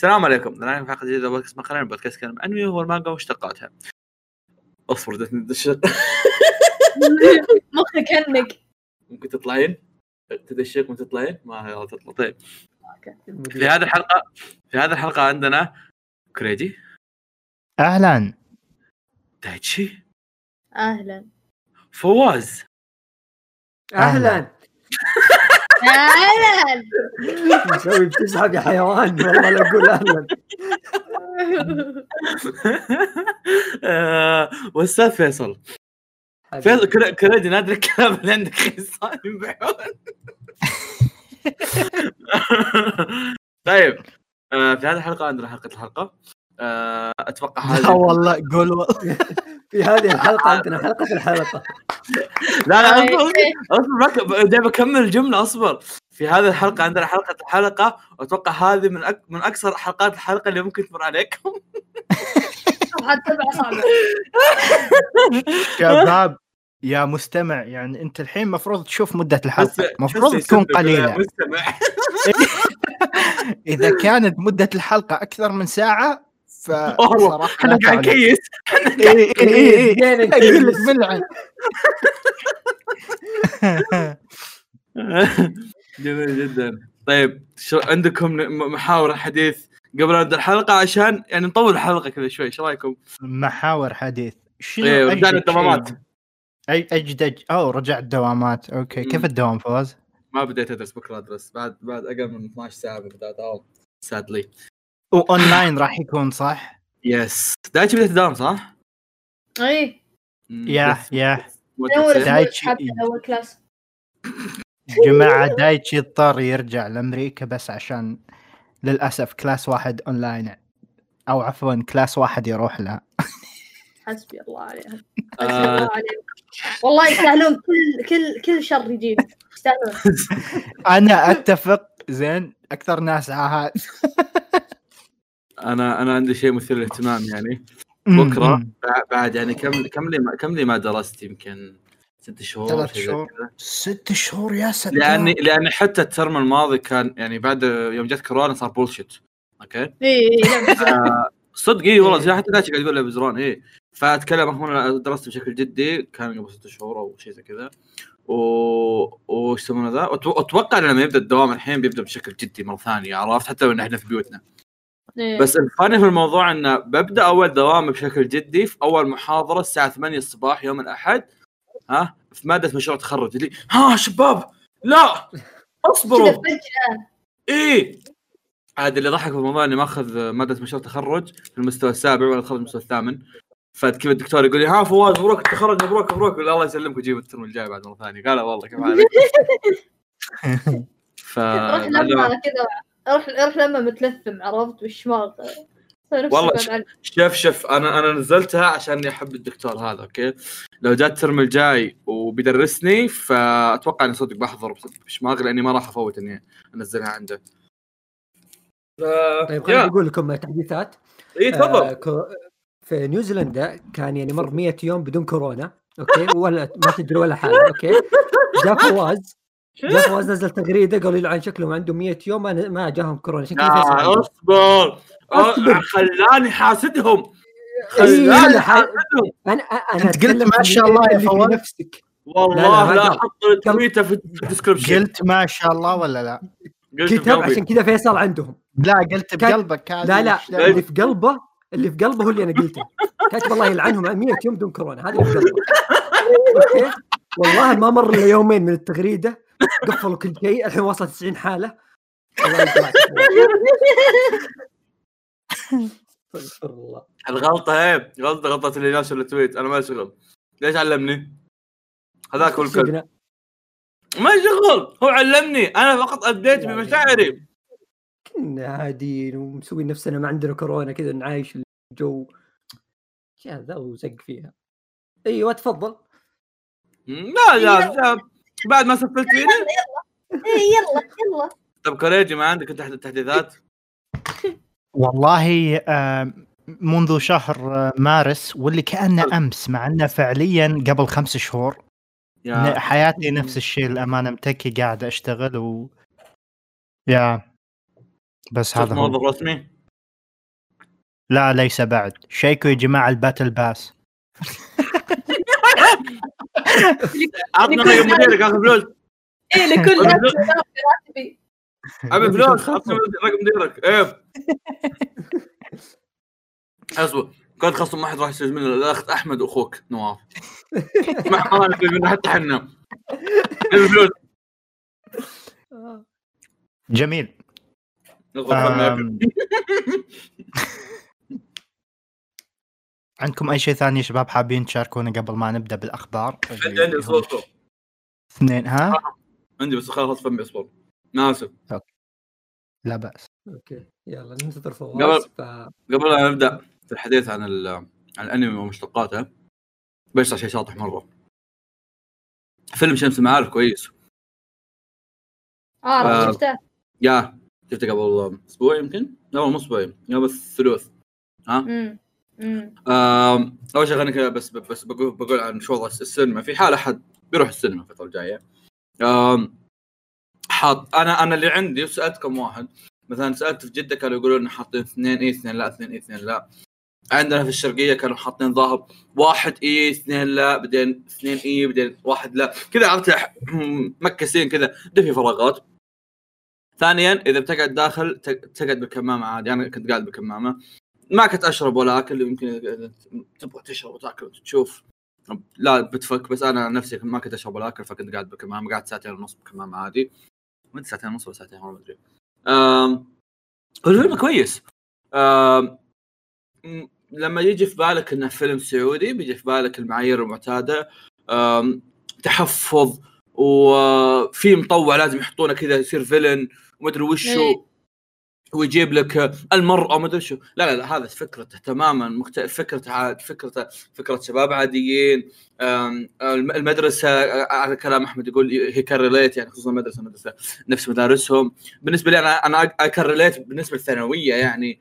السلام عليكم. الآن في حلقة جديدة بودكاست مقالين بودكاست كلام أنمي هو المانجا ومشتقاتها أصبر دتني دشق مخك هنك ممكن تطلعين؟ تدشق وتطلعين ما يلا تطلع. طيب. في هذه الحلقة في هذه الحلقة عندنا كريدي. أهلا. دايتشي. أهلا. فواز. أهلا. أهلا مسوي بتسحب يا حيوان والله لا أقول أهلا آه، والاستاذ فيصل. فيصل كر- كريدي نادر الكلام اللي عندك ينبحون طيب آه، في هذه الحلقة عندنا حلقة الحلقة. آه، أتوقع لا هذه والله قول. والله. في هذه الحلقة عندنا حلقة الحلقة. لا لا طيب. أصبر أصبر بدي بكمل الجمله أصبر. في هذه الحلقة عندنا حلقة الحلقة وأتوقع هذه من أك... من أكثر حلقات الحلقة اللي ممكن تمر عليكم. شباب يا مستمع يعني أنت الحين المفروض تشوف مدة الحلقة. المفروض تكون قليلة. مستمع. إذا كانت مدة الحلقة أكثر من ساعة ف أوه، صراحة إحنا قاعد. نكيس إيه، إيه، إيه، إيه. أقول لك نكيس. بالعن جميل جدا طيب شو عندكم محاور حديث قبل نبدأ الحلقة عشان يعني نطول الحلقة كذا شوي إيش رأيكم؟ محاور حديث شنو إيه ورجعنا أجدد الدوامات؟ أي أجدد أو رجعت دوامات أوكي كيف. الدوام فواز؟ ما بديت أدرس بكرة أدرس بعد بعد أقل من 12 ساعة بدأت اداوم sadly وأونلاين راح يكون صح؟ yes دايتشي بديت تداوم صح؟ إي. يا يا. دايتشي. حتى أول class. جماعة دايتشي اضطر يرجع لأمريكا بس عشان للأسف class واحد أونلاين أو عفوا class واحد يروح لها حسبي الله عليهم. آه. حسبي الله عليهم. والله يستاهلون كل كل كل شر يجينا يستاهلون. أنا أتفق زين أكثر ناس عاهات. أنا أنا عندي شيء مثير للاهتمام يعني. بكرة بعد يعني كم كم لي ما كم لي ما درست يمكن ست شهور ثلاث شهور. ست شهور يا ساتر لأني لأني حتى ال term الماضي كان يعني بعد يوم جت كورونا صار bullshit okay؟ اي لا آه، صدق اي والله حتى دايتشي قاعد يقول له بزران اي فأتكلم هنا درست بشكل جدي كان قبل ست شهور أو شيء زي كذا. و وش يسمونه ذا؟ أتوقع لما يبدأ الدوام الحين بيبدأ بشكل جدي مرة ثانية عرفت؟ حتى لو إحنا في بيوتنا. إيه. بس الفاني في الموضوع إنه ببدأ أول دوام بشكل جدي في أول محاضرة الساعة 8 الصباح يوم الأحد ها؟ في مادة مشروع تخرج اللي ها شباب! لا! اصبروا! إيه! عاد اللي ضحك في الموضوع إني ماخذ مادة مشروع تخرج في المستوى السابع وأنا اتخرج المستوى الثامن. فكيف الدكتور يقول لي ها فواز مبروك التخرج مبروك مبروك الله يسلمك وجيب ال term الجاي بعد مرة ثانية. قال والله كيف حالك؟ ف كذا روح روح لما متلثم عرفت؟ نفسك والله. شوف شوف أنا أنا نزلتها عشان أحب الدكتور هذا okay؟ لو جاء ال term الجاي وبيدرسني فأتوقع إني صدق بحضر بشماغ لأني ما راح أفوت إني أنزلها عنده. ف... طيب. خليني أقول لكم تحديثات إي آه، تفضل كو- في نيوزيلندا كان يعني مر 100 يوم بدون كورونا okay؟ ولا ما تدري ولا حاجة okay؟ جاء فواز. جاء فواز نزل تغريدة قالوا له عن شكلهم عندهم 100 يوم ما ما جاهم كورونا عشان كذا فيصل لا عنده. أصبر أصبر. أه، خلاني حاسدهم إيه، خلاني حاسدهم أنا أنا أنت قلت ما شاء الله يا فواز. نفسك والله لا،. أحط ال tweet ه في ال description قلت ما شاء الله ولا لا؟ قلت. عشان كذا فيصل عندهم لا قلت بقلبك لا لا؟ اللي في قلبه اللي في قلبه هو اللي أنا قلته كاتب الله يلعنهم 100 يوم دون كورونا هذا اللي في قلبه okay والله ما مر إلا يومين من التغريدة قفلوا كل شيء الحين وصلت 90 حالة. استغفر الله الغلطة هي غلطة غلطة اللي ناشر ال tweet أنا ما شغل. ليش علمني؟ هذاك هو الكلب. سجنة. ما شغل هو علمني. أنا فقط ابديت بمشاعري. كنا هادين ومسوين نفسنا ما عندنا كورونا كذا نعايش الجو. يا ذا وزق فيها. إيوه تفضل. لا لا, لا. بعد ما سفلت فيني؟ إيه، يلا يلا. طب كوريجي ما عندك أنت تحديثات؟ والله آه، منذ شهر آه، مارس واللي كأنه أمس مع أنه فعليا قبل خمس شهور يا حياتي نفس الشيء الأمانة متكي قاعد أشتغل و yeah. بس هذا موظف رسمي؟ لا ليس بعد. شيكوا يا جماعة ال battle pass. عطنا رقم مديرك اخذ فلوس. إيه لكل. راتبي أبي فلوس. عطنا رقم مديرك إيه. أصبر كنت خصم ما حد راح يستفيد منه الأخت أحمد واخوك نواف. ما نستفيد منه حتى إحنا أبي فلوس. جميل. عندكم أي شيء ثاني يا شباب حابين تشاركونا قبل ما نبدأ بالأخبار؟ عندي عندي صوت. اثنين ها؟ عندي بس خلاص فمي اصبر أنا آسف. لا بأس. أوكي. يلا ننتظر قبل- فواز ف... قبل لا نبدأ في الحديث عن ال- عن الأنمي ومشتقاته بيشرح شيء شاطح مرة. فيلم شمس المعارف كويس. آه آه. شفته. yeah شفته قبل أسبوع يمكن؟ لا مو أسبوع قبل الثلوث. امم آم، أول شيء خليني بس بس بقول بقول عن شو وضع السينما. في حال أحد بيروح السينما الفترة الجاية حاط أنا أنا اللي عندي وسألت كم واحد. مثلا سألت في جدة كانوا يقولون حاطين اثنين اي اثنين لا اثنين اي اثنين لا. عندنا في الشرقية كانوا حاطين ظاهر واحد اي اثنين لا بعدين اثنين اي بعدين واحد لا. كذا عرفت مكسين كذا. دفي فراغات. ثانيا إذا بتقعد داخل تقعد بالكمامة عادي. أنا كنت قاعد بالكمامة. ما كنت أشرب ولا أكل يمكن تبغى تشرب وتأكل وتشوف. لا بتفك بس أنا نفسي ما كنت أشرب ولا أكل فكنت قاعد بالكمامه قعدت ساعتين ونص بالكمامه عادي. ما ساعتين ونص ولا ساعتين ما أدري. الفيلم كويس. آم، م- لما يجي في بالك إنه فيلم سعودي بيجي في بالك المعايير المعتادة. تحفظ وفي مطوع لازم يحطونه كذا يصير فيلن ومدري وشو. إيه. ويجيب لك المرأة ما أدري شو. لا لا لا هذا فكرته تماما مختلف. فكرته عاد فكرته فكرة شباب عاديين آم، الم- المدرسة آه، على كلام أحمد يقول هي كان relate يعني خصوصا المدرسة مدرسة نفس مدارسهم. بالنسبة لي أنا أنا كان relate بالنسبة للثانوية يعني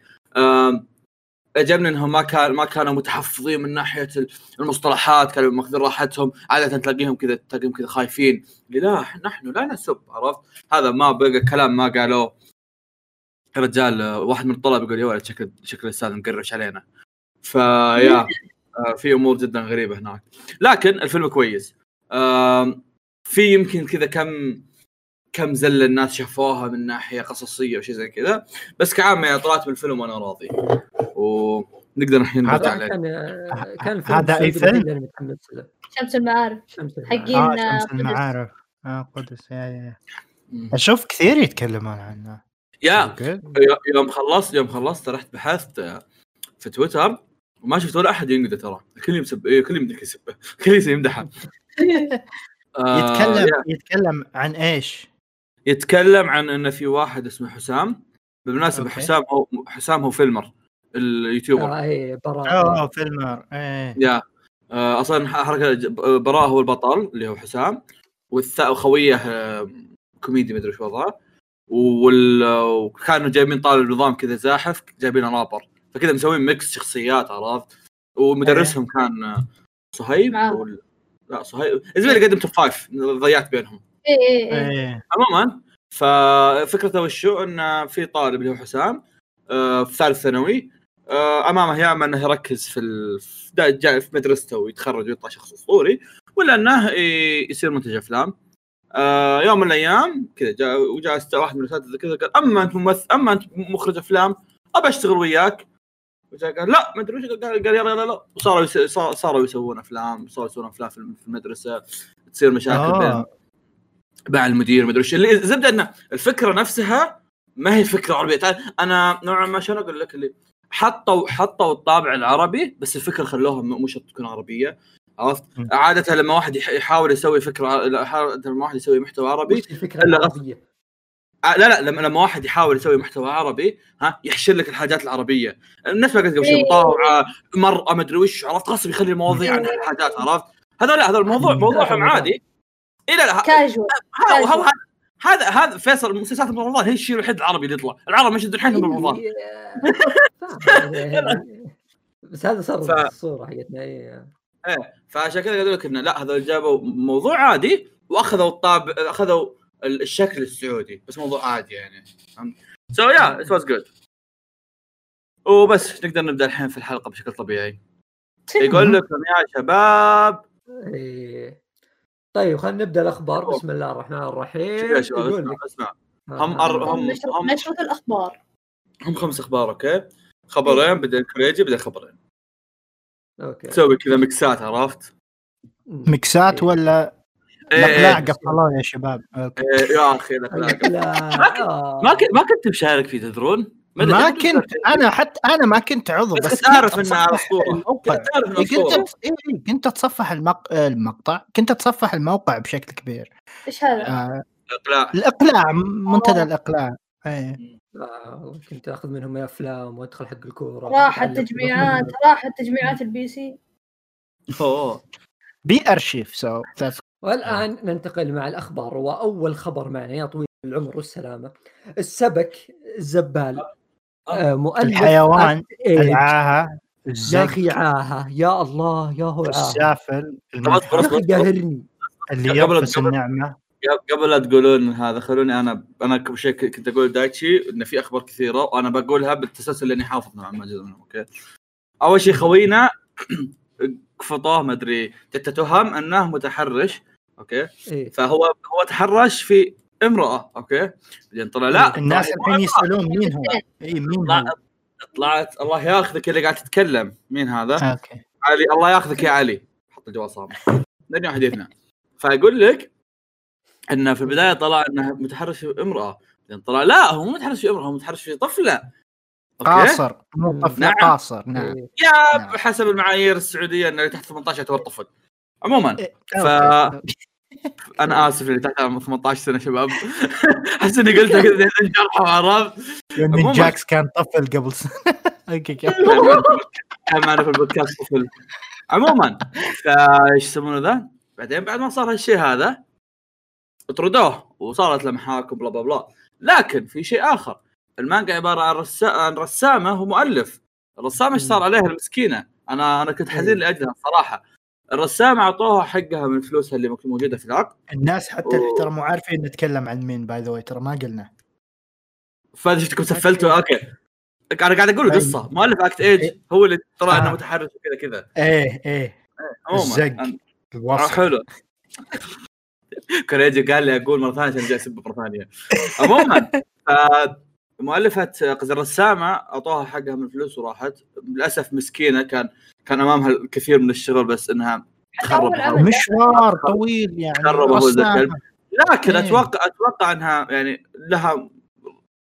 عجبني إنهم ما كان ما كانوا متحفظين من ناحية المصطلحات كانوا ماخذين راحتهم. عادة تلاقيهم كذا تلاقيهم كذا خايفين. لا نحن لا نسب عرفت؟ هذا ما بقى كلام ما قالوه. الرجال آه، واحد من الطلبة يقول يا ولد شكل شكل الأستاذ مقرش علينا. فيا آه، في أمور جدا غريبة هناك. لكن الفيلم كويس. في يمكن كذا كم كم زلة الناس شافوها من ناحية قصصية وشيء زي كذا. بس كعامة يا طلعت من الفيلم وأنا راضي. ونقدر الحين نرجع عليه كان كان الفيلم هذا السعودي فيلم؟ شمس المعارف. حقين آه، شمس. المعارف. آه قدس يا يا. أشوف كثير يتكلمون عنه. يا أوكي. يوم خلصت يوم خلصت رحت بحثت في تويتر وما شفت ولا أحد ينقده ترى الكل يمسب الكل يمدح يسبه الكل يمدحه آه، يتكلم. يتكلم عن إيش؟ يتكلم عن إن في واحد اسمه حسام بالمناسبة أوكي. حسام هو حسام هو فيلمر اليوتيوبر آه اي براء اوه فيلمر إيه يا آه، أصلا حركة براء هو البطل اللي هو حسام وخوية آه، كوميدي مدري شو وضعه. وكانوا جايبين طالب نظام كذا زاحف جايبين رابر. فكذا مسوين ميكس شخصيات عرفت؟ ومدرسهم كان آه، صهيب معاهم. وال... لا صهيب. الزميل اللي قدم توب فايف ضيعت بينهم. إيه إيه إيه. إيه. عموما ففكرته وشو إن في طالب اللي هو حسام آه، في ثالث ثانوي آه، أمامه يا اما إنه يركز في ال... في دا- جاي في مدرسته ويتخرج ويطلع شخص أسطوري ولا إنه يصير منتج أفلام. آه، يوم من الأيام كذا جاء وجاء واحد من الاساتذه كذا قال أما أنت ممثل أما أنت مخرج أفلام أبى أشتغل وياك. وجاء قال لا ما أدري وش. قال قال يلا يلا لا وصاروا صاروا يسوون أفلام صاروا يسوون أفلام في المدرسة تصير مشاكل بين آه مع المدير ما أدري وش. اللي زبدة ان الفكرة نفسها ما هي فكرة عربية. تعال أنا نوعا ما شلون أقول لك؟ اللي حطوا حطوا الطابع العربي بس الفكرة خلوها م- مو شرط تكون عربية. عرفت؟ م. عادة لما واحد يح- يحاول يسوي فكرة عادة لما واحد يسوي محتوى عربي وش الفكرة إلا العربية آه، لا لا لما لما واحد يحاول يسوي محتوى عربي ها يحشر لك الحاجات العربية الناس ما قلت قبل شوي إيه. مطاوعة مرأة ما أدري وش عرفت غصب يخلي المواضيع عن إيه. الحاجات عرفت؟ هذا لا هذا الموضوع موضوعهم عادي اي لا لا كاجوال هذا هذا فيصل مسلسلات رمضان هي الشيء الوحيد العربي اللي يطلع العرب مش يدرون حيلهم برمضان إيه،. بس هذا صار الصورة حقتنا إيه. فعشان كذا قالوا لك إنه لا هذول جابوا موضوع عادي وأخذوا الطابع أخذوا ال- الشكل السعودي بس موضوع عادي يعني. so yeah it was good وبس نقدر نبدأ الحين في الحلقة بشكل طبيعي. يقول لكم يا شباب. إيه. طيب خلينا نبدأ الأخبار. بسم الله الرحمن الرحيم. شوف يا شباب؟ اسمع اسمع. آه. هم أر- هم نشرة هم نشرة الأخبار. هم خمس أخبار okay؟ خبرين بعدين كوريجي بعدين خبرين. okay تسوي كذا mix ات عرفت؟ mix ات إيه. ولا إيه، الاقلاع إيه، قفلوه يا شباب. إيه، يا أخي آه. ما كنت ما كنت مشارك فيه تدرون؟ ما كنت أنا حتى أنا ما كنت عضو بس بس أتصفح أسطورة. الموقع كنت إيه، كنت. إيه، إيه، أتصفح المق... المقطع كنت أتصفح الموقع بشكل كبير إيش هذا؟ آه اقلاع الإقلاع منتدى آه. الإقلاع إيه آه، كنت آخذ منهم أفلام وأدخل حق الكورة راحت. تجميعات راحت تجميعات البي سي أوه. بي ارشيف سو والآن ننتقل مع الأخبار وأول خبر معنا يا طويل العمر والسلامة السبك الزبال آه، مؤلف الحيوان Act Age. العاهة يا أخي عاهة يا الله يا هو عاهة. السافل. يا أخي قاهرني. اللي قبل- النعمة. قبل لا تقولون هذا خلوني أنا أنا قبل شيء كنت أقول دايتشي إن في أخبار كثيرة وأنا بقولها بالتسلسل لاني حافظ نوعا ما جزء منهم أوكي؟ أول شيء خوينا قفطوه ما أدري تتهم أنه متحرش okay؟ إيه. فهو هو تحرش في امرأة okay؟ بعدين طلع لا الناس طلع- الحين يسألون مين هو. اي مين هو؟ طلعت طلعت الله ياخذك اللي قاعد تتكلم. مين هذا؟ okay. علي الله ياخذك يا علي. حط الجوال صامت. دنيا حديثنا فيقول لك إنه في البداية طلع إنه متحرش في امرأة. بعدين طلع لا هو مو متحرش في امرأة هو متحرش في طفلة. قاصر مو طفل نعم. قاصر نعم. إيه. yeah نعم. حسب المعايير السعودية انه اللي تحت 18 يعتبر طفل عموما إيه، ف-. أنا آسف اللي تحت 18 سنة شباب. أحس إني قلتها كذا شرحه عرفت عموماً. جاكس كان طفل قبل سنه كان معنا في البودكاست طفل. عموما فايش يسمونه ذا؟ بعدين بعد ما صار هالشيء هذا طردوه وصارت له محاكم بلا بلا بلا. لكن في شيء آخر. المانجا عبارة عن, رسا... عن رسامة ومؤلف. الرسامة إيش صار عليها؟ المسكينة. أنا أنا كنت حزين لأجلها صراحة. الرسامة أعطوها حقها من فلوسها اللي موجودة في العقد. الناس حتى أوه. ترى مو عارفين نتكلم عن مين by the way ترى ما قلنا. فهذا شفتكم سفلتوا؟ أوكي. أنا قاعد أقول قصة. مؤلف Act-Age هو اللي ترى إنه آه. متحرش وكذا كذا. إيه إيه. عموما. الزق. حلو كوريجي قال لي أقول مرة ثانية عشان جاي اسب مرة ثانية عموما ف- مؤلفة قصدي الرسامة أعطوها حقها من الفلوس وراحت للأسف مسكينة كان كان أمامها الكثير من الشغل بس هذا. عمل. مشوار طويل يعني خرب هو. الكلب لكن إيه. أتوقع أتوقع إنها يعني لها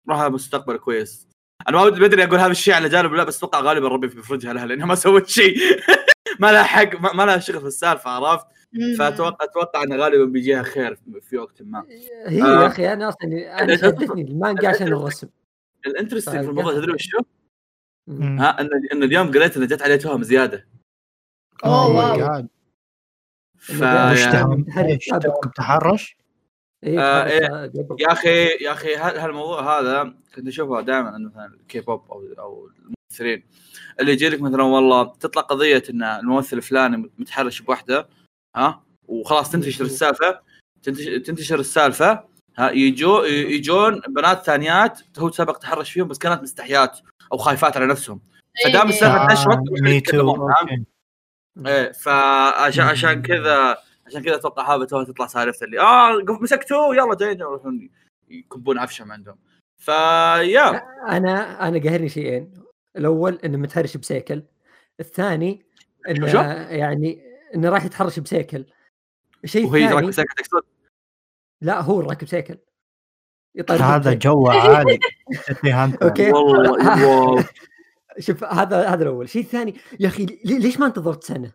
لها مستقبل كويس أنا ما ودي بدري أقول هذا الشيء على جانب لا بس أتوقع غالبا ربي بيفرجها لها لأنها ما سوت شيء ما لها حق ما لها شغل في السالفة عرفت مم. فأتوقع أتوقع أنه غالبا بيجيها خير في وقت ما هي آه. يا أخي أنا أصلا أنا شدتني المانجا عشان الرسم ال interesting في الموضوع تدري وش هو؟ مم. ها إن إن اليوم قريت إن جت عليه تهم زيادة أوه، Oh wow. ف تحرش؟ إيه، آه، إيه. يا أخي يا أخي هال- هالموضوع هذا كنت أشوفه دائما إنه مثلا الكي بوب أو أو الممثلين اللي يجي لك مثلا والله تطلع قضية إن الممثل الفلاني متحرش بوحدة ها؟ وخلاص تنتشر السالفة. تنتشر, تنتشر السالفة. ها يجو يجون بنات ثانيات هو سبق تحرش فيهم بس كانت مستحيات أو خايفات على نفسهم. فدام إيه. السالفة فاهم؟ أوكي. إيه فعشان عشان كذا عشان كذا أتوقع هذا توها تطلع سالفة اللي آه قف- مسكتوه يلا جايين يروحون يكبون عفشهم عندهم. فيا أنا أنا قاهرني شيئين. الأول إنه متهرش بسيكل. الثاني إنه؟ يعني إنه راح يتحرش بسيكل. الشيء وهي الثاني راكبه ساكت تقصد؟ لا هو راكب سيكل. يطير هذا. جو عالي. والله واو. شوف هذا هذا الأول. الشيء الثاني يا أخي لي- ليش ما انتظرت سنة؟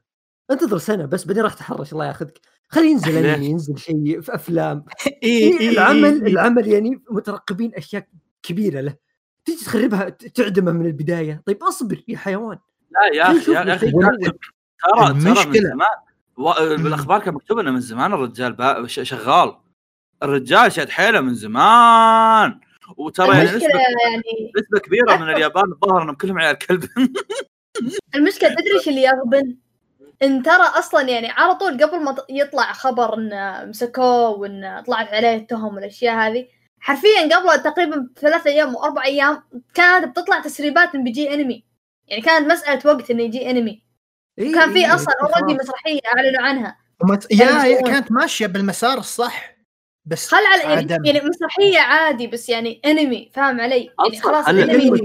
انتظر سنة بس بعدين راح تحرش الله ياخذك. خليه ينزل؟ أنمي ينزل شيء في أفلام. إيه، العمل إيه. العمل يعني مترقبين أشياء كبيرة له. تيجي تخربها تعدمه من البداية. طيب أصبر يا حيوان. لا يا أخي يا أخي ترى من و- بالاخبار كان مكتوب إنه من زمان الرجال شغال. الرجال شاد حيله من زمان. وترى يعني نسبه يعني نسبة كبيرة من اليابان الظاهر إنهم كلهم عيال كلب. المشكلة تدري إيش اللي يغبن؟ إن ترى أصلا يعني على طول قبل ما يطلع خبر إن مسكوه وإن طلعت عليه التهم والأشياء هذه حرفيا قبل تقريبا ثلاث أيام واربع أيام كانت بتطلع تسريبات إن بيجي أنمي. يعني كانت مسألة وقت انه يجي أنمي. إيه كان في إيه أصلا. already مسرحية أعلنوا عنها ومت... yeah. كانت ماشية بالمسار الصح بس خل على يعني, عدم. يعني مسرحية عادي بس يعني انمي فاهم علي؟ يعني خلاص هل- الأنمي في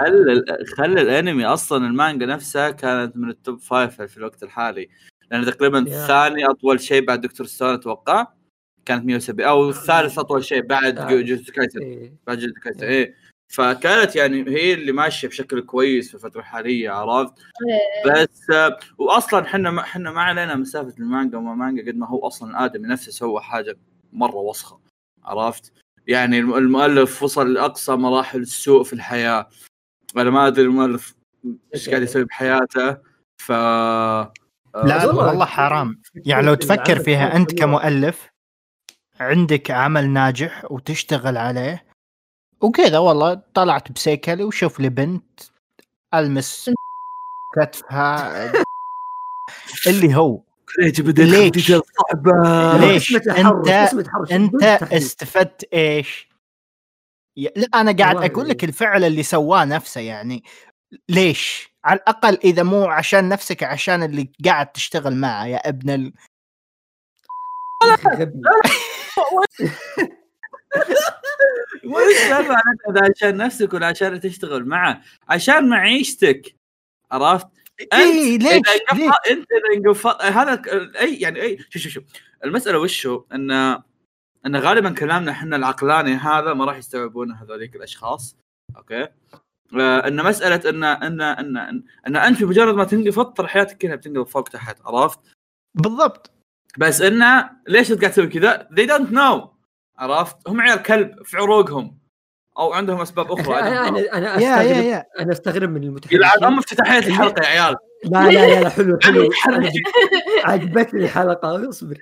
خلى ال- خلى الأنمي أصلا المانجا نفسها كانت من ال top five في الوقت الحالي لأن تقريبا. ثاني أطول شيء بعد دكتور ستون أتوقع كانت 170 أو ثالث أطول شيء بعد. جو- جوجوتسو كايسن إيه. بعد جوجوتسو كايسن إيه فكانت يعني هي اللي ماشية بشكل كويس في الفترة الحالية عرفت؟ بس واصلا إحنا ما إحنا ما علينا مسافة المانجا وما مانجا قد ما هو أصلا الآدمي نفسه سوى حاجة مرة وسخة عرفت؟ يعني الم- المؤلف وصل لأقصى مراحل السوء في الحياة. أنا ما أدري المؤلف إيش قاعد يسوي بحياته ف لا والله حرام. يعني لو تفكر فيها أنت كمؤلف عندك عمل ناجح وتشتغل عليه وكذا والله طلعت بسيكلي وشوف لي بنت ألمس كتفها اللي هو ليش؟ صعبة ليش؟ تحرش، انت تحريف. استفدت إيش؟ لا أنا قاعد أقول لك الفعل اللي سواه نفسه يعني ليش؟ على الأقل إذا مو عشان نفسك عشان اللي قاعد تشتغل معه يا ابن ال... يا أخي غبي. وش سالفه هذا عشان نفسك ولا عشان تشتغل معه. عشان معيشتك عرفت؟ اي أنت ليش؟ أنت إذا انقفل هذا أي يعني أي شوف شوف شوف المسألة وشو ان إن غالبا كلامنا إحنا العقلاني هذا ما راح يستوعبونه هذوليك الأشخاص. أوكي؟ آه، إن مسألة ان ان ان إن, إن انت بمجرد ما تنقبض ترى حياتك كلها بتنقلب فوق تحت عرفت؟ بالضبط. بس انه ليش أنت قاعد تسوي كذا؟ they don't know. عرفت؟ هم عيال كلب في عروقهم. أو عندهم أسباب أخرى أنا. أنا أنا استغرب أنا أستغرب من المتحدثين. يلعن ام افتتاحيه الحلقة يا عيال. لا لا لا, لا حلو حلو. عجبتني الحلقة اصبر.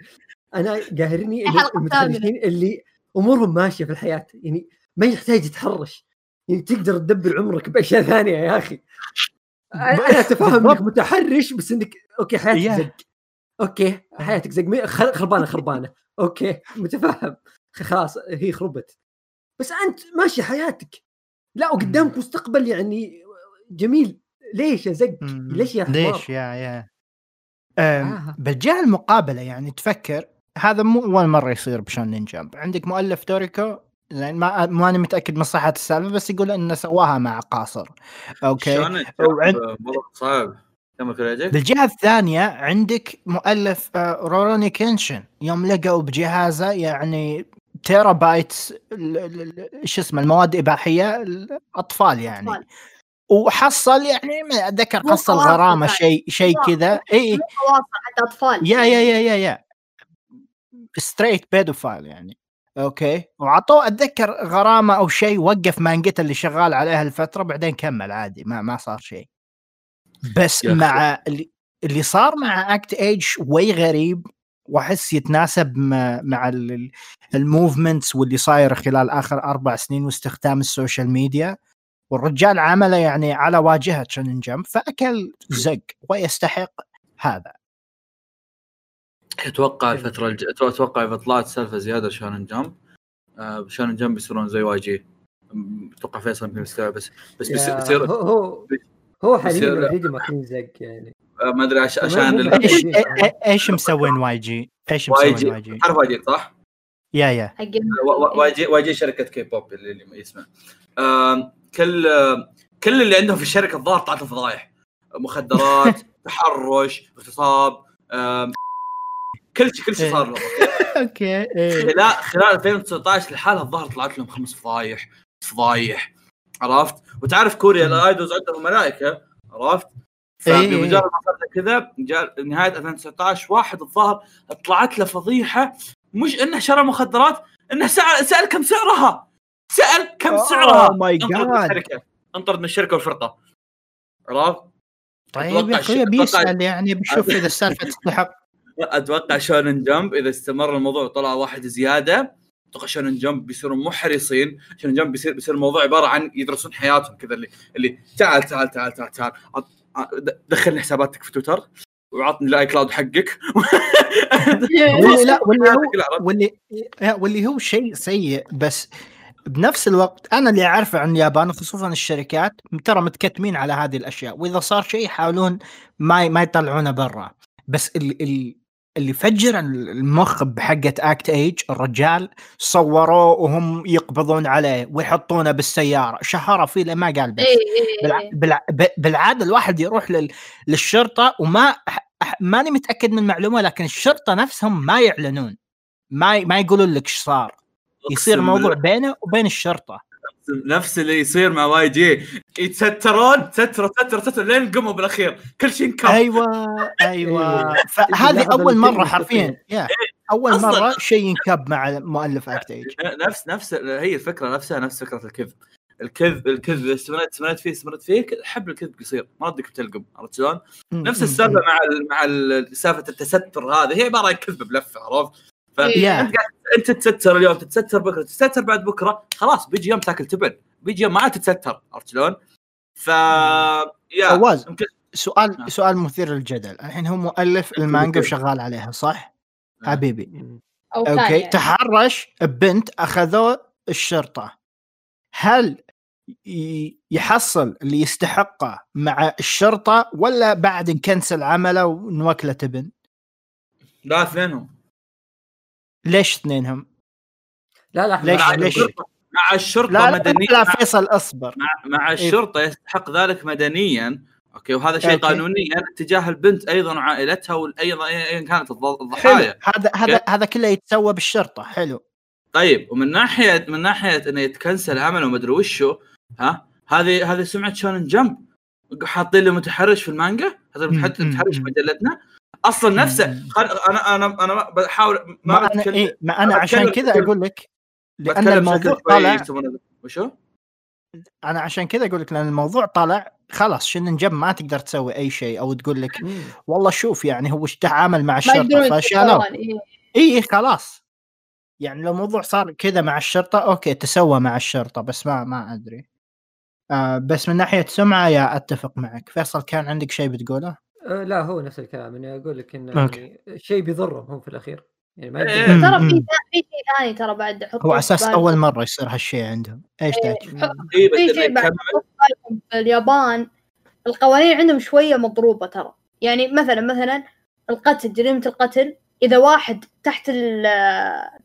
أنا قاهرني المتحدثين اللي أمورهم ماشية في الحياة. يعني ما يحتاج يتحرش يعني تقدر تدبر عمرك بأشياء ثانية يا أخي. أنا أتفهم إنك. متحرش بس إنك أوكي حياتك يا. زق. أوكي حياتك زق. خربانة خربانة. أوكي متفهم. خلاص هي خربت. بس أنت ماشي حياتك. لا وقدامك مستقبل يعني جميل. ليش يا زق. ليش يا حمار ليش؟ يا يا. آه. بالجهة المقابلة يعني تفكر هذا مو اول مرة يصير بشونن جمب عندك مؤلف توريكو لأن ما ماني متأكد من صحة السالفة بس يقول إنه سواها مع قاصر. أوكي؟ شلون وعند- صعب. بالجهة الثانية عندك مؤلف آه، روروني كينشن. يوم لقوا بجهازه يعني terabytes ال- ال- ال- شو اسمه المواد إباحية الأطفال يعني. أطفال. وحصل يعني ما أتذكر حصل غرامة. شيء شيء. كذا. إي أطفال. يا يا يا يا يا. ستريت بيدوفايل يعني. أوكي. وعطوه أتذكر غرامة أو شيء وقف مانجته اللي شغال عليها الفترة بعدين كمل عادي ما ما صار شيء. بس. مع اللي, اللي صار مع Act-Age شوي غريب. وأحس يتناسب مع, مع ال movements واللي صاير خلال آخر أربع سنين واستخدام ال social media. والرجال عمله يعني على واجهة شونن جمب فأكل زق ويستحق هذا. أتوقع الفترة الج... أتوقع إذا طلعت سالفة زيادة شونن جمب آه شونن جمب يصيرون زي YG. أتوقع فيصل يمكن يستوعب بس بس بيصير هو هو هو حاليا بيصير- already ماكلين زق يعني. ما أدري عشان ال- إيش جي. إي- إيش مسوين واي جي؟ إيش واي مسوين جي واي جي؟ تعرف YG صح؟ يا يا و- واي جي واي جي شركة كي بوب اللي, آم، كل كل اللي عندهم في الشركة الظاهر طلعت لهم فضايح مخدرات تحرش اغتصاب كل شيء كل شيء صار لهم أوكي إيه. خلال خلال 2019 لحالها الظاهر طلعت لهم خمس فضايح فضايح عرفت وتعرف كوريا. ال idols عندهم ملائكة عرفت إيه. فبمجرد ما صار كذا نهاية 2019 واحد الظاهر طلعت له فضيحة مش إنه شرى مخدرات إنه سأل سأل كم سعرها سأل كم Oh سعرها. من God. الشركة. انطرد من الشركة والفرقة. عرفت؟ طيب يا أخوي بيسال يعني بشوف إذا السالفة تستحق. أتوقع شونن جمب إذا استمر الموضوع وطلع واحد زيادة أتوقع شونن جمب بيصيروا محرصين. شونن جمب بيصير بيصير الموضوع عبارة عن يدرسون حياتهم كذا اللي اللي تعال تعال تعال تعال تعال. دخلني حساباتك في تويتر وعطني ال iCloud حقك. واللي لا واللي هو كلها عرفت؟ واللي واللي هو شيء سيء بس بنفس الوقت أنا اللي أعرفه عن اليابان خصوصا الشركات ترى متكتمين على هذه الأشياء. وإذا صار شيء يحاولون ما ما يطلعونه برا. بس ال ال اللي فجر المخ بحقة Act-Age الرجال صوروه وهم يقبضون عليه ويحطونه بالسيارة. شهره فيه لما قال بس. بالع... اي بالع... ب- بالعادة الواحد يروح لل... للشرطة وما ماني متأكد من المعلومة لكن الشرطة نفسهم ما يعلنون. ما ي... ما يقولون لك إيش صار. يصير موضوع. بينه وبين الشرطة. نفس اللي يصير مع YG. يتسترون تستر تستر تستر لين قموا بالأخير. كل شيء انكب أيوه أيوه. فهذه اللحظة أول مرة حرفيا يا. أول أصلاً. مرة شيء ينكب مع مؤلف Act-Age نفس نفس هي الفكرة نفسها نفس فكرة الكذب. الكذب الكذب استمرت استمرت فيه استمرت فيه حب الكذب قصير ما ردك بتلقم عرفت شلون؟ نفس السالفة مع ال مع ال- سالفة التستر هذه. هي عبارة عن كذبه بلفة عرفت؟ فانت قاعد أنت تتستر اليوم تتستر بكرة تتستر بعد بكرة خلاص بيجي يوم تاكل تبن بيجي يوم ما عاد تتستر عرفت شلون؟ ف يا فواز سؤال نعم. سؤال مثير للجدل الحين هو مؤلف المانجا وشغال عليها صح؟ نعم. حبيبي أوكي يعني. تحرش ببنت اخذوه الشرطة هل يحصل اللي يستحقه مع الشرطة ولا بعد نكنسل عمله ونوكله تبن؟ لا اثنينهم ليش اثنينهم؟ لا لا ليش- مع ليش؟ مع الشرطة لا لا, مدنيا. لا فيصل اصبر. مع, مع الشرطة يستحق ذلك مدنيا. أوكي وهذا شيء. قانونيا تجاه البنت أيضا وعائلتها وأيضا ايا كانت الضحايا. هذا هذا هذا كله يتسوى بالشرطة. حلو. طيب ومن ناحيه من ناحية إنه يتكنسل عمل ومدري وشو ها؟ هذه هذه سمعة شونن جمب. حاطين له متحرش في المانجا. هذا متحرش. مجلتنا. أصلا نفسه. أنا أنا أنا ما- بحاول ما, ما أنا بتكلم إيه ما أنا أنا عشان كذا أقول لك لأن الموضوع يسمونه- وشو؟ أنا عشان كذا أقول لك لأن الموضوع طلع خلاص شن جنب ما تقدر تسوي أي شيء أو تقول لك. والله شوف يعني هو إيش تعامل مع الشرطة فشالوه إيه. اي إي خلاص يعني لو الموضوع صار كذا مع الشرطة أوكي تسوى مع الشرطة بس ما ما أدري آه بس من ناحية سمعة يا أتفق معك فيصل كان عندك شيء بتقوله لا هو نفس الكلام إني أقول لك إنه. يعني شيء بيضرهم هم في الأخير يعني ما إيه. يقدر ترى مم. في في شيء ثاني ترى بعد هو على أساس. أول مرة يصير هالشيء عندهم إيش إيه. إيه، بس في شيء بعد في اليابان القوانين عندهم شوية مضروبة ترى يعني مثلا مثلا القتل جريمة القتل إذا واحد تحت ال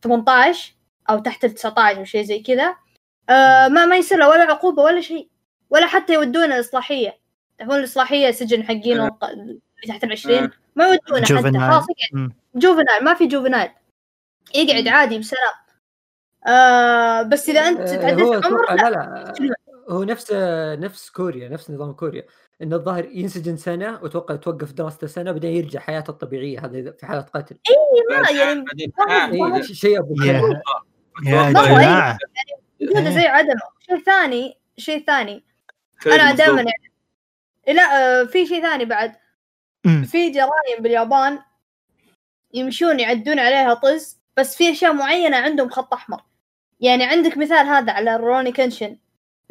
18 أو تحت ال 19 أو شيء زي كذا آه ما ما يصير له ولا عقوبة ولا شيء ولا حتى يودونه الإصلاحية تعرفون الإصلاحية سجن حقين. الق- اللي تحت ال 20 آه. ما يودونه حتى juvenile. خلاص يقعد. juvenile ما في juvenile يقعد. عادي بسلام آه بس إذا أنت آه، تعديت هو عمر لا لا لا هو نفس نفس كوريا نفس نظام كوريا انه الظاهر ينسجن سنة وأتوقع توقف دراسته سنة بعدين يرجع حياته الطبيعية هذا إذا في حالة قتل يعني إي ش- شيء أبو يا. جماعة إيه. زي عدمه شيء ثاني شيء ثاني أنا. دائما يعني لا آه، في شيء ثاني بعد. في جرائم باليابان يمشون يعدون عليها طز بس في أشياء معينة عندهم خط أحمر. يعني عندك مثال هذا على روني كنشن.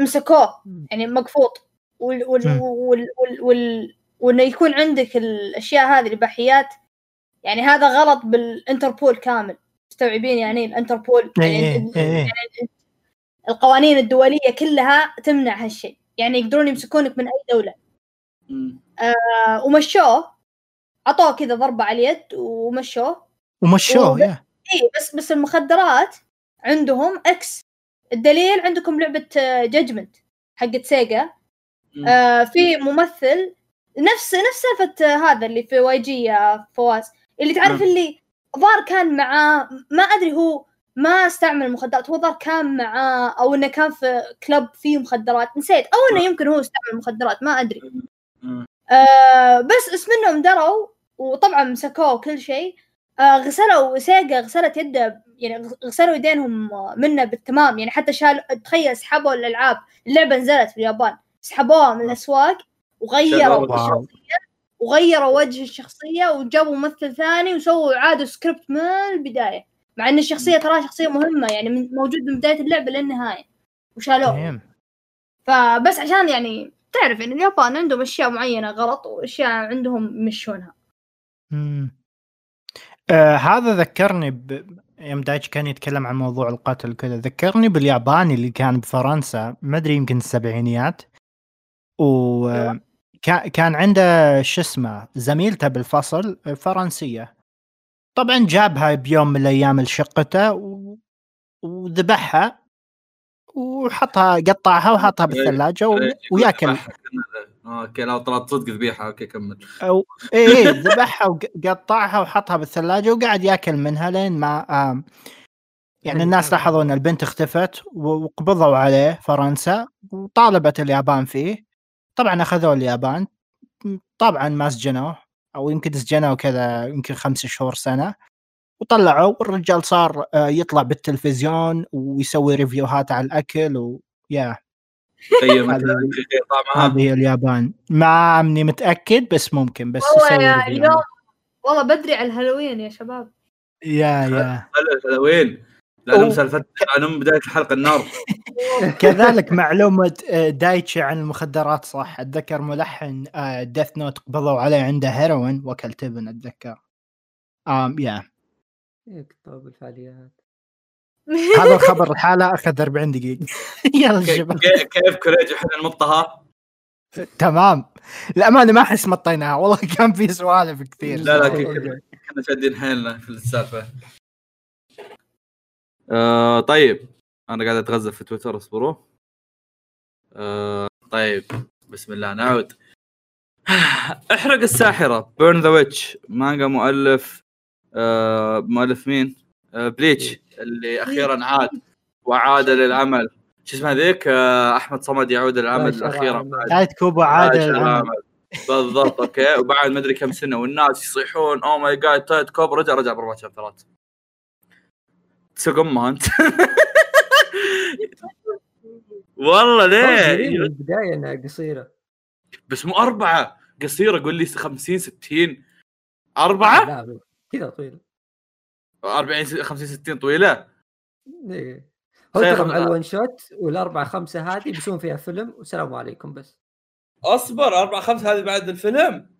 مسكوه يعني مقفوط. وال وال. وال وال وال وإنه يكون عندك الأشياء هذه الاباحيات يعني هذا غلط بالإنتربول كامل. مستوعبين يعني الإنتربول؟ إيه، يعني إيه، إيه. القوانين الدولية كلها تمنع هالشيء. يعني يقدرون يمسكونك من أي دولة. آه ومشوه. عطوه كذا ضربة على اليد ومشوه. ومشوه وب- يا إي بس بس المخدرات عندهم إكس الدليل عندكم لعبة Judgment حقت Sega. آه في ممثل نفس نفس سالفة آه، هذا اللي في YG يا فواز. اللي تعرف نعم. اللي ظهر كان مع ما أدري هو ما استعمل المخدرات هو ظهر كان مع أو إنه كان في كلب فيه مخدرات. نسيت. أو إنه يمكن هو استعمل مخدرات ما أدري. آه بس بس منهم دروا وطبعا مسكوه وكل شيء. آه غسلوا Sega غسلت يده يعني غ- غسلوا يدينهم منه بالتمام. يعني حتى شال تخيل سحبوا الالعاب اللعبة نزلت في اليابان. سحبوها من الأسواق وغيروا. الشخصية وغيروا وجه الشخصية وجابوا ممثل ثاني وسووا عادوا سكريبت من البداية. مع إن الشخصية تراها شخصية مهمة يعني من موجود من بداية اللعبة للنهاية. وشالوه. فبس عشان يعني تعرف إن اليابان عندهم أشياء معينة غلط وأشياء عندهم يمشونها مم. آه هذا ذكرني ب... يوم دايتش كان يتكلم عن موضوع القتل كذا ذكرني بالياباني اللي كان بفرنسا ما أدري يمكن السبعينيات. وكان عنده شو اسمه زميلته بالفصل فرنسية. طبعا جابها بيوم من الأيام لشقته و... وذبحها. وحطها قطعها وحطها بالثلاجة و... وياكل. أوكي لو طلعت صدق ذبيحة أوكي كمل. أو إيه إيه، ذبحها وقطعها وحطها بالثلاجة وقعد ياكل منها لين ما يعني الناس لاحظوا إن البنت اختفت وقبضوا عليه فرنسا وطالبت اليابان فيه. طبعا أخذوه اليابان. طبعا ما سجنوه أو يمكن سجنوه كذا يمكن خمس شهور سنة. وطلعوا والرجال صار آه، يطلع بالتلفزيون ويسوي review هات على الأكل ويا هذه- اليابان. ما عمني متأكد بس ممكن بس والله يسوي يا. اليوم والله بدري على الهالوين يا شباب. يا يا. وين؟ لأنه أوه. مسلفت لأنه بداية الحلقة النار. كذلك معلومة آه، دايتشي عن المخدرات صح. أتذكر ملحن Death Note قبضوا عليه عنده هيروين وكل تبن أتذكر. آم يا. إيه، كتاب الفعاليات. هذا الخبر الحالة أخذ 40 دقيقة. يلا شباب. كي- كيف كوريج إحنا نمطها؟ تمام. الأمانة ما أحس مطيناها. والله كان في سوالف كثير. لا لا. كنا كنا شادين حيلنا في السالفة. آه طيب. أنا قاعد اتغزل في تويتر اصبروا. آه طيب. بسم الله نعود. احرق الساحرة. Burn the Witch مانجا مؤلف. آه مؤلف مين؟ آه Bleach اللي أخيرا عاد وعاد للعمل شو اسمه ذيك آه أحمد صمد يعود للعمل أخيرا عاد كوبو عاد. العمل. بالضبط أوكي. وبعد مدري كم سنة والناس يصيحون oh my god Tite Kubo. رجع رجع بأربع chapter ات. تسوق امها أنت. والله ليه؟ البداية إنها قصيرة. بس مو أربعة قصيرة. قول لي 50 60 أربعة؟ لا كذا طويلة. 40 50 60 طويلة؟ إيه. هو مع. الون شوت والأربعة خمسة هذه بيسوون فيها فيلم والسلام عليكم بس. أصبر أربعة خمسة هذه بعد الفيلم؟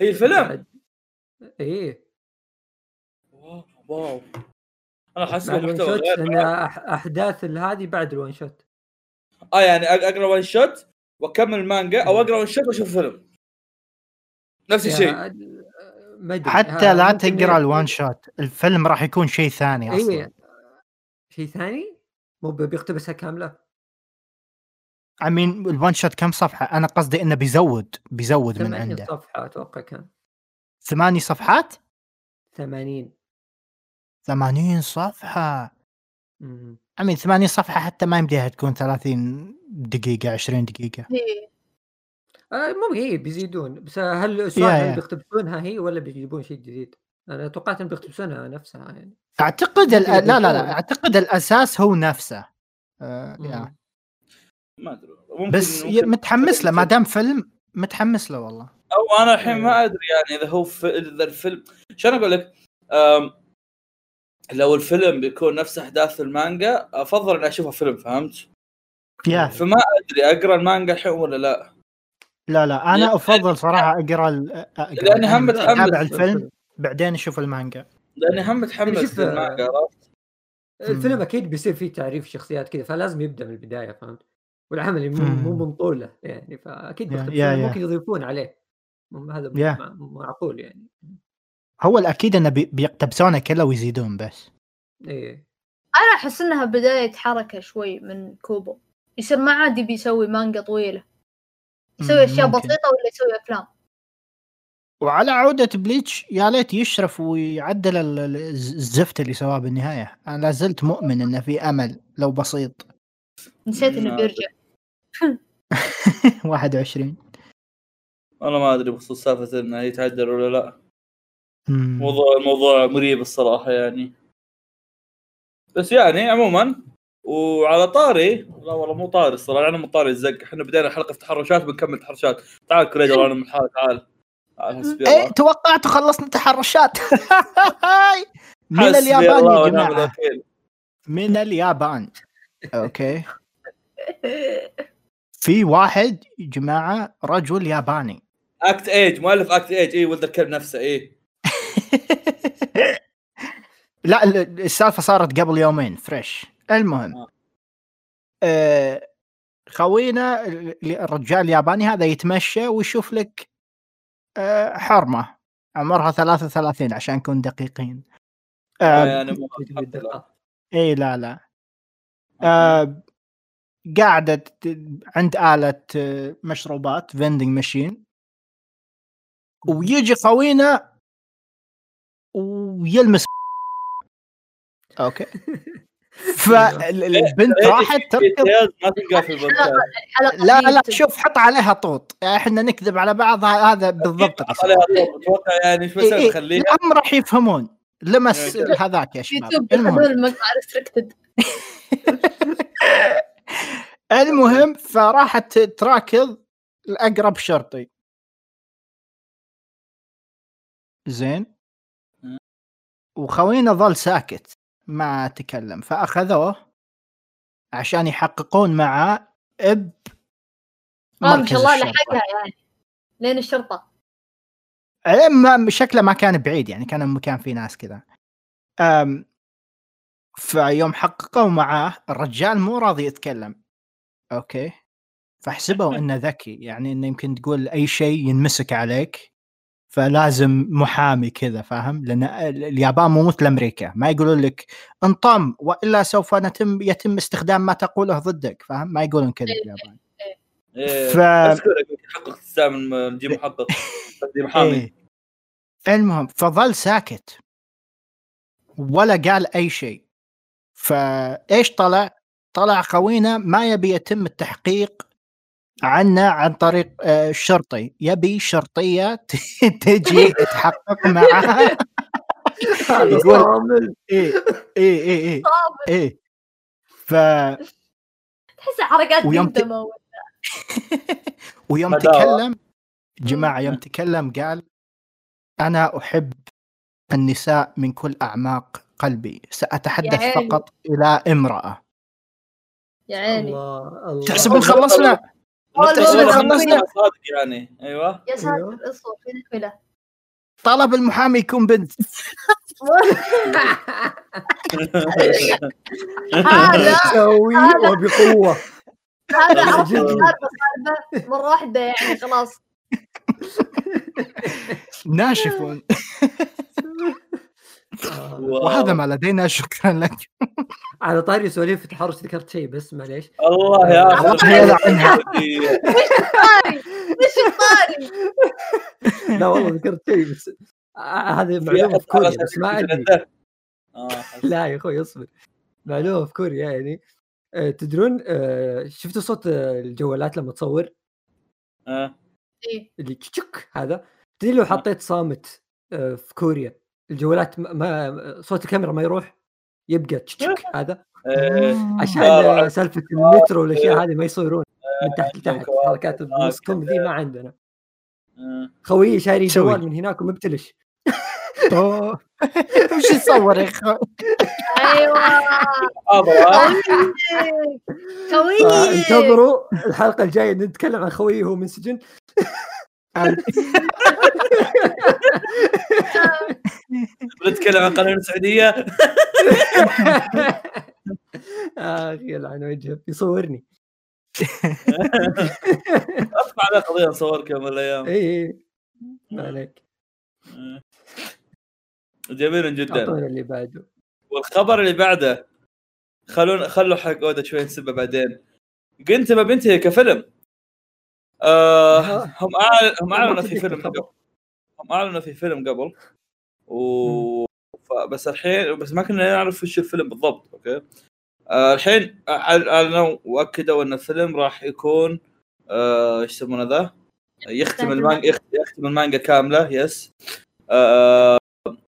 هي الفيلم؟ بعد- إيه. واو أنا حاسس الون المحتوى أحداث هذه بعد ال one shot. آه يعني أق- أقرأ one shot وأكمل المانجا أو أقرأ one shot وأشوف فيلم. نفس الشيء. ما أدري. حتى ها- لا تقرأ ال one shot الفيلم راح يكون شيء ثاني أصلا. إيه شيء ثاني؟ مو بيقتبسها كاملة؟ امين ال one shot كم صفحة؟ أنا قصدي إنه بيزود بيزود من 80 عنده. صفحة أتوقع كان. ثماني صفحات؟ 80 80 صفحة. مم. امين 80 صفحة حتى ما يمديها تكون 30 دقيقة 20 دقيقة. إيه. آه مو هي بيزيدون بس هل السؤال هل. بيقتبسونها هي ولا بيجيبون شيء جديد؟ أنا توقعت إن بيقتبسونها نفسها يعني أعتقد لا لا. لا أعتقد الأساس هو نفسه آه. ما أدري ممكن بس ممكن متحمس له ما دام فيلم متحمس له والله أو أنا الحين ما أدري يعني إذا هو في إذا الفيلم شلون أقول لك أم... لو الفيلم بيكون نفس أحداث المانجا أفضل إني أشوفه فيلم فهمت؟ يا فما أدري أقرأ المانجا الحين ولا لا لا لا أنا أفضل صراحة أقرأ لأني هم متحمس أتابع الفيلم بعدين أشوف المانجا لاني هم متحمس للمانجا عرفت؟ الفيلم. أكيد بيصير فيه تعريف شخصيات كذا فلازم يبدأ من البداية فهمت؟ والعمل مو مم. مو من طولة يعني فأكيد بيقتبسون يا- يا. ممكن يضيفون عليه هذا. مع- معقول يعني هو الأكيد إنه بي- بيقتبسونه كله ويزيدون بس إيه أنا أحس إنها بداية حركة شوي من كوبو يصير ما عاد يبي يسوي مانجا طويلة يسوي أشياء. بسيطة ولا يسوي أفلام؟ وعلى عودة Bleach يا ليت يشرف ويعدل ال- ال- الزفت اللي سواه بالنهاية. أنا لا زلت مؤمن أنه في أمل لو بسيط. نسيت إنه ما بيرجع. 21 أنا ما أدري بخصوص سالفة إنه يتعدل ولا لا. موضوع الموضوع مريب الصراحة يعني. بس يعني عموما وعلى طاري لا والله مو طاري الصراحة أنا مو طاري الزق. إحنا بدينا الحلقة في تحرشات بنكمل تحرشات. تعال كريجر أنا من الحالة تعال. إيه توقعت خلصنا تحرشات. من اليابان يا الوكيل. من اليابان. أوكي. في واحد يا جماعة رجل ياباني. Act-Age مؤلف Act-Age اي ولد الكلب نفسه إيه. لا ال- السالفة صارت قبل يومين fresh المهم آه. آه خوينا ال- الرجال الياباني هذا يتمشى ويشوف لك آه حرمة عمرها 33 عشان نكون دقيقين. آه. اي لا لا. آه قاعدة ت- عند آلة آه، مشروبات vending machine ويجي خوينا ويلمس. okay. فالبنت راحت تركض. ما تلقاه في البودكاست الحلقة لا لا شوف حط عليها طوط. يعني إحنا نكذب على بعض هذا بالضبط حط عليها. طوب. أتوقع يعني إيش إيه، إيه، خليها. العم راح يفهمون. لمس إيه. هذاك يا شباب. المهم. المهم فراحت تراكض الاقرب شرطي. زين. وخوينا ظل ساكت. ما تكلم فأخذوه عشان يحققون معه إب آه ما شاء الله. لحقها يعني. لين الشرطة. إيه، ما شكله ما كان بعيد يعني كان مكان فيه ناس كذا. فيوم حققوا معاه الرجال مو راضي يتكلم. أوكي. فحسبوا إنه ذكي يعني إنه يمكن تقول أي شيء ينمسك عليك. فلازم محامي كذا فاهم؟ لأن ال- اليابان مو مثل أمريكا. ما يقولون لك انطم وإلا سوف نتم يتم استخدام ما تقوله ضدك فاهم؟ ما يقولون كذا في اليابان. إيه. ف- أذكرك تحقق تستعمل نجيب محقق. تقديم محامي. إيه. المهم فظل ساكت. ولا قال أي شيء. فإيش طلع؟ طلع خوينا ما يبي يتم التحقيق عنه عن طريق آه، الشرطي يبي شرطية تجي تحقق معاه هذا يقول- صامل إيه إيه إيه إيه إيه. ف تحس حركات ويوم ت- ويوم. تكلم جماعة يوم تكلم قال أنا أحب النساء من كل أعماق قلبي. سأتحدث. فقط إلى امرأة. يا عيني. الله الله. تحسب إن خلصنا؟ خلصنا. صادق يعني. أيوه. يا ساتر اصبر في نكمله طلب المحامي يكون بنت. هذا وبقوة. هذا عرفت مرة واحدة يعني خلاص. ناشف. وهذا ما لدينا شكرا لك. على طاري سواليف التحرش ذكرت شيء بس معليش. الله يا أخي. الله يلعنها. طاري؟ إيش الطاري لا والله ذكرت شيء بس. آه، هذه معلومة في كوريا بس ما أدري. آه، لا يا أخوي اصبر. معلومة في كوريا يعني. آه، تدرون آه، شفتوا صوت آه، الجوالات لما تصور؟ آه. إيه. اللي تشك هذا. تدري لو حطيت صامت آه، في كوريا؟ الجوالات ما- صوت الكاميرا ما يروح يبقى تشك هذا إيه. عشان آه، آه، سالفة المترو والأشياء هذه ما يصورون من تحت لتحت. حركات النص كم ذي ما عندنا آه. خويي شاري. جوال من هناك ومبتلش. وش يصور يا أخي أيوه حاضر آه. خوي انتظروا الحلقة الجاية نتكلم عن خويي وهو منسجن بنتكلم عن قانون السعوديه أخي يلعن وجهه يصورني. ارفع على قضيه نصورك يوم من الأيام اي اي ما عليك. آه. جميل جدا. أعطونا اللي بعده. والخبر اللي بعده خلونا خلوا حق أودا شوي نسبه بعدين. قنت ما بنتهي كفيلم. آه هم هم أعلنوا في فيلم قبل. هم أعلنوا في فيلم قبل. و بس الحين بس ما كنا نعرف وش الفيلم بالضبط okay؟ آه الحين أعلنوا وأكدوا إن الفيلم راح يكون آه، إيش يسمونه ذا؟ يختم المانجا يخت- يختم المانجا كاملة yes. آه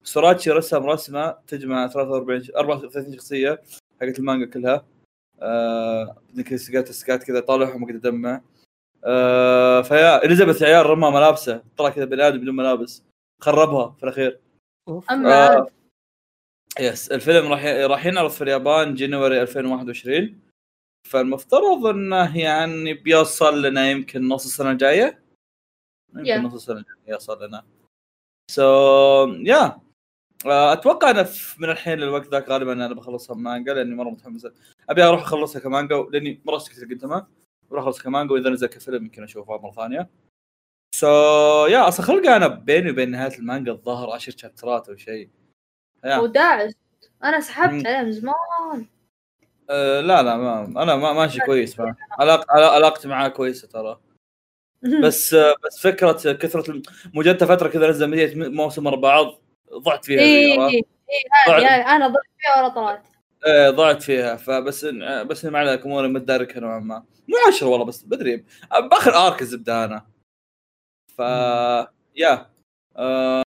سوراتشي رسم رسمة تجمع 43 ش- 34 شخصية حقت المانجا كلها. آه ذيك السكات السكات كذا طالعهم وقاعد يدمع. آه فيا إليزابيث يا عيال رمى ملابسه. طلع كذا بني آدم بدون ملابس. خربها في الأخير. اما آه yes الفيلم راح راح ينعرض في اليابان January 2021 فالمفترض إنه يعني بيوصل لنا يمكن نص السنة الجاية. يمكن Yeah. نص السنة الجاية يوصل لنا. so yeah آه، أتوقع أنا من الحين للوقت ذاك غالبا أنا بخلصها مانجا لأني مرة متحمس. أبي أروح أخلصها كمانجا لأني مرة استكتر قدامها أخلص كمانجا وإذا نزل كفيلم يمكن اشوفها مرة ثانية. سو يا أصلا خلقه أنا بيني وبين نهاية المانجا الظاهر 10 شابترات أو شيء. وداعس أنا. سحبت عليه من زمان. أه لا لا ما أنا ما ماشي كويس. معه علاق علا- علاقتي معاه كويسة ترى. بس بس فكرة كثرة مجدة فترة كذا نزل موسم ورا بعض ضعت فيها اي؟ اي ضعت- هذه هذه أنا ضربت فيها ولا طلعت. إيه ضعت فيها. فبس إن- بس ما عليك أموري متداركها نوعا ما. مو عشرة والله بس بدري. بآخر آرك الزبدة أنا. ف يا. آه...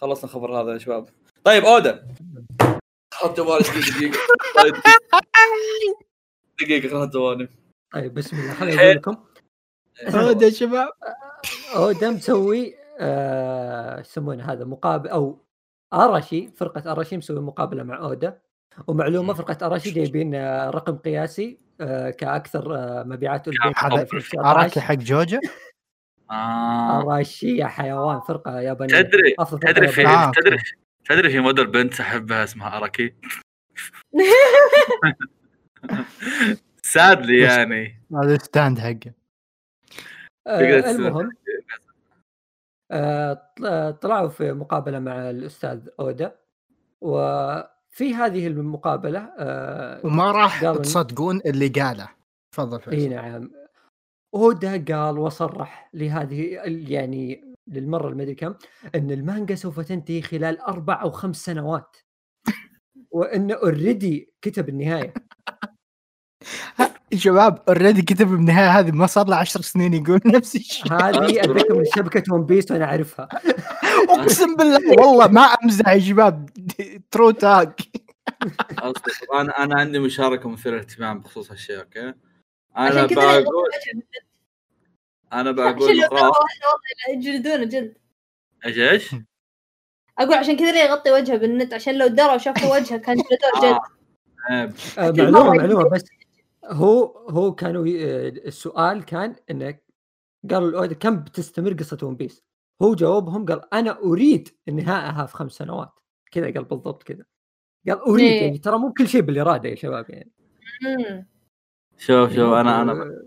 خلصنا الخبر هذا يا شباب. طيب اودا خذ جوالي دقيقة دقيقة. طيب، دقيقة خذ جوالي. طيب بسم الله. خليني أقول لكم. يا شباب. اودا مسوي آه، إيش يسمونه هذا مقابل أو أراشي فرقة أراشي مسوي مقابلة مع اودا ومعلومة فرقة اراشي جايبين آه، رقم قياسي آه، كأكثر آه، مبيعات البيت هذا في 2019. اراكي حق جوجا آه. أراشي يا حيوان فرقة يابانية. تدري تدري في. آه، تدري تدري في موديل بنت أحبها اسمها أراكي؟ سادلي يعني. هذا الستاند حقه. المهم طل- طلعوا في مقابلة مع الأستاذ أودا وفي هذه المقابلة آه، وما راح تصدقون اللي قاله. تفضل إي نعم. اودا قال وصرح لهذه يعني للمرة المدري كم إن المانجا سوف تنتهي خلال أربع أو خمس سنوات. وانه already كتب النهاية. شباب already كتب بالنهاية هذه ما صار له 10 سنين يقول نفس الشيء. هذه أتذكر من شبكة ون بيس وأنا أعرفها. أقسم بالله والله ما أمزح يا شباب. true أصدق أنا أنا عندي مشاركة مثيرة للاهتمام بخصوص هالشيء okay؟ أنا بقول. أنا بقول يجلدونه جلد إيش إيش؟ أقول عشان كذا لا يغطي وجهه بالنت؟ عشان لو دروا شافوا وجهه كان جلدوه جلد آه،. آه، معلومه معلومة. بس. هو هو كانوا السؤال كان انه قالوا الاودا كم بتستمر قصة ون بيس هو جاوبهم قال أنا أريد انهائها في خمس سنوات. كذا قال بالضبط كذا. قال أريد إيه. يعني ترى مو كل شيء بالإرادة يا شباب يعني. شوف شوف أنا أنا آه،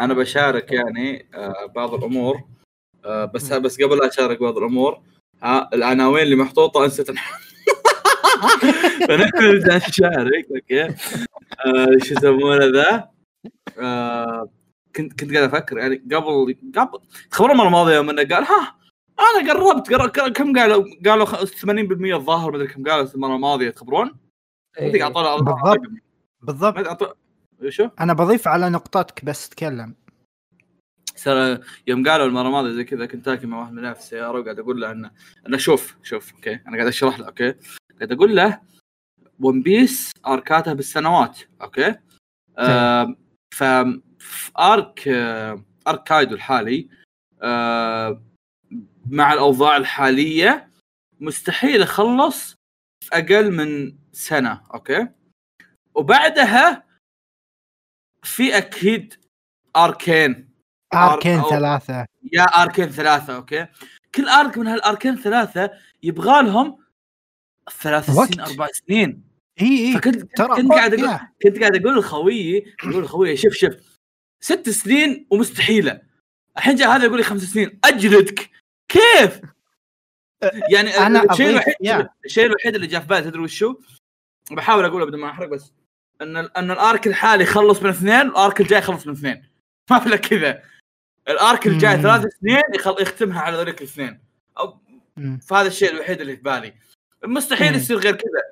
أنا بشارك يعني آه، بعض الأمور. آه، بس بس قبل لا أشارك بعض الأمور آه، العناوين اللي محطوطة أنسى تنحط. فنرجع نشارك okay شو يسمونه ذا كنت كنت قاعد أفكر يعني قبل قبل المره الماضيه يوم انه قال ها أنا قربت قر- قر- كم قالوا قالوا خ- 80% الظاهر مدري كم قالوا المره الماضيه تخبرون؟ إيه. بالضبط. بالضبط شو؟ أنا بضيف على نقطتك بس تكلم ترى يوم قالوا المرة الماضية زي كذا كنت راكب مع واحد من في السياره وقاعد أقول له انه إنه شوف شوف okay أنا قاعد أشرح له okay قاعد أقول له ون بيس arcاتها بالسنوات okay؟ آه ف في arc آه arc كايدو الحالي آه مع الأوضاع الحالية مستحيل اخلص في أقل من سنة okay؟ وبعدها في أكيد arcين. arcين أو- ثلاثة. يا arcين ثلاثة okay؟ كل arc من هال arcين ثلاثة يبغى لهم ثلاث. سنين أربع سنين إي إي فكنت ترى كنت قاعد أقول. كنت قاعد أقول لخويي أقول لخويي شوف شوف ست سنين ومستحيلة الحين جاء هذا يقول لي خمس سنين أجلدك كيف؟ يعني أنا الشيء الوحيد. الشيء الوحيد اللي جاء في بالي تدري وشو؟ بحاول أقوله بدون ما أحرق بس إن إن الأرك الحالي يخلص من اثنين والارك الجاي يخلص من اثنين ما في كذا الأرك الجاي. ثلاث سنين. يختمها على ذوليك الاثنين. فهذا الشيء الوحيد اللي في بالي مستحيل. يصير غير كذا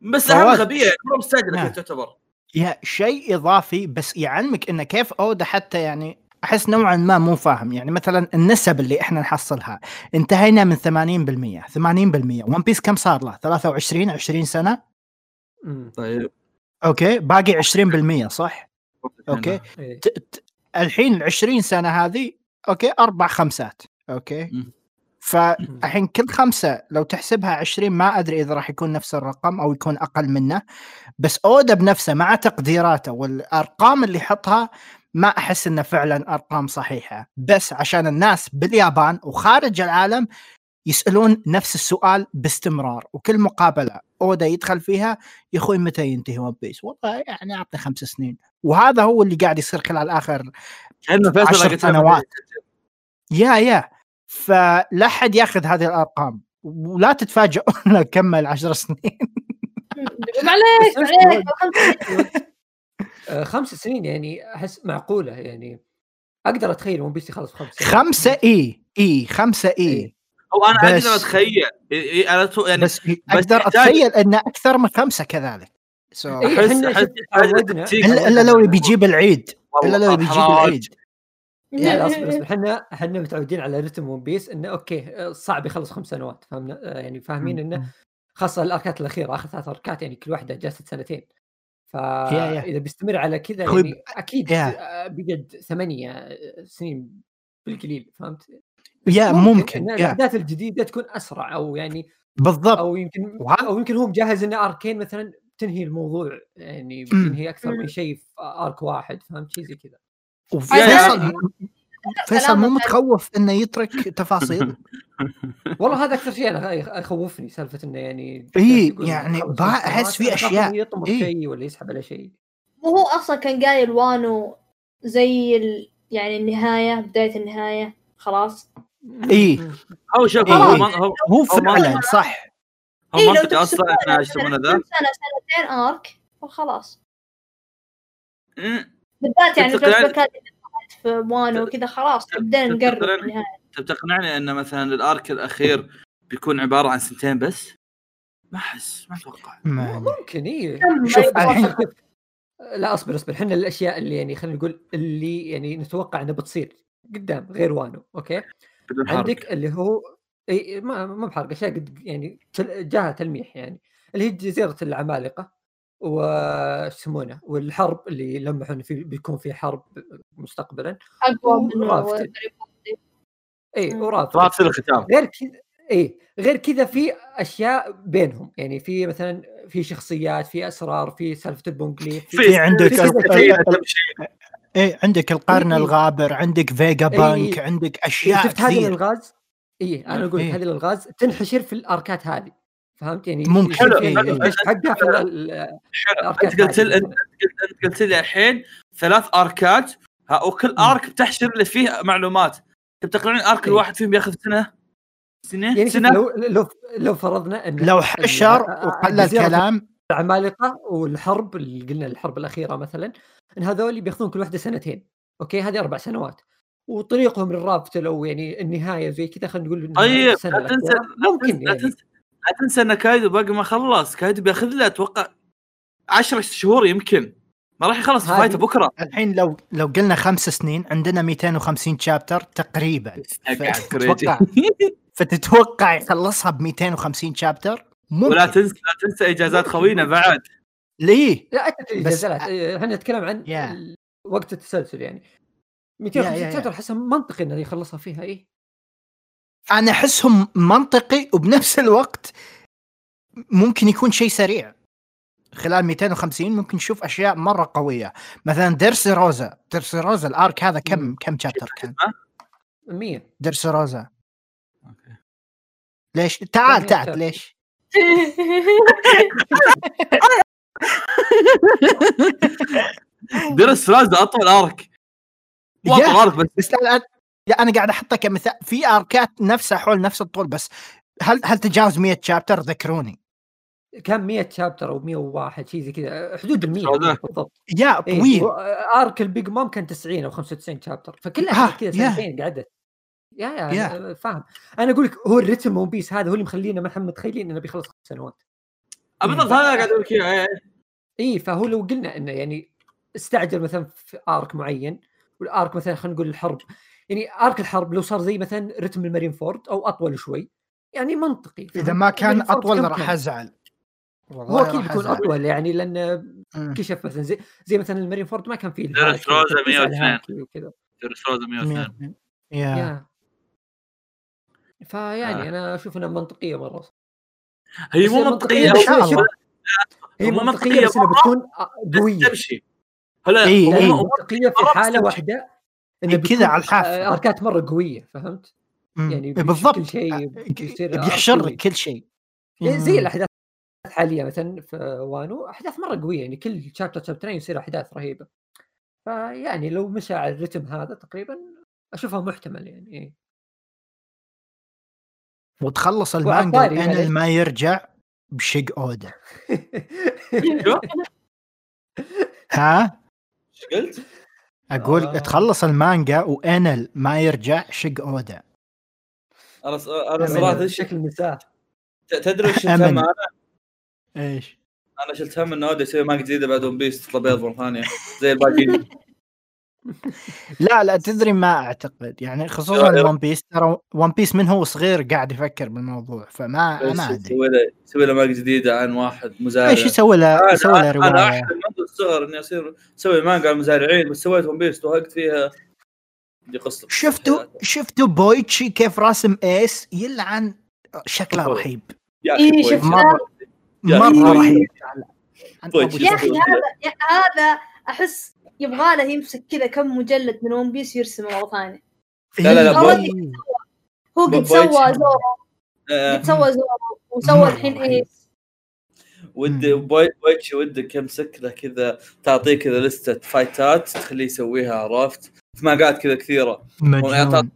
بس. أهم غبية مو مستعجله نعم. كذا تعتبر يا شيء إضافي بس يعلمك انه كيف أودا حتى يعني أحس نوعا ما مو فاهم يعني مثلا النسب اللي إحنا نحصلها انتهينا من 80% 80% ون بيس كم صار له 23 20 سنة. طيب okay باقي 20% صح أوكي إيه. ت- ت- الحين ال 20 سنة هذه okay أربع خمسات okay. فالحين كل خمسة لو تحسبها 20 ما أدري إذا راح يكون نفس الرقم أو يكون أقل منه بس اودا بنفسه مع تقديراته والأرقام اللي يحطها ما أحس إنه فعلا أرقام صحيحة. بس عشان الناس باليابان وخارج العالم يسألون نفس السؤال باستمرار وكل مقابلة اودا يدخل فيها يا أخوي متى ينتهي ون بيس؟ والله يعني اعطني خمس سنين. وهذا هو اللي قاعد يصير خلال آخر عشر سنوات. yeah yeah. فلا حد يأخذ هذه الأرقام. ولا تتفاجئون لو كمل عشر سنين. معليش بس معليش. آه، خمس سنين يعني أحس معقولة يعني. أقدر أتخيل ون بيس يخلص خمس سنين. خمسة إي إي خمسة إي. إيه. هو أنا بس- أقدر اتخيل أنا تو- يعني بس أقدر يحتاج- أتخيل انه أكثر من خمسة كذلك. احس أحس. الا إلا لو بيجيب العيد. إلا لو بيجيب. العيد. لا اصبر اصبر إحنا إحنا متعودين على رتم One Piece إنه okay صعب يخلص خمس سنوات فهمنا؟ آه، يعني فاهمين إنه خاصة الأركات الأخيرة آخر ثلاث أركات يعني كل واحدة جلست سنتين. فاذا بيستمر على كذا أخوي يعني أكيد. آه، بيقعد ثمانية آه، سنين بالقليل فهمت؟ يا ممكن الأحداث الجديدة تكون أسرع أو يعني بالضبط. أو يمكن أو يمكن هو مجهز ان أركين مثلا تنهي الموضوع يعني. بتنهي أكثر من شيء في أرك واحد فهمت؟ شيء زي كذا. وفيصل فيصل مو متخوف إنه يترك تفاصيل والله هذا أكثر شيء أنا يخوفني سالفة إنه يعني إيه، يقول يعني سنوات، في. إنه يطمر إيه. شيء ولا يسحب على شيء وهو أصلا كان قايل وانو زي ال... يعني النهاية بداية النهاية خلاص إيه. هو شوف إيه. هو هو فعلا صح هو إيه، لو منطقي أصلا إحنا إيش يسمونه ذا سنة سنتين ارك وخلاص مم. بالذات يعني في وانو وكذا خلاص بدينا نقرب النهايه انت تقنعني إن مثلا الآرك الأخير بيكون عبارة عن سنتين بس؟ ما أحس ما أتوقع. ما- ممكن اي شوف الحين-. لا أصبر أصبر. إحنا الأشياء اللي يعني خلينا نقول اللي يعني نتوقع إنها بتصير قدام غير وانو okay. عندك اللي هو إي ما ما بحرق أشياء قد يعني جاها تلميح يعني. اللي هي جزيرة العمالقة. وش يسمونه والحرب اللي لمحوا انه في بيكون في حرب مستقبلا أقوى و Raftel. إي. و Raftel Raftel الختام غير كذا إي غير كذا في أشياء بينهم يعني في مثلا في شخصيات في أسرار في سالفة ال Poneglyph في عندك إيه عندك القرن إيه. الغابر عندك Vega إيه. بانك عندك أشياء شفت هذه الالغاز إي أنا أقول إيه. هذه الالغاز تنحشر في الأركات هذه فهمت يعني ممكن. حقها في أنت قلت لي أنت قلت لي الحين ثلاث أركات ها وكل arc بتحشر اللي فيه معلومات. انت تقنعني ال arc إيه. الواحد فيهم ياخذ سنة؟ سنة؟ يعني سنة؟ لو لو لو فرضنا إن لو حشر وقلل جزيرة كلام العمالقة والحرب اللي قلنا الحرب الأخيرة مثلا إن هذول بياخذون كل واحدة سنتين okay؟ هذه أربع سنوات. وطريقهم ل Raftel لو يعني النهاية زي كذا خلينا نقول طيب لا تنسى. لا ممكن تنسى لا تنسى أن كايدو باقي ما خلص. كايدو بياخذ له أتوقع 10 شهور يمكن. ما راح يخلص فايته بكرة. الحين لو لو قلنا خمس سنين عندنا 250 شابتر تقريبا. فتتوقع فتتوقع يخلصها ب 250 شابتر ممكن. ولا تنسى لا تنسى إجازات خوينا بعد. ليه؟ لا بس- الاجازات إيه، إحنا نتكلم عن. ال- وقت التسلسل يعني. يا- 250 يا. شابتر احسها منطقي إنه يخلصها فيها إيه؟ أنا أحسهم منطقي وبنفس الوقت ممكن يكون شيء سريع. خلال 250 ممكن نشوف أشياء مرة قوية. مثلا ديرسي روزا. ديرسي روزا الأرك هذا كم مم. كم شابتر كان؟ 100 ديرسي روزا. ليش؟ تعال تعال؟ ليش؟ درس راز أطول أرك. مو يا. اطول أرك بس. بس لا لا أنا قاعد أحطه كمثال في آركات نفسها حول نفس الطول بس هل هل تجاوز 100 chapter ذكروني. كان 100 chapter أو 101 شيء زي كذا حدود ال 100 هذا. بالضبط. يا إيه، طويل. و- arc ال Big Mom كان 90 أو 95 chapter فكلها آه، كذا. سنتين قعدت. يا يا فاهم. أنا أقول لك هو الريتم One Piece هذا هو اللي مخلينا ما إحنا متخيلين إنه بيخلص خمس سنوات. بالضبط هذا قاعد أقول لك اياه إيه. اي فهو لو قلنا إنه يعني استعجل مثلا في arc معين وال arc مثلا خلينا نقول الحرب يعني arc الحرب لو صار زي مثلا رتم ال Marineford أو أطول شوي يعني منطقي إذا؟ ما كان أطول راح؟ أزعل هو أكيد بيكون. أطول يعني لأن. كشف مثلا زي زي مثلا ال Marineford ما كان فيه Dress الهاكي Rosa وتركيز على 102. الهاكي وكذا Dressrosa 102 100. يا فيعني آه. أنا أشوف إنها منطقية مرة هي مو منطقية. هي مو منطقية بس إنها بتكون قوية تمشي هلا إي، لأن إي. هم- المنطقيه في مرة حالة واحدة إنه كذا بيكون على الحافة. آه، أركات مرة قوية فهمت؟ مم. يعني إيه، بالضبط كل شيء بيصير بيحشر قوي. لك كل شيء إيه، زي. الأحداث الحاليه مثلا في وانو أحداث مرة قوية يعني كل شابتر شابترين يصير أحداث رهيبة فيعني لو مشى على الرتم هذا تقريبا اشوفها محتمل يعني إيه. وتخلص المانجا معليش. ما يرجع بشق اودا؟ ها إيش قلت؟ أقول آه. تخلص المانجا وانل ما يرجع شق أودا أنا ص- أنا. صراحة إيش شكل النساء ت- تدري شلت. هم أنا؟ إيش أنا شلت هم انه أودا يسوي مانجا جديدة بعد ون بيس تطلع بيض مره ثانية زي الباقيين لا لا تدري ما أعتقد. يعني خصوصا ون بيس ترى ون بيس من هو صغير قاعد يفكر بالموضوع فما ما أدري. يسوي له؟ يسوي له مانجا جديده عن واحد مزارع. إيش يسوي له؟ أنا يسوي له أنا رواية. احلم منذ الصغر إني أصير أسوي مانجا على المزارعين بس سويت One Piece توهقت فيها. دي قصة. شفتوا شفتوا بويتشي كيف راسم إيس؟ يلعن شكله أوه. رهيب. يا إيه، أخي شفت كويس. مرة أخي. رهيب. عن يا أخي شكل. هذا هذا أحس يبغى له يمسك كذا كم مجلد من One Piece يرسمه مرة ثانية لا، لا، لا،. إيه. هو قد سوى. زورو آه، قد سوى زورو وسوى الحين. ايس ودي مم. بوي- بويتشي ودك يمسك له كذا تعطيه كذا لستة فايتات تخليه يسويها عرفت في مانجات كذا كثيرة يعني تعطيه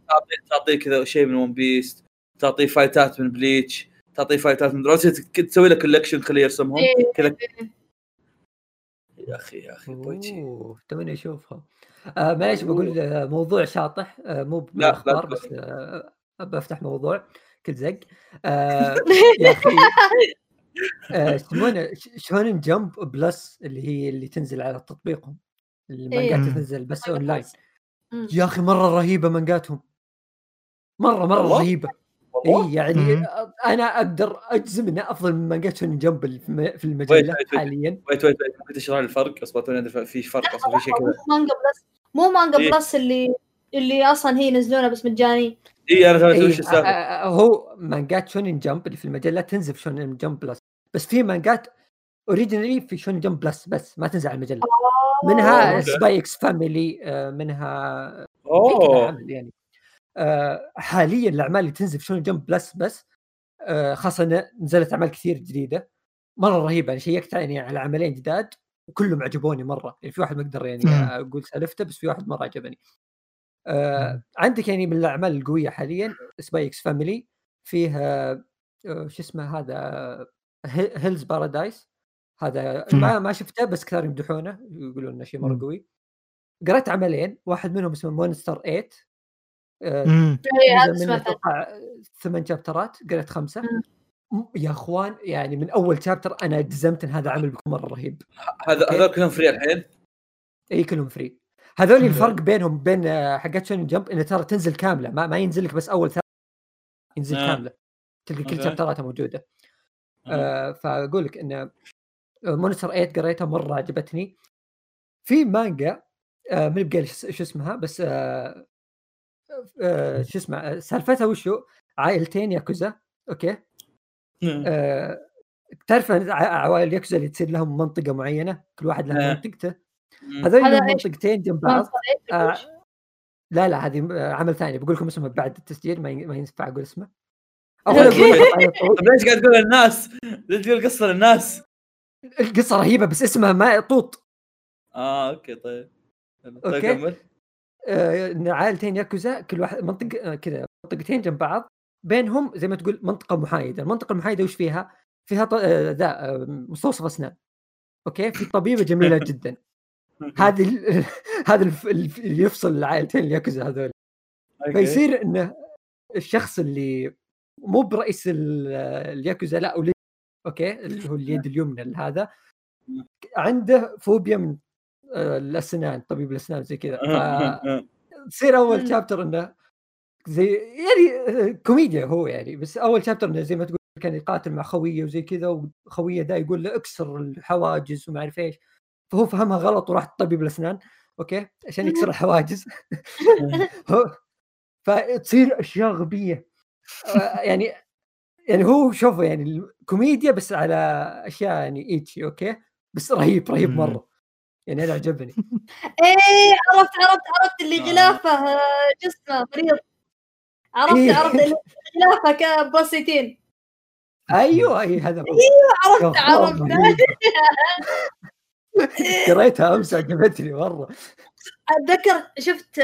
تعطيه كذا شيء من One Piece تعطيه فايتات من Bleach تعطيه فايتات من دروسي تسوي له collection تخليه يرسمهم إيه. كذا يا أخي يا أخي بويتشي تمنى أشوفها. آه معليش بقول آه، موضوع شاطح آه مو لا، لا بالاخبار. بس آه بفتح موضوع. كل زق. آه يا أخي آه، يسمونه ش- Shonen Jump Plus اللي هي اللي تنزل على تطبيقهم؟ المانجات إيه. تنزل بس أونلاين. مم. يا أخي مرة رهيبة مانجاتهم. مرة مرة؟ رهيبة. اي يعني مم. أنا أقدر أجزم انها أفضل من مانجات Shonen Jump في المجلة. حاليا. wait wait wait. لي الفرق اصبر توني في فرق أصلا في شيء مو كذا Manga Plus مو مانجا إيه. Plus اللي اللي أصلا هي ينزلونها بس مجاني اي أنا فهمت إيه، وش السالفة. آه، آه، هو مانجات Shonen Jump اللي في المجلة تنزل في Shonen Jump Plus. بس في مانجات original في Shonen Jump Plus بس ما تنزل على المجلة. منها okay. Spy x Family آه، منها أوه. يعني. آه، حاليا الأعمال اللي تنزل في Shonen Jump Plus بس آه، خاصة نزلت أعمال كثير جديدة. مرة رهيبه يعني شيكت يعني على عملين جداد وكلهم عجبوني مرة. يعني في واحد ما أقدر يعني. أقول سالفته بس في واحد مرة عجبني. آه عندك يعني من الأعمال القوية حاليا Spy x Family فيها آه شو اسمه هذا؟ Hell's Paradise هذا. ما ما شفته بس كثار يمدحونه يقولون إنه شيء مرة. قوي. قرأت عملين واحد منهم اسمه Monster 8 أتوقع ثمان chapter ات قرأت خمسة. يا أخوان يعني من أول chapter أنا جزمت إن هذا عمل بيكون مرة رهيب. هذا. هذول كلهم free الحين؟ إي كلهم free هذول. الفرق بينهم بين آه، حقات Shonen Jump إنه ترى تنزل كاملة ما, ما ينزل لك بس أول ثلاث ينزل آه. كاملة. تلقى كل. chapter اتها موجودة. آه. آه فأقول لك إن Monster 8 قريتها مرة عجبتني. في مانجا آه من بقال شو اسمها بس آه آه شو اسمه آه، سالفتها وشو عائلتين ياكوزا أوكي آه تعرف عوائل ياكوزا اللي تصير لهم منطقة معينة كل واحد له آه. منطقته. هذول؟ منطقتين جنب بعض؟ آه لا لا هذه عمل ثاني بقول لكم اسمه بعد التسجيل ما ين- ما ينفع أقول اسمه. طيب ليش قاعد تقول للناس؟ ليش تقول قصة للناس؟ القصة رهيبة بس اسمها ما طوط آه أوكي طيب طيب عائلتين ياكوزا كل واحد منطقه آه، كذا منطقتين جنب بعض. بينهم زي ما تقول منطقة محايدة، المنطقة المحايدة وش فيها؟ فيها ط- آه، ذا آه، مستوصف أسنان. أوكي؟ في طبيبة جميلة جدا. هذه ال- هذا الف- اللي يفصل العائلتين الياكوزا هذول. فيصير انه الشخص اللي مو برئيس ال- الياكوزا لا أوكي؟ اللي هو اليد اليمنى هذا عنده فوبيا من آه، الأسنان طبيب الأسنان زي كذا. فتصير أول. chapter إنه زي يعني كوميديا هو يعني بس أول chapter إنه زي ما تقول كان يقاتل مع خويه وزي كذا وخويه ده يقول له اكسر الحواجز وما أعرف إيش. فهو فهمها غلط وراح طبيب الأسنان أوكي؟ عشان يكسر الحواجز. فتصير أشياء غبية. آه، يعني يعني هو شوفوا يعني الكوميديا بس على أشياء يعني ecchi أوكي؟ بس رهيب رهيب. مرة. يعني أنا عجبني إيه عرفت عرفت عرفت اللي. غلافه آه، جسمه مريض عرفت إيه. عرفت اللي غلافه بسيطين أيوه اي هذا هو. عرفت عرفت. قريتها أمس عجبتني مرة أتذكر شفت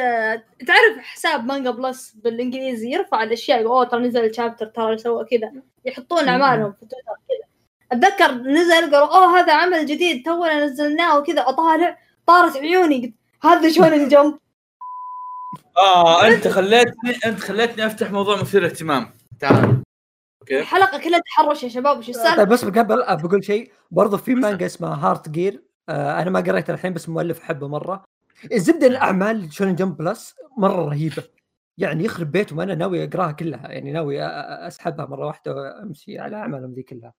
تعرف حساب Manga Plus بالإنجليزي يرفع الأشياء يقول أوه ترى نزل ال chapter ترى سوى كذا يحطون أعمالهم في تويتر كذا أتذكر نزل قالوا أوه هذا عمل جديد تونا نزلناه وكذا. أطالع طارت عيوني قلت هذا Shonen Jump آه أنت خليتني أنت خليتني أفتح موضوع مثير للاهتمام تعال. أوكي. الحلقة كلها تحرش يا شباب وش السالفة؟ طيب بس قبل بقول شيء برضو في مانجا اسمها Heart Gear آه أنا ما قريتها الحين بس مؤلف أحبه مرة. الزبدة الأعمال Shonen Jump Plus مرة رهيبة. يعني يخرب بيتهم أنا ناوي أقراها كلها يعني ناوي أسحبها مرة واحدة وأمشي على أعمالهم ذي كلها.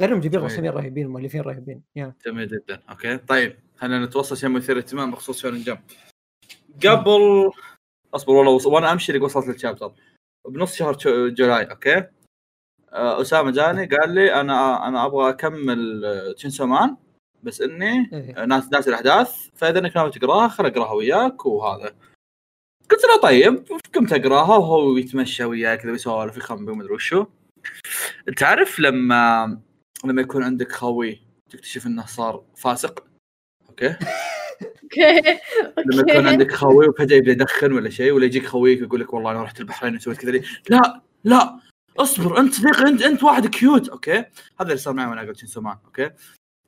غير إنهم جايبين. رسامين رهيبين مؤلفين رهيبين. يا. جميل جدا. أوكي. طيب خلينا نتوصل شيء مثير للاهتمام بخصوص Shonen Jump. قبل أصبر والله وص... وأنا أمشي وصلت لل chapter بنص شهر جولاي أوكي؟ آه، أسامة جاني قال لي أنا أنا أبغى أكمل Chainsaw Man بس إني إيه. ناس ناس الأحداث فإذا إنك ناوي تقراها خل أقراها وياك وهذا. قلت له طيب قمت أقراها وهو يتمشى وياي كذا ويسولف يخمم ومدري وشو. تعرف لما لما يكون عندك خوي تكتشف إنه صار فاسق. أوكي؟ أوكي لما يكون عندك خوي وفجاه يبدا يدخن ولا شيء ولا يجيك خويك يقول لك والله أنا رحت البحرين وسويت كذا لا لا اصبر أنت صديقي أنت أنت واحد cute. أوكي؟ هذا اللي صار معي وأنا اقرا Chainsaw Man أوكي؟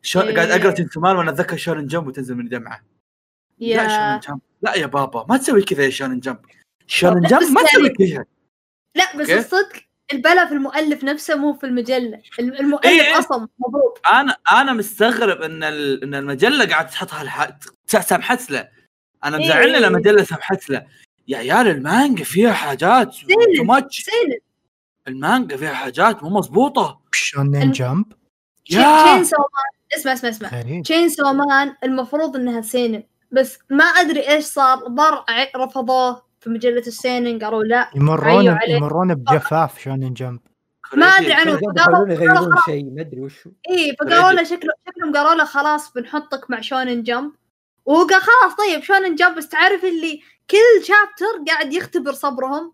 شو... إيه. قاعد أقرأ Chainsaw Man وأنا أتذكر Shonen Jump وتنزل من دمعة. لا يا. Shonen Jump. لا يا بابا ما تسوي كذا يا Shonen Jump. Shonen لا، Jump ما تسوي يعني- كذا. لا بس. الصدق البلا في المؤلف نفسه مو في المجلة. الم- المؤلف إيه، إيه. أصلا مضروب أنا أنا مستغرب إن ال... إن المجلة قاعد تحطها الح... سمحت له أنا إيه، مزعلني إيه. لما المجله سمحت له يا عيال المانجا فيها حاجات. too much المانجا فيها حاجات مو مضبوطة. Shonen الم- Jump يا! Chainsaw Man اسمع اسمع اسمع. Chainsaw Man المفروض إنها seinen بس ما أدري إيش صار. ضر رفضوه. في مجلة ال seinen قالوا لا يمرون. يمرون بجفاف Shonen Jump ما أدري عنه. قالوا يغيرون شيء ما أدري وشو. اي فقالوا له شكله شكلهم قالوا له خلاص بنحطك مع Shonen Jump وهو قال خلاص طيب Shonen Jump بس تعرف اللي كل chapter قاعد يختبر صبرهم؟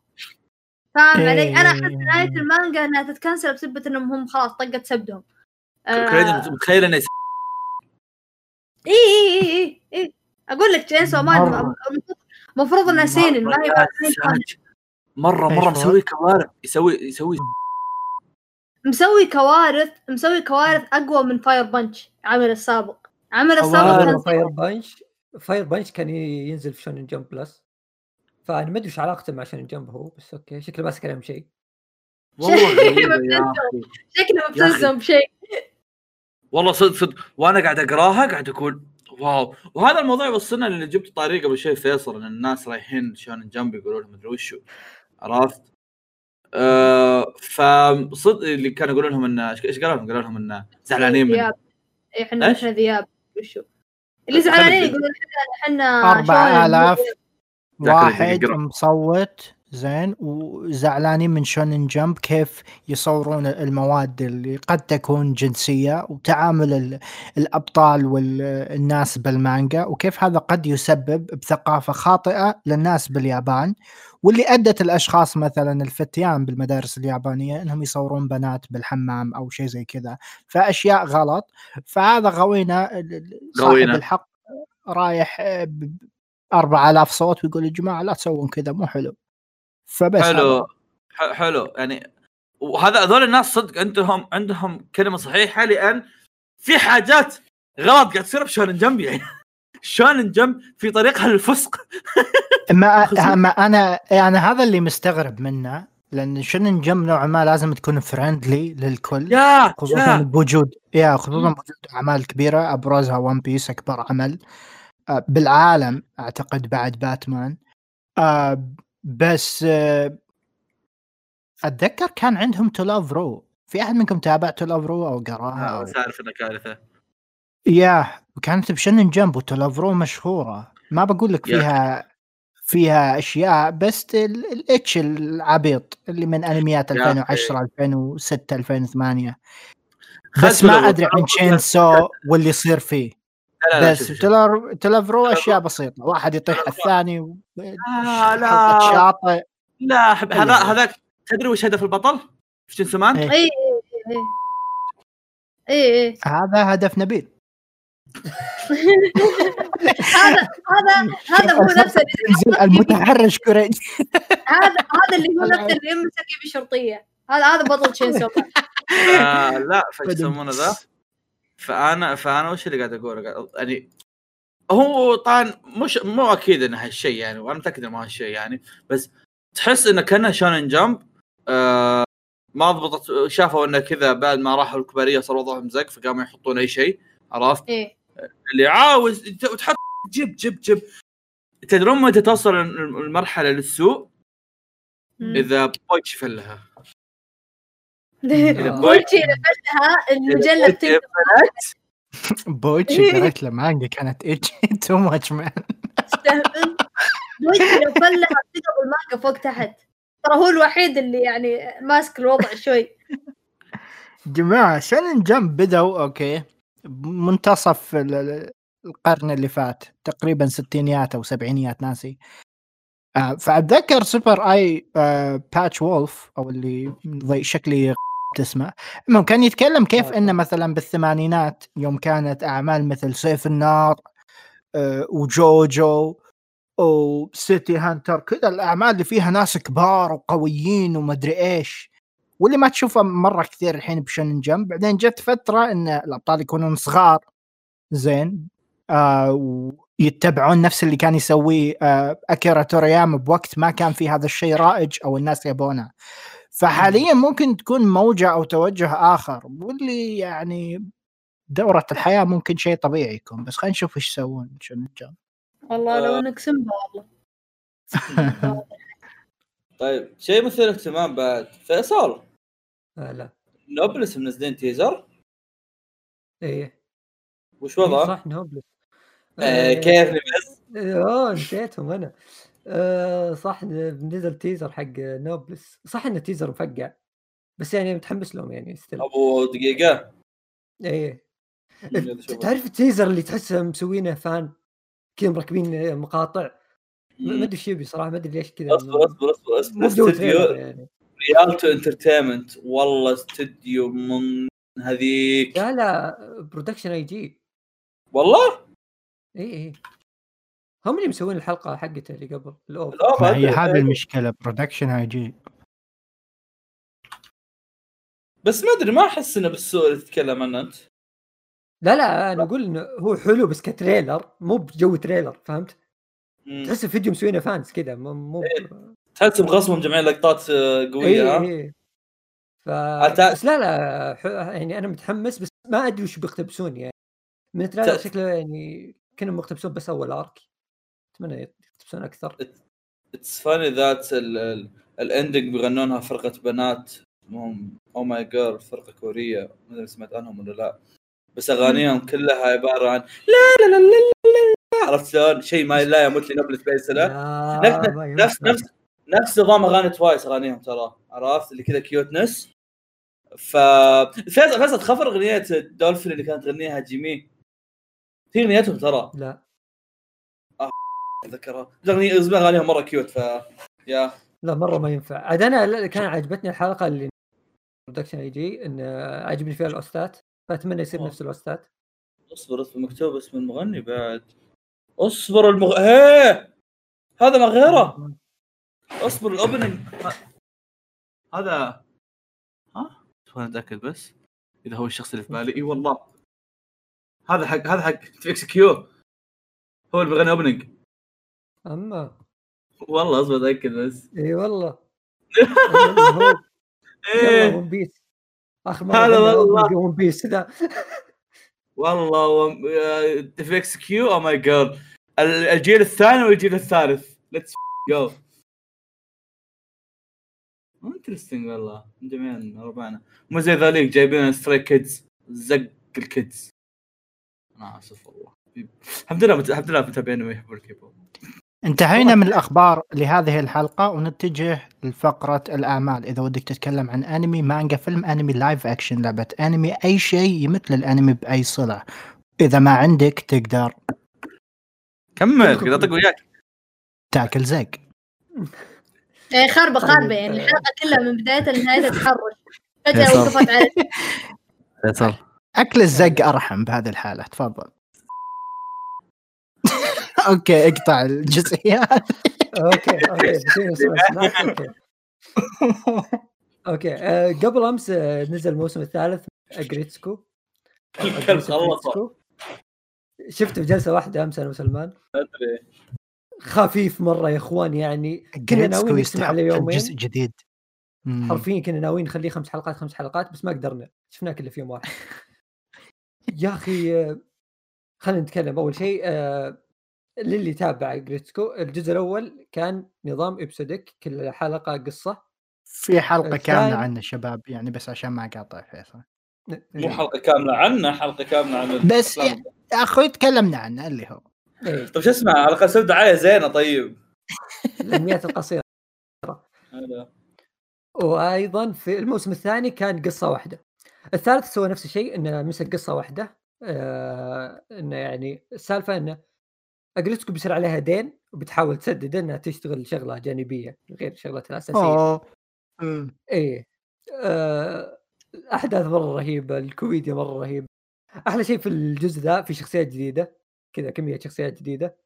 فاهم علي؟ أنا أحس نهايه المانجا إنها تتكنسل بسبة إنهم هم خلاص طقت سبدهم. آه. متخيل إنه اي اي اي اي اي أقول لك Chainsaw Man. المفروض انها seinen ما. ساج. مرة مرة؟ مسوي كوارث. يسوي يسوي مسوي كوارث مسوي كوارث أقوى من Fire Punch عمل السابق. عمل السابق. كان Fire Punch؟ Fire Punch كان ينزل في Shonen Jump Plus فأنا ما أدري إيش علاقته مع Shonen Jump هو بس أوكي. شكله ماسك عليهم شيء. والله شكله. مبتسم بشيء. والله صدق صدق. وأنا قاعد أقراها قاعد أقول واو وهذا الموضوع يوصلنا اللي جبت طريقة قبل شوي فيصل إن الناس رايحين شلون جنب يقولوا لهم مدري وشو عرفت؟ أه فصدق اللي كانوا يقولون لهم انه إيش قالوا لهم؟ قالوا لهم انه زعلانين من ذياب إحنا؟ إحنا ذياب وشو اللي زعلانين يقولون إحنا إحنا أربعة شلون آلاف ذاك اللي واحد يقرأ. مصوت زين وزعلانين من شونن جمب كيف يصورون المواد اللي قد تكون جنسية وتعامل ال- الأبطال والناس بالمانجا وكيف هذا قد يسبب بثقافة خاطئة للناس باليابان واللي أدت الأشخاص مثلا الفتيان بالمدارس اليابانية أنهم يصورون بنات بالحمام أو شيء زي كذا. فأشياء غلط. فهذا غوينا صاحب غوينا. الحق رايح آه، ب- 4000 صوت ويقول يا جماعة لا تسوون كذا مو حلو. فبس هذا. حلو ح- حلو. يعني وهذا هذول الناس صدق عندهم عندهم كلمة صحيحة لأن في حاجات غلط قاعد تصير ب Shonen Jump يعني. Shonen Jump في طريقها للفسق. ما, ما أنا يعني هذا اللي مستغرب منه لأن Shonen Jump نوعا ما لازم تكون friendly للكل يا خصوصا يا. بوجود يا خصوصا بوجود أعمال كبيرة. أبرزها One Piece أكبر عمل. بالعالم أعتقد بعد باتمان بس آه، أتذكر كان عندهم To Love Ru في أحد منكم تابع To Love Ru أو قرأها أعرف انها كارثه يا كانت بشنن جمب وتلافرو مشهورة. ما بقول لك. فيها فيها أشياء بس ال- ال ecchi العبيط اللي من أنميات يا 2010 2006 2008 خذ بس ما. أدري عن Chainsaw واللي يصير فيه. بس. تلر To Love Ru أشياء بسيطة واحد يطيح على الثاني و- آه، لا. شاطئ لا هذا. هذاك تدري وش هدف البطل؟ في Chainsaw Man؟ إيه. اي اي اي اي هذا هدف نبيل هذا هذا هذا هو نفسه المتحرش كوريج هذا هذا اللي هو نفسه اللي يمسك يبي شرطيه هذا هذا بطل Chainsaw آه لا فايش يسمونه ذا؟ فانا فأنا وش اللي قاعد أقول قاعد- يعني هو طبعا مش مو أكيد إنه هالشيء يعني وأنا متأكد إنه ما هالشيء يعني بس تحس إنه كأنه شونن جمب آه ما ضبطت شافوا إنه كذا بعد ما راحوا الكبارية صار وضعهم زق فقاموا يحطون أي شيء عرفت؟ إيه. اللي عاوز وتحط جيب جيب جيب. تدرون متى توصل المرحلة للسوء؟ إذا بويتش فلها إذا بولتشي نفسها المجله بتنتهي بويتش إيه. قريت له مانجا كانت ecchi too much man لو فلها بتقلب المانجا فوق تحت. ترى هو الوحيد اللي يعني ماسك الوضع شوي. جماعة Shonen Jump بدوا okay. منتصف ال- ال- القرن اللي فات. تقريبا ستينيات أو سبعينيات ناسي. آه فأتذكر Super Eyepatch Wolf أو اللي شكلي اسمه المهم كان يتكلم كيف آه. إنه مثلا بالثمانينات يوم كانت أعمال مثل سيف النار آه وجوجو و City Hunter كذا الأعمال اللي فيها ناس كبار وقويين ومدري إيش واللي ما تشوفه مرة كثير الحين ب Shonen Jump بعدين جت فترة إن الأبطال يكونون صغار. زين آه ويتبعون نفس اللي كان يسويه آه أكيرا تورياما بوقت ما كان في هذا الشيء رائج أو الناس يبونه. فحاليا ممكن تكون موجة أو توجه آخر واللي يعني دورة الحياة ممكن شيء طبيعي يكون بس خلينا نشوف إيش يسوون Shonen Jump والله لو آه. إنك سمبا والله طيب شيء مثير اهتمام بعد. فيصل. آه لا. Noblesse منزلين teaser. إيه. وش وضعه؟ صح Noblesse. آه كيف بس اوه نسيتهم أنا. آه صح نزل teaser حق Noblesse. صح إنه teaser مفقع بس يعني متحمس لهم يعني still أبو دقيقة. إيه. تعرف ال teaser اللي تحسه مسوينه fan؟ كذا مركبين مقاطع. ما أدري إيش يبي صراحة ما أدري ليش كذا أصبر أصبر أصبر أصبر. استوديو يعني. Rialto Entertainment والله استوديو من هذيك. لا لا Production I.G والله؟ اي اي هم اللي مسوين الحلقة حقته اللي قبل ال OVA لا ما ما هي. هذه المشكلة Production I.G بس ما أدري ما أحس إنه بالسوء اللي تتكلم عنه أنت. لا لا أنا أقول إنه هو حلو بس ك trailer مو بجو trailer فهمت؟ تحس الفيديو مسوينه fans كذا مو مو تحس بغصبهم مجمعين لقطات آه، قوية ها؟ اي اي ف... أتا- بس لا لا ح- يعني أنا متحمس بس ما أدري وش بيقتبسون يعني. من ال trailer شكله يعني كانوا مقتبسون بس أول arc أتمنى يقتبسون أكثر. it's funny that ال ending بيغنونها فرقة بنات. اسمهم Oh My Girl فرقة كورية. ما أدري سمعت عنهم ولا لا. بس أغانيهم كلها عبارة عن لا لا لا لا لا لا. عرفت شلون؟ شيء ما لا يموت لنبلة بيسله لا، نفس نفس. نفس نفس نظام أغاني Twice أغانيهم ترى. عرفت؟ اللي كذا cuteness ف فيصل فيصل تخفر أغنية دولفين اللي كانت تغنيها جيمي هي أغنيتهم ترى. لا. اتذكرها اغنيه اسمها اغانيهم مرة cute ف yeah. لا مرة ما ينفع. عاد أنا كان عجبتني الحلقة اللي Production I.G إن عجبني فيها ال OST ات فأتمنى يصير آه. نفس ال OST ات أصبر أصبر مكتوب اسم المغني بعد. أصبر المغ هيه هذا ما غيره! أصبر ال opening. هذا ها؟ خلينا نتاكد بس. إذا هو الشخص اللي في بالي. إي والله. هذا حق هذا حق XQ هو اللي بيغني opening أما والله أصبر أتأكد بس. إي والله. إيه. One Piece آخر مرة هذا والله. One Piece ذا والله XQ oh my God الجيل الثاني والجيل الثالث. let's go interesting والله. جميعا ربعنا. مو زي ذوليك جايبين Stray Kids زق ال kids أنا آسف والله. الحمد لله الحمد لله متابعين ما يحبون الكيبوب. انتهينا من الأخبار لهذه الحلقة ونتجه لفقرة الاعمال إذا ودك تتكلم عن أنمي مانجا فيلم أنمي live action لعبة أنمي أي شيء يمثل الأنمي بأي صلة. إذا ما عندك تقدر كمل اذا طق وياك. تاكل زق يعني خربة طيب، خربة يعني آه. الحلقة كلها من بدايتها لنهايتها تحرش فجأة فيصل. وقفت على فيصل. أكل الزق أرحم بهذه الحالة. تفضل. أوكي اقطع الجزئيات أوكي أوكي. أوكي. أوكي آه، قبل أمس آه، نزل الموسم الثالث اجريتسكو الكلب خلصه شفته بجلسه واحدة أمس أنا وسلمان. أدري. خفيف مرة يا إخوان يعني كنا ناويين نسمع له يومين. جزء جديد. حرفيا كنا ناويين نخليه خمس حلقات خمس حلقات بس ما قدرنا. شفناه كله في يوم واحد. يا أخي آه، خلينا نتكلم. أول شيء للي تابع جريتسكو الجزء الأول كان نظام episodic كل حلقة قصة. في حلقة الثاني- كاملة عنه شباب يعني بس عشان ما أقاطع فيصل. مو حلقة كاملة عنه حلقة كاملة عن بس. يعني- يا أخوي تكلمنا عنه اللي هو. إيه، طيب شو اسمه؟ على الأقل سوي دعايه زينة طيب. الانميات القصيرة. هذا. وأيضا في الموسم الثاني كان قصة واحدة. الثالث سوى نفس الشيء إنه مسك قصة واحدة. آه إنه يعني السالفة إنه اجريتسكو بيصير عليها دين وبتحاول تسدد إنها تشتغل شغلة جانبية غير شغلتها الأساسية. اوه مم. إيه. آه الاحداث مرة رهيبة الكوميديا مرة رهيبة. أحلى شيء في الجزء ذا في شخصيات جديدة كذا كمية شخصيات جديدة.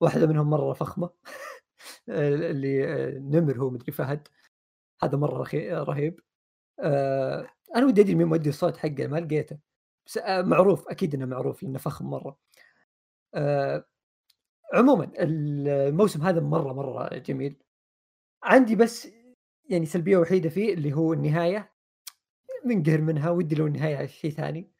واحدة منهم مرة فخمة اللي آه، نمر هو مدري فهد. هذا مرة رخي- رهيب. آه أنا ودي أدري مين مودي الصوت حقه ما لقيته. بس آه معروف أكيد إنه معروف لأنه فخم مرة. آه عموما الموسم هذا مرة مرة جميل. عندي بس يعني سلبية وحيدة فيه اللي هو النهاية. منقهر منها ودي لو النهاية شيء ثاني.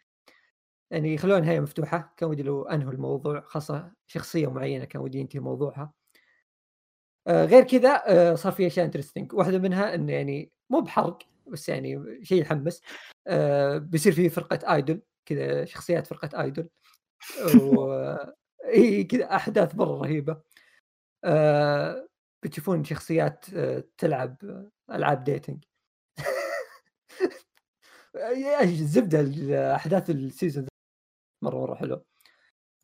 يعني خلوها نهاية مفتوحة. كان ودي لو انهوا الموضوع خاصة شخصية معينة كان ودي ينتهي موضوعها. آه غير كذا آه صار في اشياء انترستنج واحدة منها انه يعني مو بحرق بس يعني شيء يحمس. آه بيصير في فرقة ايدول كذا شخصيات فرقة ايدول و إي كذا أحداث مرة رهيبة. آه بتشوفون شخصيات آه تلعب ألعاب dating الزبدة احداث ال season مرة مرة حلو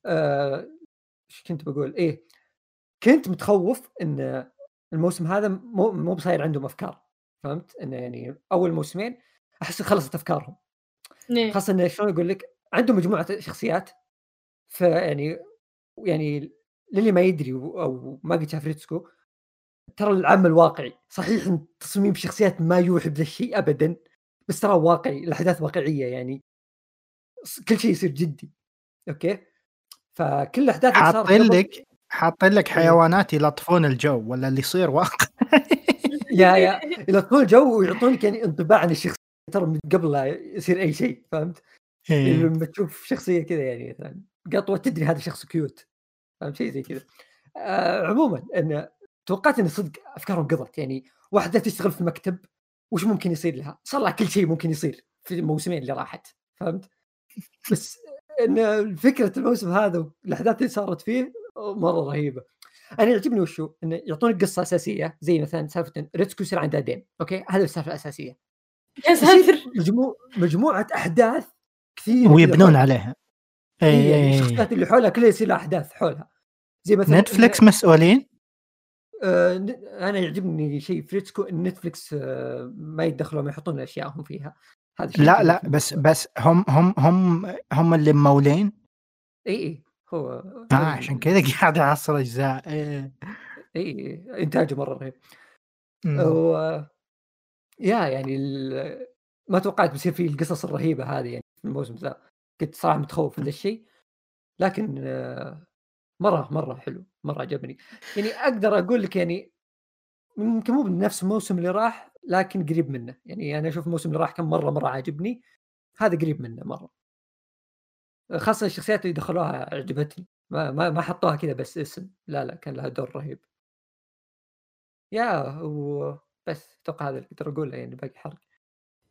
آه، إيش كنت بقول؟ إيه كنت متخوف إن الموسم هذا مو مو بصاير عندهم أفكار فهمت؟ إنه يعني أول موسمين أحس خلصت أفكارهم. إيه. خاصة انه شلون أقول لك عندهم مجموعة شخصيات فيعني يعني للي ما يدري أو ما قد شاف ريتسكو ترى العمل واقعي. صحيح إن تصميم شخصيات ما يوحي بذا الشيء ابدا بس ترى واقعي الأحداث واقعية يعني. كل شيء يصير جدي. okay؟ فكل الأحداث حاطين لك حاطين لك حيوانات يلطفون الجو ولا اللي يصير واقع. yeah yeah يلطفون الجو ويعطونك يعني انطباع عن الشخصية ترى من قبل لا يصير أي شيء فهمت؟ إيه. لما تشوف شخصية كذا يعني مثلا. قطوة تدري هذا شخص كيوت. فهمت؟ شيء زي كذا. آه عموما إن توقعت إن صدق أفكارهم قضت. يعني واحدة تشتغل في مكتب وش ممكن يصير لها؟ صار لها كل شيء ممكن يصير في الموسمين اللي راحت. فهمت؟ بس إن فكرة الموسم هذا والأحداث اللي صارت فيه مرة رهيبة. أنا يعجبني وشو؟ انه يعطونك قصة أساسية زي مثلا سالفة ريتسكو يصير عنده دين. okay؟ هذا السالفة الأساسية. يا ساتر! مجموع مجموعة أحداث كثير ويبنون عليها. إيه يعني إيه. الشخصيات اللي حولها كلها يصير أحداث حولها زي مثلا نتفلكس مسؤولين آه أنا يعجبني شيء في ريتسكو إن نتفلكس آه ما يتدخلوا ما يحطون اشيائهم فيها هذا لا لا بس. بس هم هم هم هم اللي ممولين اي اي هو آه عشان كذا قاعد أعصر أجزاء إيه. اي إنتاجه مرة رهيب. و يا يعني ال... ما توقعت بيصير في القصص الرهيبة هذه يعني في الموسم ذا كنت صراحة متخوف من الشيء لكن آه، مرة مرة حلو مرة عجبني. يعني أقدر أقول لك يعني يمكن مو بنفس الموسم اللي راح لكن قريب منه. يعني أنا أشوف الموسم اللي راح كان مرة مرة عاجبني هذا قريب منه مرة. خاصة الشخصيات اللي دخلوها عجبتني. ما ما, ما حطوها كذا بس اسم. لا لا كان لها دور رهيب. يا وبس أتوقع هذا اللي أقدر أقوله يعني باقي حرق.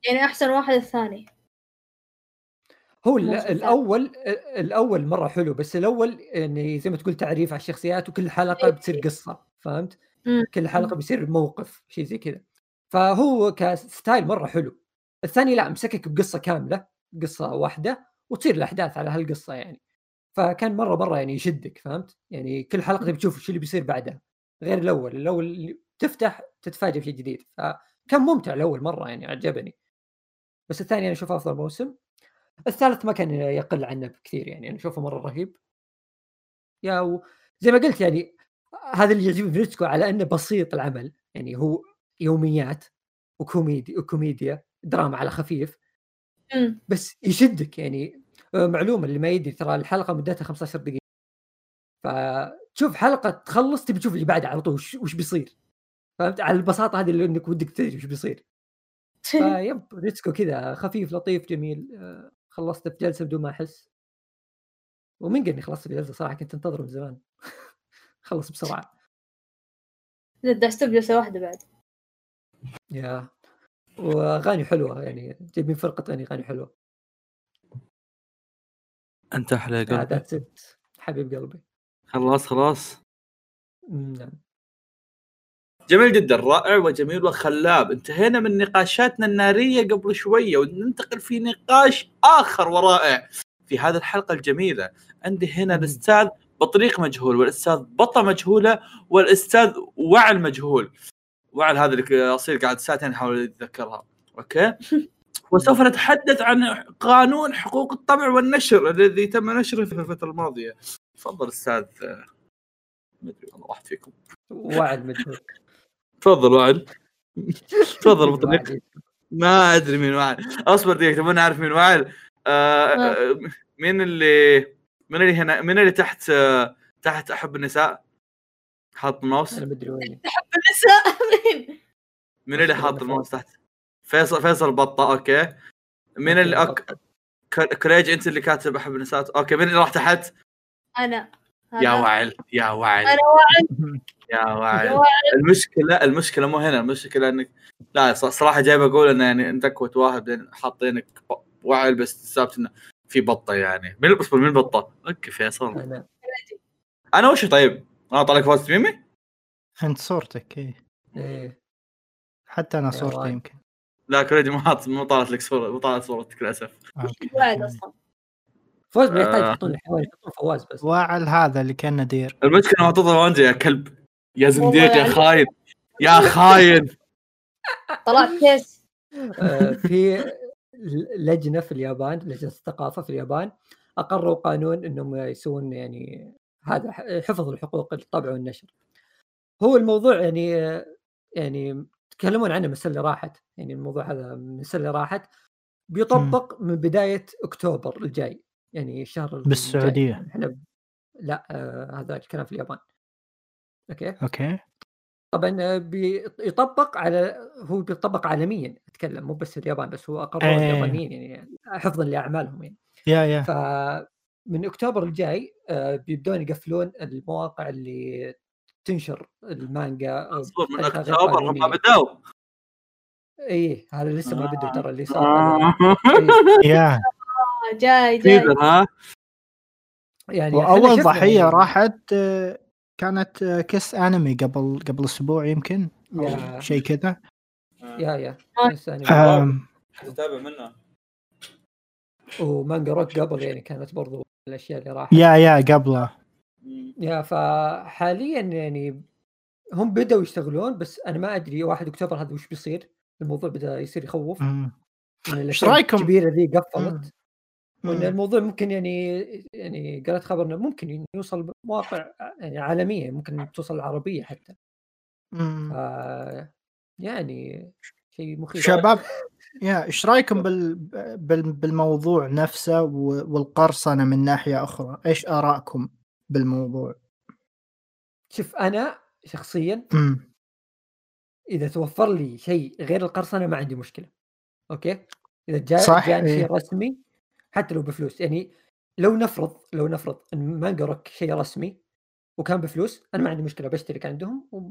يعني أحسن واحد الثاني. هو ال- الموسم الثاني. الأول الأول مرة حلو بس الأول يعني زي ما تقول تعريف على الشخصيات وكل حلقة إيه. بتصير قصة فهمت؟ مم. كل حلقة بيصير موقف شيء زي كذا فهو كستايل مرة حلو الثاني لا مسكك بقصة كاملة قصة واحدة وتصير الأحداث على هالقصة يعني فكان مرة مرة يعني يشدك فهمت؟ يعني كل حلقة تبي تشوف شو اللي بيصير بعدها غير الأول الأول اللي تفتح تتفاجئ بشيء جديد فكان ممتع الأول مرة يعني عجبني بس الثاني أنا أشوفه أفضل موسم الثالث ما كان يقل عنه بكثير يعني أنا أشوفه مرة رهيب. يا و... زي ما قلت يعني هذا اللي يعجبني في ريتسكو على أنه بسيط العمل يعني هو يوميات وكوميدي وكوميديا دراما على خفيف. بس يشدك يعني. آه، معلومة اللي ما يدري ترى الحلقة مدتها 15 دقيقة. فتشوف حلقة تخلص تبي تشوف اللي بعدها على طول وش, وش بيصير؟ فهمت؟ على البساطة هذه اللي إنك ودك تدري وش بيصير. vibe ريتسكو كذا خفيف لطيف جميل. آه، خلصت في جلسه بدون ما أحس. ومن قال اني خلصت في جلسه صراحة كنت انتظره من زمان. خلص بسرعة. دعست بجلسة واحدة بعد. يا. وأغاني حلوة يعني جايبين فرقة اغاني أغاني حلوة. أنت أحلى يا قلبي. حبيب قلبي. خلاص خلاص. نعم. جميل جدا رائع وجميل وخلاب. انتهينا من نقاشاتنا النارية قبل شوية وننتقل في نقاش آخر ورائع في هذه الحلقة الجميلة. عندي هنا مم. الأستاذ بطريق مجهول والأستاذ بطة مجهولة والأستاذ وعل مجهول. وعل هذا اللي اصير قاعد ساعتين أحاول أتذكرها. أوكي؟ وسوف نتحدث عن قانون حقوق الطبع والنشر الذي تم نشره في الفترة الماضية. تفضل أستاذ ما ادري والله راحت فيكم. وعد مجهول تفضل وعد تفضل بطريق وعد. ما أدري مين وعل أصبر دقيقة تبون اعرف مين وعل آه آه مين اللي من اللي هنا من اللي تحت آه تحت أحب النساء؟ حاط الماوس. أنا مدري وين. النساء؟ مين؟ من اللي حاط الماوس تحت؟ فيصل فيصل بطة أوكي. من اللي أوك... ك- كريج أنت اللي كاتب أحب النساء؟ أوكي من اللي راح تحت؟ أنا. يا أنا. وعل يا وعل. أنا يا يا وعل وعل. المشكلة المشكلة مو هنا المشكلة انك لا ص- صراحة جاي بقول إنه يعني أنت كوت واحد حاطينك وعل بس ثابت إنه في بطة يعني. من اصبر من البطه أوكي فيصل. أنا أنا وش طيب؟ أنا طالع فوز ميمي؟ أنت صورتك إيه. إيه. حتى أنا صورتي. يمكن. لا كريدي ما حاط مو طالعت لك صورة مو طالعت صورتك للأسف. أصلا. فوز ما يحتاج آه. يحطون لي حوالي يحطون فواز بس. وعل هذا اللي كان ندير المشكلة محطوطه وانجا يا كلب. يا زنديق يا يعني- خاين. يا خاين. طلعت كيس. آه، في لجنة في اليابان لجنة الثقافة في اليابان أقروا قانون إنهم يسوون يعني هذا حفظ الحقوق الطبع والنشر. هو الموضوع يعني يعني تكلمون عنه من اللي راحت. يعني الموضوع هذا من اللي راحت. بيطبق من بداية أكتوبر الجاي. يعني الشهر الجاي. بالسعودية. إحنا لا آه هذا الكلام في اليابان. okay. okay. طبعا آه، بيطبق على هو بيطبق عالميا أتكلم مو بس اليابان بس هو أقروا إيه. اليابانيين يعني حفظا لأعمالهم يعني. yeah yeah. فمن أكتوبر الجاي آه، بيبدون يقفلون المواقع اللي تنشر المانجا أصبر من أكتوبر هم. بدأوا. إيه هذا لسه ما بدوا ترى اللي صار آه. إيه. يا. آه، جاي جاي. ها؟ يعني وأول ضحية يعني- راحت آه، كانت آه، كيس انمي قبل قبل أسبوع يمكن يا. شيء كذا. يا يا. آه. آم، تتابع منه. ومانجا روك قبل يعني كانت برضو الأشياء اللي راحت. يا يا قبله. يا فحاليا يعني هم بدأوا يشتغلون بس أنا ما أدري 1 اكتوبر هذا وش بيصير؟ الموضوع بدأ يصير يخوف. الأشياء رأيكم؟ الكبيرة ذي مم. قفلت وان مم. الموضوع ممكن يعني يعني قرأت خبر انه ممكن يوصل مواقع يعني عالمية ممكن توصل العربيه حتى مم. ف يعني شيء مخيف شباب يا إيش رأيكم بال... بال... بالموضوع نفسه والقرصنة من ناحية أخرى؟ إيش آرائكم بالموضوع؟ شوف أنا شخصيا مم. إذا توفر لي شيء غير القرصنة ما عندي مشكلة okay إذا جاء صح، جاني إيه. شيء رسمي حتى لو بفلوس. يعني لو نفرض لو نفرض إن مانجا روك شيء رسمي وكان بفلوس أنا ما عندي مشكلة بشترك عندهم و...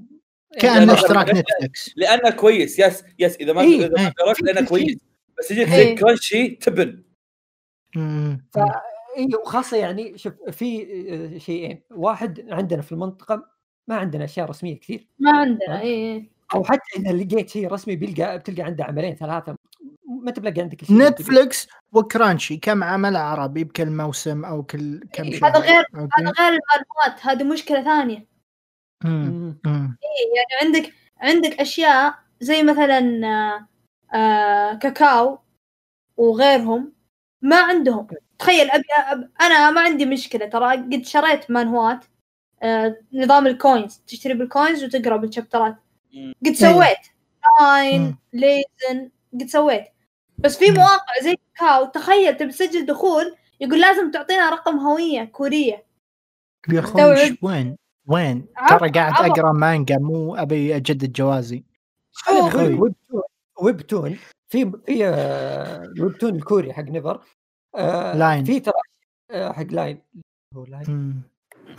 كان لا، اشتراك. نتفلكس لأنه كويس yes yes إذا ما إيه، اذا ما إيه. لأنه كويس. بس يجيك زي إيه. كرانشي تبن. ف... اي وخاصة يعني شوف في آه، شيئين. واحد عندنا في المنطقة ما عندنا أشياء رسمية كثير. ما عندنا اي أو حتى إذا لقيت شيء رسمي بيلقى بتلقى عنده عملين ثلاثة. ما أنت بلاقي عندك. نتفلكس وكرانشي كم عمل عربي بكل موسم أو كل كم إيه، شهر هذا غير. هذا غير المعلومات هذه مشكلة ثانية مم. مم. مم. يعني عندك عندك أشياء زي مثلا آه، كاكاو وغيرهم ما عندهم تخيل أبي أب أنا ما عندي مشكلة ترى قد شريت مانهوات آه، نظام ال coins تشتري بال coins وتقرأ بالشابترات. قد سويت لاين. ليزن قد سويت بس في. مواقع زي كاكاو تخيل تبي تسجل دخول يقول لازم تعطينا رقم هوية كورية. يا أخوي وين؟ وين؟ ترى قاعد. أقرأ مانجا مو أبي أجدد جوازي. ويب تون ويب تون في في آه، ويب تون الكوري حق نيفر. آه، لاين. في ترى آه، حق لاين هو لاين.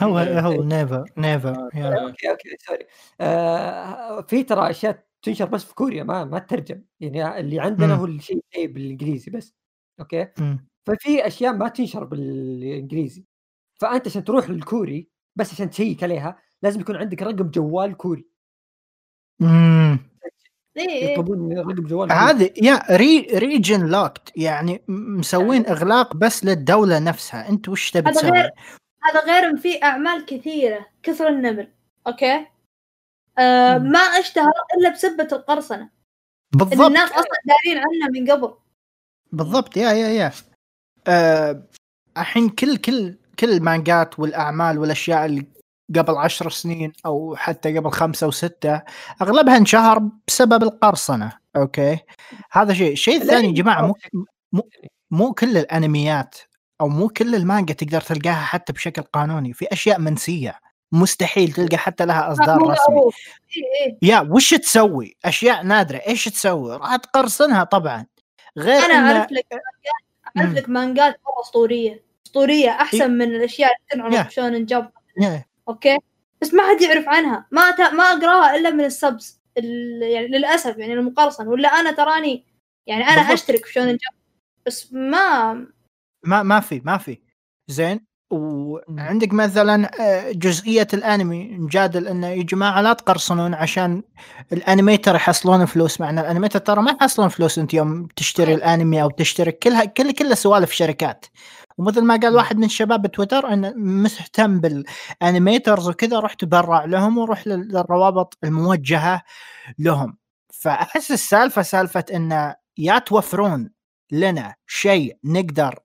هو هو نيفر نيفر okay okay sorry آه، في ترى أشياء تنشر بس في كوريا ما ما تترجم. يعني اللي عندنا مم. هو الشيء شيء بالإنجليزي بس okay؟ ففي أشياء ما تنشر بالإنجليزي. فأنت عشان تروح للكوري بس عشان تشيك عليها لازم يكون عندك رقم جوال كوري. إيه، إيه. يطلبون رقم جوال كوري. هذه يا re region locked يعني مسوين إغلاق بس للدولة نفسها. أنت وش تبي هذا تسوي؟ غير- هذا غير في أعمال كثيرة كثر النمل okay؟ آه. ما أشتهر إلا بسبة القرصنة. بالضبط. الناس أصلا دارين عنها من قبل. بالضبط yeah yeah yeah. آه، الحين كل كل كل المانجات والأعمال والأشياء اللي قبل عشر سنين أو حتى قبل خمسة وستة أغلبها انشهر بسبب القرصنة okay؟ هذا شيء. الشيء الثاني يا جماعة مو مو, مو كل الأنميات أو مو كل المانجا تقدر تلقاها حتى بشكل قانوني. في أشياء منسية. مستحيل تلقى حتى لها أصدار مو رسمي. اي اي yeah وش تسوي؟ أشياء نادرة. إيش تسوي؟ راح تقرصنها طبعا. غير أنا إن- أعرف لك أعرف. لك مانجات أسطورية. أسطورية أحسن من الأشياء اللي. تنعرض ب Shonen Jump. okay؟ بس ما حد يعرف عنها. ما ت... ما أقراها إلا من ال subs. ال... يعني للأسف يعني المقرصن ولا أنا تراني يعني أنا بالضبط. اشترك في Shonen Jump بس ما ما ما في ما في. زين؟ وعندك مثلا آه، جزئية الأنمي نجادل انه يا جماعة لا تقرصنون عشان ال animator يحصلون فلوس. مع ان ال animator ترى ما يحصلون فلوس أنت يوم تشتري الأنمي أو تشترك كلها كل كلها سوالف شركات. ومثل ما قال واحد من شباب بتويتر انه مهتم بال animators وكذا روح تبرع لهم وروح لل- للروابط الموجهة لهم. فأحس السالفة سالفة انه يا توفرون لنا شيء نقدر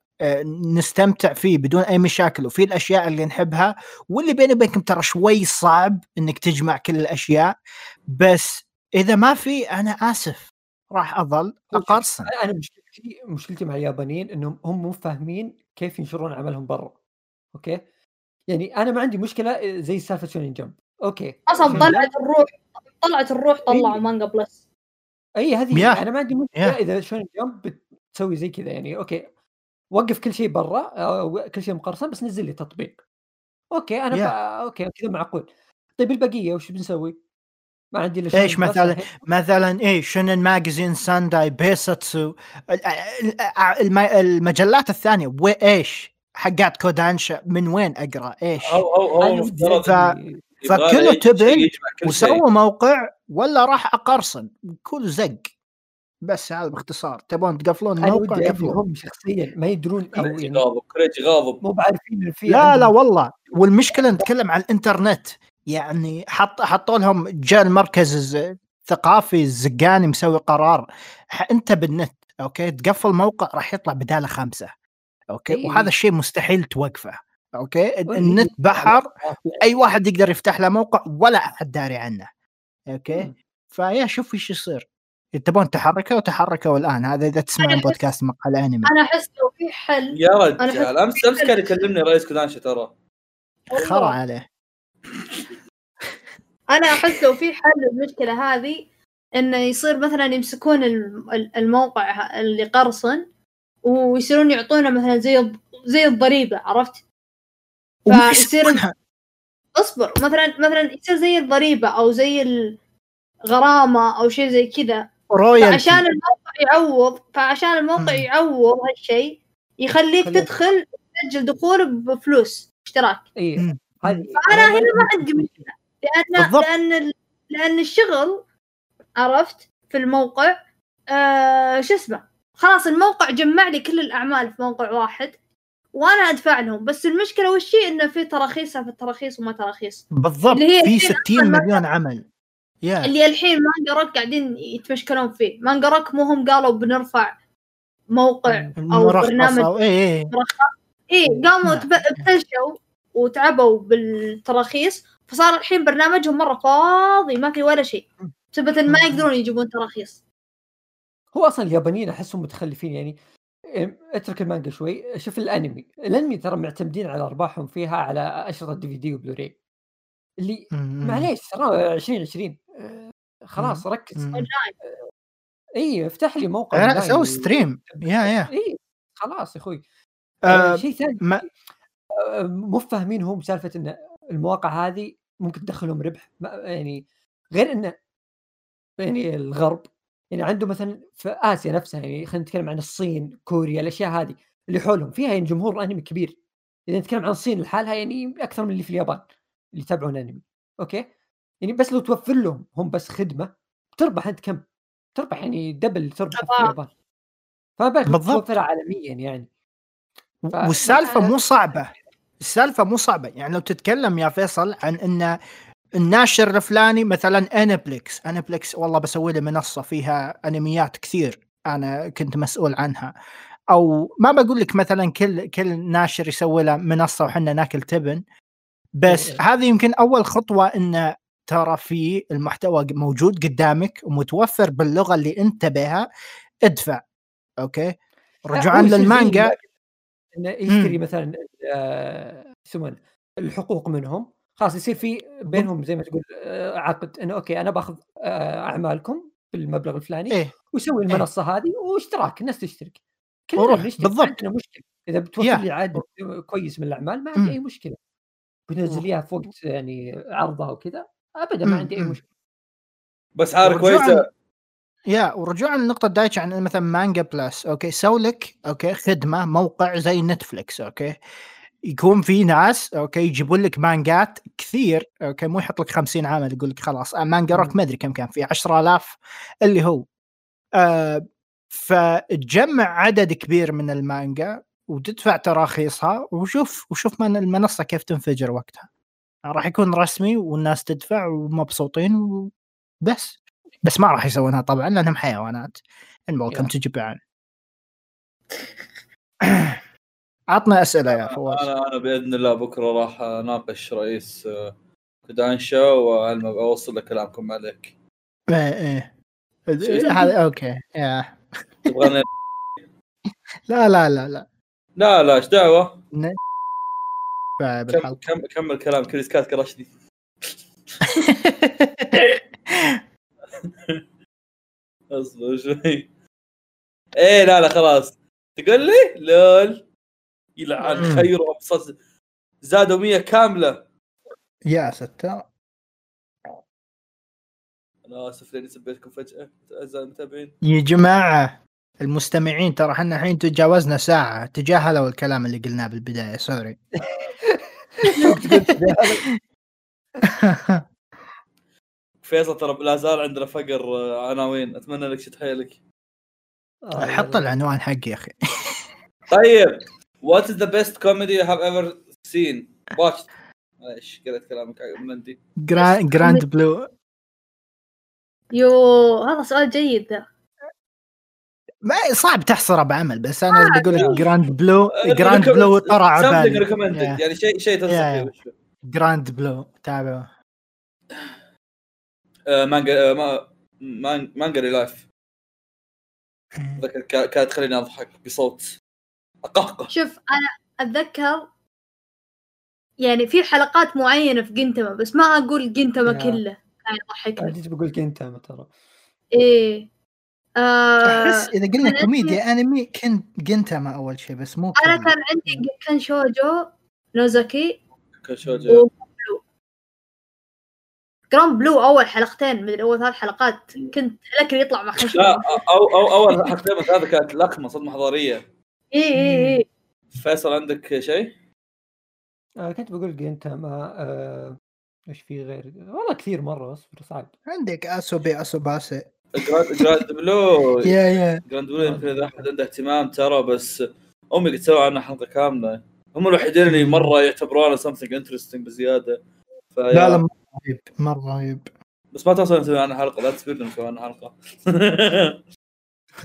نستمتع فيه بدون أي مشاكل وفي الأشياء اللي نحبها واللي بيني وبينكم ترى شوي صعب إنك تجمع كل الأشياء بس إذا ما في أنا آسف راح أظل أقرصن. أنا أنا مشكلتي مشكلتي مع اليابانيين إنهم هم مو فاهمين كيف ينشرون عملهم برا. okay؟ يعني أنا ما عندي مشكلة زي سالفة Shonen Jump okay. أصلا طلعت الروح طلعت الروح طلعوا إيه. Manga Plus. اي هذه. أنا ما عندي مشكلة. إذا Shonen Jump بتسوي زي كذا يعني. okay. وقف كل شيء برا أو كل شيء مقرصن بس نزل لي تطبيق okay أنا. بقى okay كذا معقول طيب البقية وش بنسوي؟ ما عندي إلا Plus مثلاً؟ مثلا إيه Shonen Magazine Sunday Bessatsu ال- ال- الم- المجلات الثانية وايش حقات كودانشا من وين أقرأ إيش هو أنا مفترض ف- فكله تبن. وسووا موقع ولا راح أقرصن كل زق بس هذا باختصار. تبون تقفلون الموقع؟ ودي قفلوه. هم شخصيا ما يدرون أو كوريجي يعني غاضب كوريجي غاضب. مو بعارفين في لا لا والله. والمشكلة نتكلم عن الإنترنت. يعني حط حطوا لهم جاء المركز الثقافي الزقاني مسوي قرار. أنت بالنت okay؟ تقفل موقع راح يطلع بدالة خمسه okay؟ إيه. وهذا الشيء مستحيل توقفه. okay؟ النت بحر. واي واحد يقدر يفتح له موقع ولا أحد داري عنه. أوكي. فيا شوف إيش يصير. تبون تحركوا وتحركوا الان هذا إذا تسمعون بودكاست مقهى الأنمي. أنا أحس لو في حل. يا أنا رجال امس أمس كان يكلمني رئيس كودانشا ترى. خرا عليه. أنا أحس لو في حل للمشكلة هذه إنه يصير مثلا يمسكون الم- ال- الموقع اللي قرصن ويصيرون يعطونه مثلا زي زي الضريبة عرفت؟ فيصير. اصبر مثلا مثلا يصير زي الضريبة أو زي الغرامه أو شيء زي كذا. رويالتي فعشان الموقع يعوض فعشان الموقع مم. يعوض هالشيء يخليك خليه- تدخل تسجل دخول بفلوس اشتراك. إي فأنا هنا ما عندي مشكلة لأن بالضبط. لأن لأن الشغل عرفت؟ في الموقع آه شو اسمه؟ خلاص الموقع جمع لي كل الأعمال في موقع واحد وأنا أدفع لهم. بس المشكلة وش هي؟ إنه في تراخيص في التراخيص وما تراخيص. بالضبط. في الحين 60 أصلاً ما- مليون عمل. يا اللي الحين مانجا روك قاعدين يتمشكلون فيه. مانجا روك مو هم قالوا بنرفع موقع أو برنامج. أو اي اي اي قاموا ابتلشوا وتعبوا بالتراخيص فصار الحين برنامجهم مرة فاضي ما في ولا شيء. بسبب ما. يقدرون يجيبون تراخيص. هو أصلا اليابانيين أحسهم متخلفين يعني إيه، اترك المانجا شوي. شوف الأنمي. الأنمي ترى معتمدين على أرباحهم فيها على اشرطه DVD و Blu-ray. اللي. معليش ترى 2020 آه، خلاص ركز. مم. اي افتح لي موقع لا أونلاين سوي و- stream yeah yeah. اي خلاص يا أخوي. آه، آه شيء ثاني ما- آه، مو فاهمين هم سالفة إن المواقع هذه ممكن تدخلهم ربح يعني غير انه يعني الغرب يعني عنده مثلا في آسيا نفسها يعني خلينا نتكلم عن الصين كوريا الأشياء هذه اللي حولهم. فيها يعني جمهور أنمي كبير. إذا نتكلم عن الصين لحالها يعني أكثر من اللي في اليابان اللي يتابعون أنمي. okay؟ يعني بس لو توفر لهم هم بس خدمة تربح أنت كم؟ تربح يعني double تربح في طبعاً. اليابان. فما بالك بالضبط. توفرها عالميا يعني. ف- والسالفة مو صعبة. السالفة مو صعبة. يعني لو تتكلم يا فيصل عن إن الناشر الفلاني مثلا Aniplex Aniplex والله بسوي لي منصة فيها أنميات كثير أنا كنت مسؤول عنها. أو ما بقول لك مثلا كل كل ناشر يسوي له منصة وحنا ناكل تبن. بس إيه. هذه يمكن أول خطوة إن ترى في المحتوى موجود قدامك ومتوفر باللغة اللي انت بها ادفع. okay؟ رجوعا للمانجا. انه يشتري. مثلا آه، يسمونه الحقوق منهم. خلاص يصير في بينهم زي ما تقول آه، عقد انه أوكي أنا باخذ آه، أعمالكم بالمبلغ الفلاني إيه. ويسوي المنصة هذه واشتراك الناس تشترك. وروح، بالضبط. عندنا مشكلة. إذا بتوفر. لي عدد كويس من الأعمال ما. عندي أي مشكلة. بتنزل اياها في وقت يعني عرضها وكذا. ابدا ما مم. عندي أي مم. مشكلة. بس حاله كويسة. يا ورجوعا لنقطة دايتش عن مثلا Manga Plus okay؟ سوي لك okay؟ خدمة موقع زي Netflix okay؟ يكون في ناس okay؟ يجيبون لك مانجات كثير okay؟ مو يحط لك 50 عامل يقول لك خلاص آه، Manga Rock مم. ما أدري كم كان في 10000 اللي هو. آه فتجمع عدد كبير من المانجا وتدفع تراخيصها وشوف وشوف من المنصة كيف تنفجر وقتها. راح يكون رسمي والناس تدفع ومبسوطين وبس بس ما راح يسوونها طبعا لأنهم حيوانات. الموكم يا. تجبان. عطنا أسئلة يا فواز. أنا أنا بإذن الله بكرة راح أناقش رئيس آه، كودانشا وعلم أوصل لك كلامكم عليك إيه إيه. هذا أوكي يا. تبغاني؟ لا لا لا لا. لا لا إيش دعوة؟ كفاية كم بالحلقة. كم كمل كلام كريس كات كرشدي اصبر شوي. إيه لا لا خلاص. تقول لي؟ لول. يلعن. مم. خيره ابسط زادوا 100 كاملة. يا ستار أنا آسف لأني سبيتكم فجأة. اعزائي المتابعين يا جماعة المستمعين ترى إحنا الحين تجاوزنا ساعة. تجاهلوا الكلام اللي قلناه بالبداية سوري فيصل ترى لا زال عندنا فقر آه، عناوين. أتمنى لك شد حيلك. آه، حط العنوان حقي يا أخي. طيب. What is the best comedy you have ever seen? Watched. إيش قريت كلامك مندي Gra- Grand Blue يو هذا سؤال جيد. ذا ما صعب تحصره بعمل بس أنا بقول لك Grand Blue آه، Grand Blue طرى عبالي recommended. Yeah. يعني شيء شيء تنصح Yeah, فيه؟ جراند بلو تابعوا آه، مانجا آه، ما- مان- مانجا لايف ذكر كا- كانت تخليني أضحك بصوت أقهقه. شوف أنا أتذكر يعني في حلقات معينة في جنتما بس ما أقول جنتما. كله كان أنا يضحكني جيت بقول كنت ترى. إيه. آه أحس إذا قلنا أنا كوميديا أنمي كنت جنتاما أول شيء بس مو أنا. كان عندي كان شوجو نوزاكي كشوجة جراند بلو أول حلقتين من اول ثلاث حلقات كنت لكن يطلع مع لا أو أو أول حلقتين بس هذا كانت لخمه صدمة حضارية. اي اي اي فيصل عندك شيء؟ آه كنت بقول انت ما آه إيش في غير؟ والله كثير مرة أصبر صعب. عندك اسوبي اسوباسي Grand Blue. Yeah yeah. Grand Blue يمكن إذا أحد عنده اهتمام ترى بس أمي قد سووا عنها حلقة كاملة. هم الوحيدين اللي مرة يعتبرونه something interesting بزيادة. فيا- لا لا مرة رهيب مرة رهيب. بس ما توصل نسوي عنها حلقة لا تسبقنا نسوي عنها حلقة.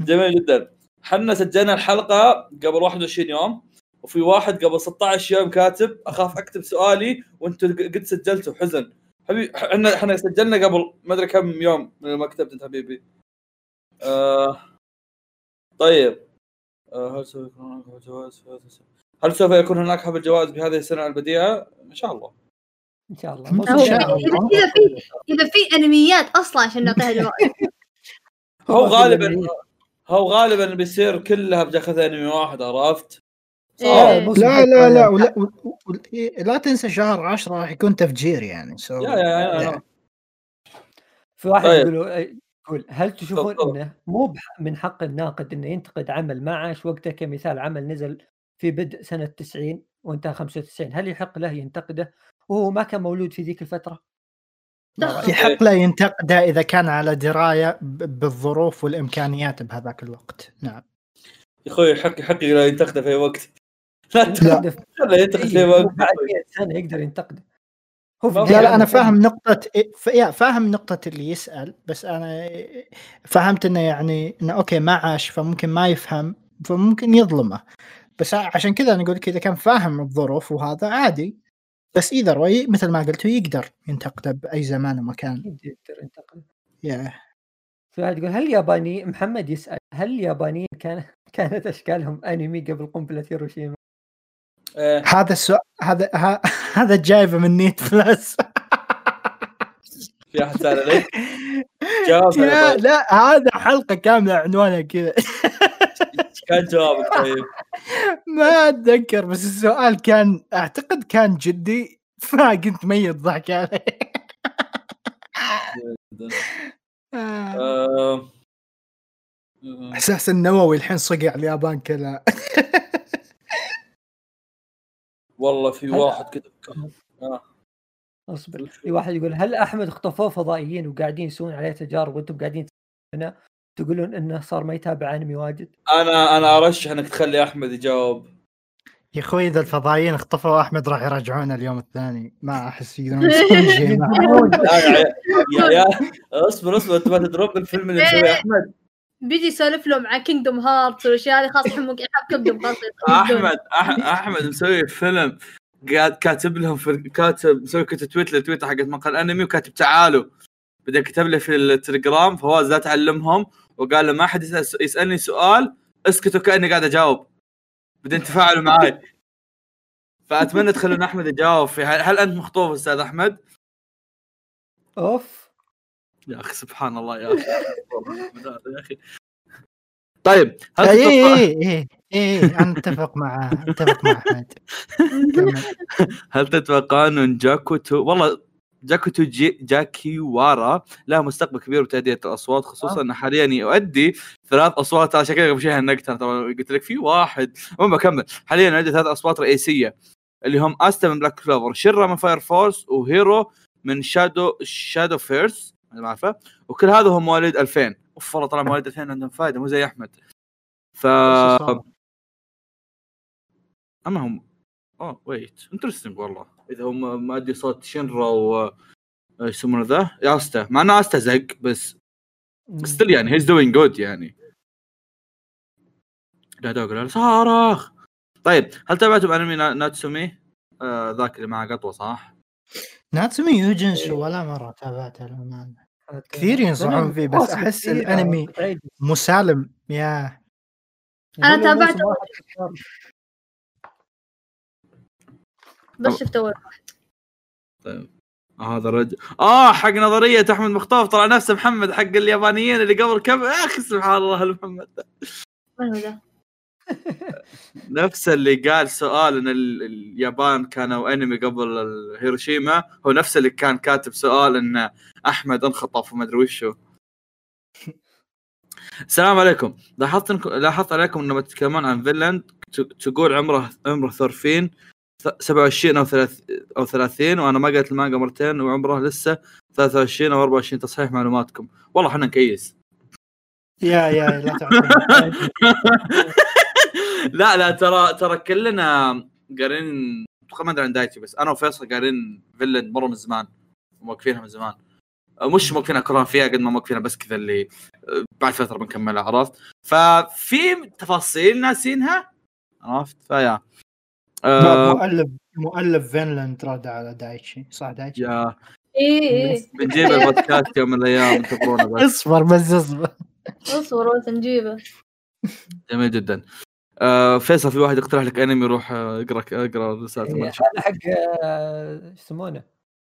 جميل جدا. حنا سجلنا الحلقة قبل 21 يوم وفي واحد قبل 16 يوم كاتب أخاف أكتب سؤالي وأنتم قد سجلتوا حزن. حبيبي إحنا إحنا سجلنا قبل ما أدري كم يوم من ما كتبت أنت حبيبي آه طيب آه هل سوف يكون هناك حفل جوائز في هذا السنة؟ هل سوف يكون هناك حفل جوائز بهذه السنة البديهه؟ إن شاء الله إن شاء الله هو شاء إذا الله. إذا في إذا في أنميات أصلا عشان نعطيها جوائز هو غالبا هو غالبا بيصير كلها بجاخذ أنمي واحد عرفت؟ آه، إيه. لا حق- لا لا ولا إيه، لا تنسى شهر 10 راح يكون تفجير يعني سو يا يا يا أنا- في واحد طيب. يقول يقول هل تشوفون. إنه مو من حق الناقد إنه ينتقد عمل ما عاش وقته كمثال عمل نزل في بدء سنة 90 وانتهى 95 هل يحق له ينتقده؟ وهو ما كان مولود في ذيك الفترة؟ يحق له ينتقده إذا كان على دراية ب- بالظروف والإمكانيات بهذاك الوقت. نعم. يا أخوي حق حقي لا ينتقده في أي وقت. لا ينتقده في- خله ينتقد في اي هو وقت بعد 100 سنه يقدر ينتقده. هو لا، لا أنا فاهم نقطة يا فاهم نقطة اللي يسأل بس أنا فهمت إنه يعني إنه أوكي ما عاش فممكن ما يفهم فممكن يظلمه. بس عشان كذا أنا أقول لك إذا كان فاهم الظروف وهذا عادي. بس اذا روي مثل ما قلت يقدر ينتقده بأي زمان ومكان. يقدر ينتقده. Yeah. واحد يقول هل الياباني محمد يسأل هل اليابانيين كان كانت أشكالهم أنمي قبل قنبلة هيروشيما؟ إيه. هذا السؤال هذا ه- هذا جايبه من نيت بلس في أحد سأل عليك جواب طيب. لا هذا حلقة كاملة عنوانها كذا. كان جوابك طيب. ما أتذكر بس السؤال كان أعتقد كان جدي. فكنت ميت ضحك عليه. آه. آه، احساس النووي الحين صقع اليابان كذا والله في هل- واحد كتب أصبر. في واحد يقول هل أحمد اخطفوه فضائيين وقاعدين يسوون عليه تجارب؟ وأنتم قاعدين هنا تقولون إنه صار ما يتابع أنمي واجد؟ أنا أنا أرشح إنك تخلي أحمد يجاوب. يا أخوي إذا الفضائيين اخطفوا أحمد راح يرجعونه اليوم الثاني. ما أحس يقدرون يسوون شيء معه. يا يا يا أصبر أصبر أنت ما تدروب الفيلم اللي مسويه أحمد. بيجي يسولف له مع كينجدوم هارتس والأشياء هذه خلاص حمق يحب كينجدوم أحمد أحمد مسوي فيلم قاعد كاتب لهم في كاتب مسوي كتب تويت للتويتر حقت مقال أنمي وكاتب تعالوا. بعدين كتب لي في التليجرام فواز لا تعلمهم وقال له ما حد يسألني سؤال اسكتوا كأني قاعد أجاوب. بعدين تفاعلوا معي فأتمنى تخلون أحمد يجاوب في هل, هل أنت مخطوف أستاذ أحمد؟ أوف. يا أخي سبحان الله يا أخي. يا أخي. طيب هل اي تتوقع- اي اي اي أنا أتفق مع أتفق مع احمد. هل تتوقعون أن جاكوتو والله جاكوتو جي... كاجيوارا له مستقبل كبير بتأدية الأصوات خصوصا أنه حاليا يؤدي ثلاث أصوات. عشان كذا قبل شوي هنقت أنا طبعا قلت لك في واحد. المهم بكمل حاليا يؤدي ثلاث أصوات رئيسية اللي هم أستا من Black Clover شنرا من Fire Force وهيرو من Shadow Shadowverse ما أعرفه وكل هذا هم مواليد 2000 أوف والله طلع مواليد 2000 عندهم فائدة مو زي أحمد. ف أما هم oh wait interesting والله. إذا هم مؤدي صوت شنرا و إيش يسمونه ذا؟ استا مع إنه استا زق بس Still يعني he's doing good يعني. لا لا صارخ طيب هل تابعتم أنمي نا- ناتسومي؟ آه ذاك اللي معه قطوة صح؟ ناتسومي يوجنسو ولا مرة تابعته للأمانة. كثير ينصحون فيه، بس كثيرة الأنمي وتعيد. مسالم يا موسم تابعته. واحد. بس شفت أول آه هذا الرجل آه حق نظرية أحمد مخطوف طلع نفسه محمد حق اليابانيين اللي قبل كم يا أخي سبحان الله محمد من هو ذا؟ نفس اللي قال سؤال إن ال- اليابان كانوا انمي قبل هيروشيما هو نفس اللي كان كاتب سؤال إن أحمد انخطف وما أدري وشو السلام عليكم. لاحظت إنكم لاحظت عليكم لما تتكلمون عن فينلاند تقول عمره عمره ثورفين ث- 27 أو 30 أو 30 وأنا ما قريت المانجا مرتين وعمره لسه 23 أو 24 تصحيح معلوماتكم. والله إحنا نكيس. يا يا لا لا لا ترى ترى كلنا قارين أتوقع ما أدري عن دايتي بس أنا وفيصل قارين فيلن مره من زمان موقفينها من زمان. أه، مش موقفينها كلها فيها قد ما موقفينها بس كذا اللي أه، بعد فترة بنكملها عرفت؟ ففي تفاصيل ناسينها؟ عرفت؟ ف yeah. آه مؤلف مؤلف فينلاند رد على دايتشي صح دايتشي؟ Yeah. اي اي بنجيب البودكاست يوم من الأيام انتظرونا بس. اصبر بس اصبر. اصبر بس نجيبه. جميل جدا. آه فيصل في واحد يقترح لك أنمي روح آه، اقرأ اقرأ رسالته إيه،. هذا حق آه، إيش يسمونه؟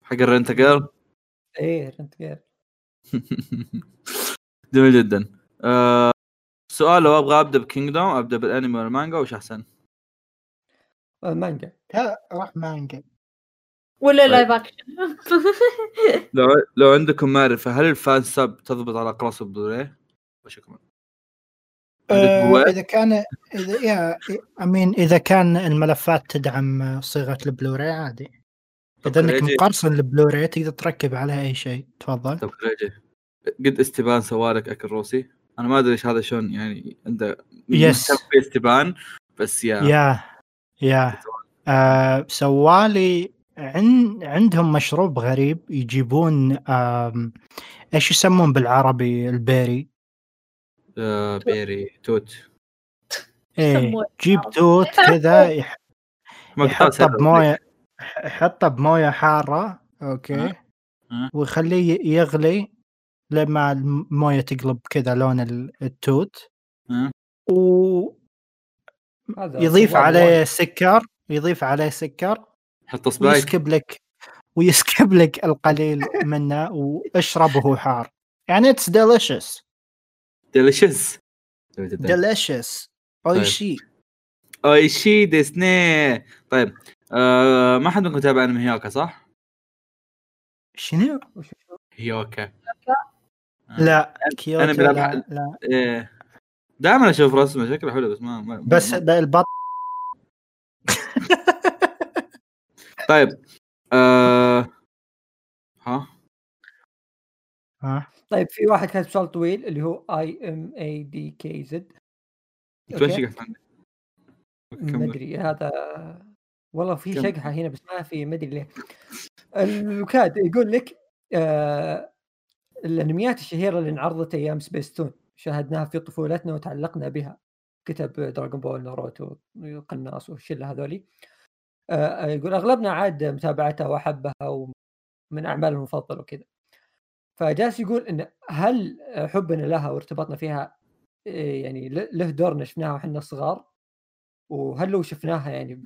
حق ال Rent Girl إيه Rent Gir جميل جدا آه سؤال لو أبغى أبدأ ب Kingdom أبدأ بالأنمي ولا المانجا وش أحسن؟ آه، مانجا لا راح مانجا ولا طيب. live action لو لو عندكم معرفة هل ال fansub تضبط على اقراص البلوري؟ وشكرا آه،؟ إذا كان اذا yeah I mean إذا كان الملفات تدعم صيغه البلوراي عادي. إذا إنك مقرصن البلوراي تقدر تركب عليها أي شيء. تفضل. طب قد استبان سوالك أكل روسي؟ أنا ما أدري إيش هذا شلون يعني عنده يس. في استبان بس يا. يا يا. آه سوالي عن عندهم مشروب غريب يجيبون إيش يسمون بالعربي البيري؟ آه بيري توت إيه جيب. توت كذا يح- يحطه. بموية يحطه بموية حارة okay أه. أه. ويخليه يغلي لما الموية تقلب كذا لون ال- التوت. ويضيف هذا صواب عليه سكر يضيف عليه سكر حط spice ويسكب لك ويسكب لك القليل منه واشرب وهو حار يعني it's delicious طيب. اي شيء اويشي ديسني طيب. آه ما حد منكم تابع أنمي هيوكا صح؟ شنو؟ هيوكا. آه. لا. أنا بلعب لا, إيه. دائما أشوف رسمة شكله حلو بس ما, ما بس البط طيب. آه... ها ها؟ طيب في واحد كاتب سؤال طويل اللي هو اي ام اي دي كي زد عندك؟ ما أدري هذا والله في شقحة هنا بس ما في ما أدري ليه. الوكاد يقول لك آه الأنميات الشهيرة اللي انعرضت أيام سبيستون شاهدناها في طفولتنا وتعلقنا بها. كتب دراغون بول ناروتو قناص والشلة هذولي. آه يقول أغلبنا عاد متابعتها وأحبها ومن اعماله المفضلة وكذا. فجالس يقول إن هل حبنا لها وارتباطنا فيها إيه يعني له له دور شفناها وإحنا صغار وهل لو شفناها يعني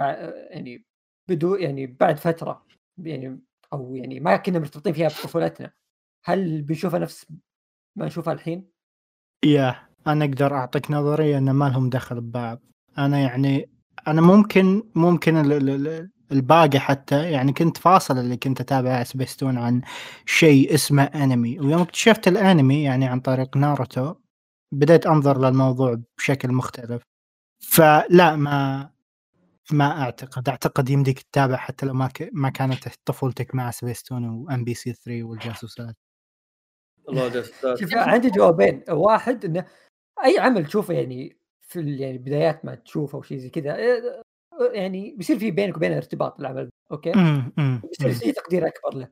يعني بدو يعني بعد فترة يعني أو يعني ما كنا مرتبطين فيها بطفولتنا هل بنشوفها نفس ما نشوفها الحين؟ يا أنا أقدر أعطيك نظريه ان ما لهم دخل ببعض أنا يعني أنا ممكن ممكن الباقي حتى يعني كنت فاصل اللي كنت أتابع سبيستون عن شيء اسمه أنمي. ويوم اكتشفت الأنمي يعني عن طريق ناروتو بديت أنظر للموضوع بشكل مختلف. فلا ما ما أعتقد. أعتقد يمديك تتابع حتى لو ما ك... ما كانت طفولتك مع سبيستون و MBC 3 والجاسوسات. الله جالس شوف عندي جوابين. واحد إنه أي عمل تشوفه يعني في ال- يعني بدايات ما تشوفه أو شيء زي كذا يعني بيصير في بينك وبين ارتباط العمل okay بيصير. في تقدير أكبر له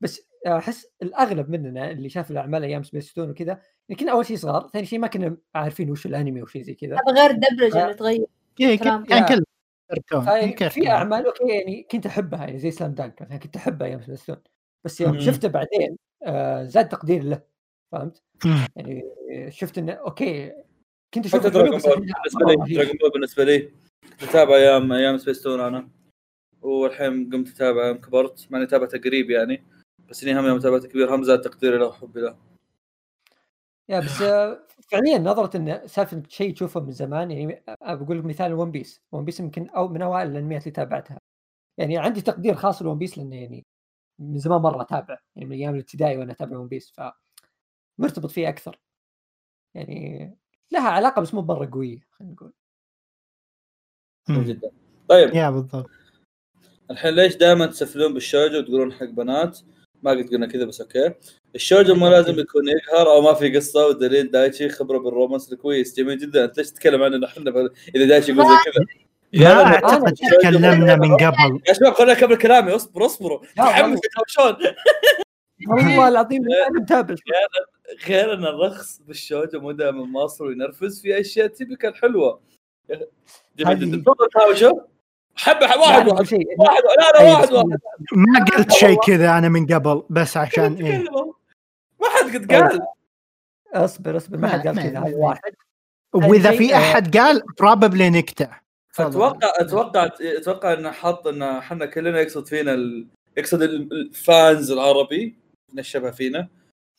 بس أحس الأغلب مننا اللي شاف الأعمال أيام سبيستون وكذا يعني كنا أول شيء صغار ثاني شيء ما كنا عارفين وش الأنمي وشيء زي كذا هذا غير الدبلجة اللي تغير إيه،. كان كل كرتون. في أعمال okay يعني كنت أحبها يعني زي Slam Dunk مثلا كنت أحبها أيام سبيستون بس يوم. شفته بعدين آه زاد تقدير له فهمت؟ يعني شفت إنه okay كنت حتى اشوفه Dragon Ball بالنسبة لي. Dragon Ball بالنسبة لي اتابع أيام أيام سبيستون أنا. والحين قمت أتابع يوم كبرت. مع إني تابعته قريب يعني. بس إني هم يوم تابعته كبير. هم زاد تقديري له وحبي له. يا بس آه، فعليا نظرة انه سالفة شيء تشوفه من زمان يعني آه، بقول لك مثال One Piece One Piece يمكن أو من أوائل الأنميات اللي تابعتها. يعني عندي تقدير خاص ل One Piece لأنه يعني من زمان مرة أتابع. يعني من أيام الابتدائي وأنا أتابع One Piece ف مرتبط فيه أكثر. يعني لها علاقة بس مو مرة قوية خلينا نقول. جدا. طيب. yeah بالضبط. الحين ليش دائما تسفلون بالشوجو وتقولون حق بنات؟ ما قد قلنا كذا بس okay. الشوجو مو لازم يكون يقهر أو ما في قصة ودليل دايتشي خبرة بال romance كويس جميل جدا. أنت ليش تتكلم عننا إحنا إذا دايتشي يقول زي كذا. ما يا اعتقد تكلمنا من قبل. يا شباب خلينا اكمل كلامي. اصبروا اصبروا تحمس شلون؟ والله العظيم أنا متابع. غير إن الرخص بالشوجو مو دائما ماصل وينرفز في أشياء typical حلوة. حبه واحد واحد. شيء واحد لا لا واحد بسم واحد. ما قلت شيء كذا أنا من قبل بس عشان إيه. ما حد قد قال. اصبر اصبر ما حد قال كذا هذا واحد. وإذا في أحد قال probably نكتة. أتوقع أتوقع أتوقع انه حط إن إحنا كلنا يقصد فينا ال... يقصد ال- ال fans العربي نشبه فينا.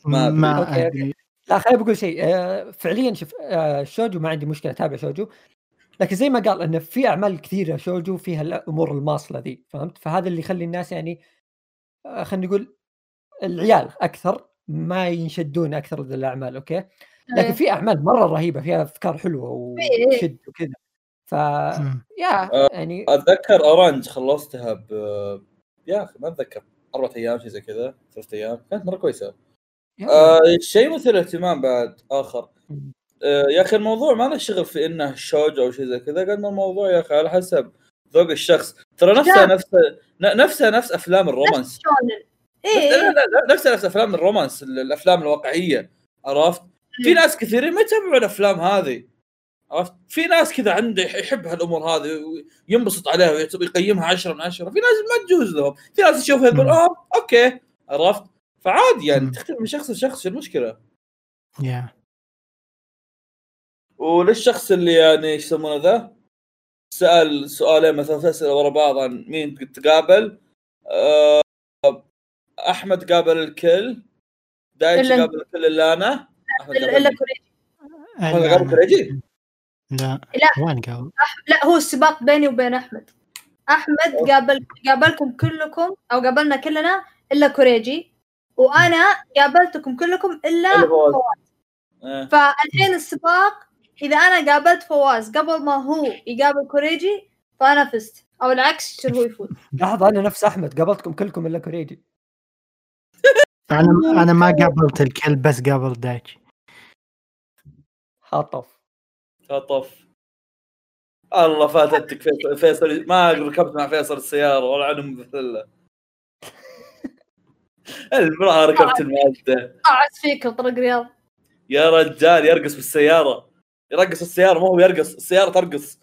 ما. ما okay، okay. أدري. لا خليني بقول شيء. آه، فعليا شوف آه، الشوجو ما عندي مشكلة اتابع شوجو. لكن زي ما قال إنه في أعمال كثيرة شوجو فيها الأمور الماصلة ذي فهمت؟ فهذا اللي يخلي الناس يعني آه، خلينا نقول العيال أكثر ما ينشدون أكثر ذي الأعمال okay؟ لكن في أعمال مرة رهيبة فيها أفكار حلوة إيه. وتشد وكذا. ف. yeah آه، يعني أتذكر Orange خلصتها ب يا أخي ما أتذكر أربع أيام شيء زي كذا ثلاث أيام كانت مرة كويسة. آه شيء مثير اهتمام بعد آخر. يا أخي الموضوع ما له شغل في إنه شوجو أو شيء زي كذا. قد ما الموضوع يا أخي على حسب ذوق الشخص. ترى نفسها نفس ن- نفسها نفس أفلام ال romance. شونن. لا إيه لا لا نفسها نفس أفلام ال romance ال- الأفلام الواقعية. عرفت؟ في ناس كثيرين ما يتابعون الأفلام هذه. عرفت؟ في ناس كذا عنده يح- يحب هالأمور هذه وينبسط عليها ويعتبر- يقيمها 10 من 10 في ناس ما تجوز لهم. في ناس تشوفها يقول. آه okay. عرفت؟ فعادي يعني. تختلف من شخص لشخص شو المشكلة؟ yeah وللشخص اللي يعني إيش يسمونه ذا؟ سأل سؤالين مثلا ثلاث اسئله ورا بعض عن مين تقابل آه، أحمد قابل الكل. دايتش قابل الكل إلا أنا. الا قابل كوريجي. أحمد قابل كوريجي؟ لا لا. وين قال؟ لا هو السباق بيني وبين أحمد. أحمد قابل قابلكم كلكم أو قابلنا كلنا إلا كوريجي. وأنا قابلتكم كلكم إلا. فواز. آه. فالحين السباق إذا أنا قابلت فواز قبل ما هو يقابل كوريجي فأنا فزت. أو العكس يصير هو يفوز؟ لحظة أنا نفس أحمد قابلتكم كلكم إلا كوريجي. أنا أنا ما قابلت الكل بس قابل دايتش. خاطف خطف. الله فاتتك فيصل, فيصل ما ركبت مع فيصل السيارة ولا عنهم مثله المرأة ركبت الماده قاعد فيك طرق رياض. يا رجال يرقص بالسيارة. يرقص السيارة ما هو يرقص السيارة ترقص.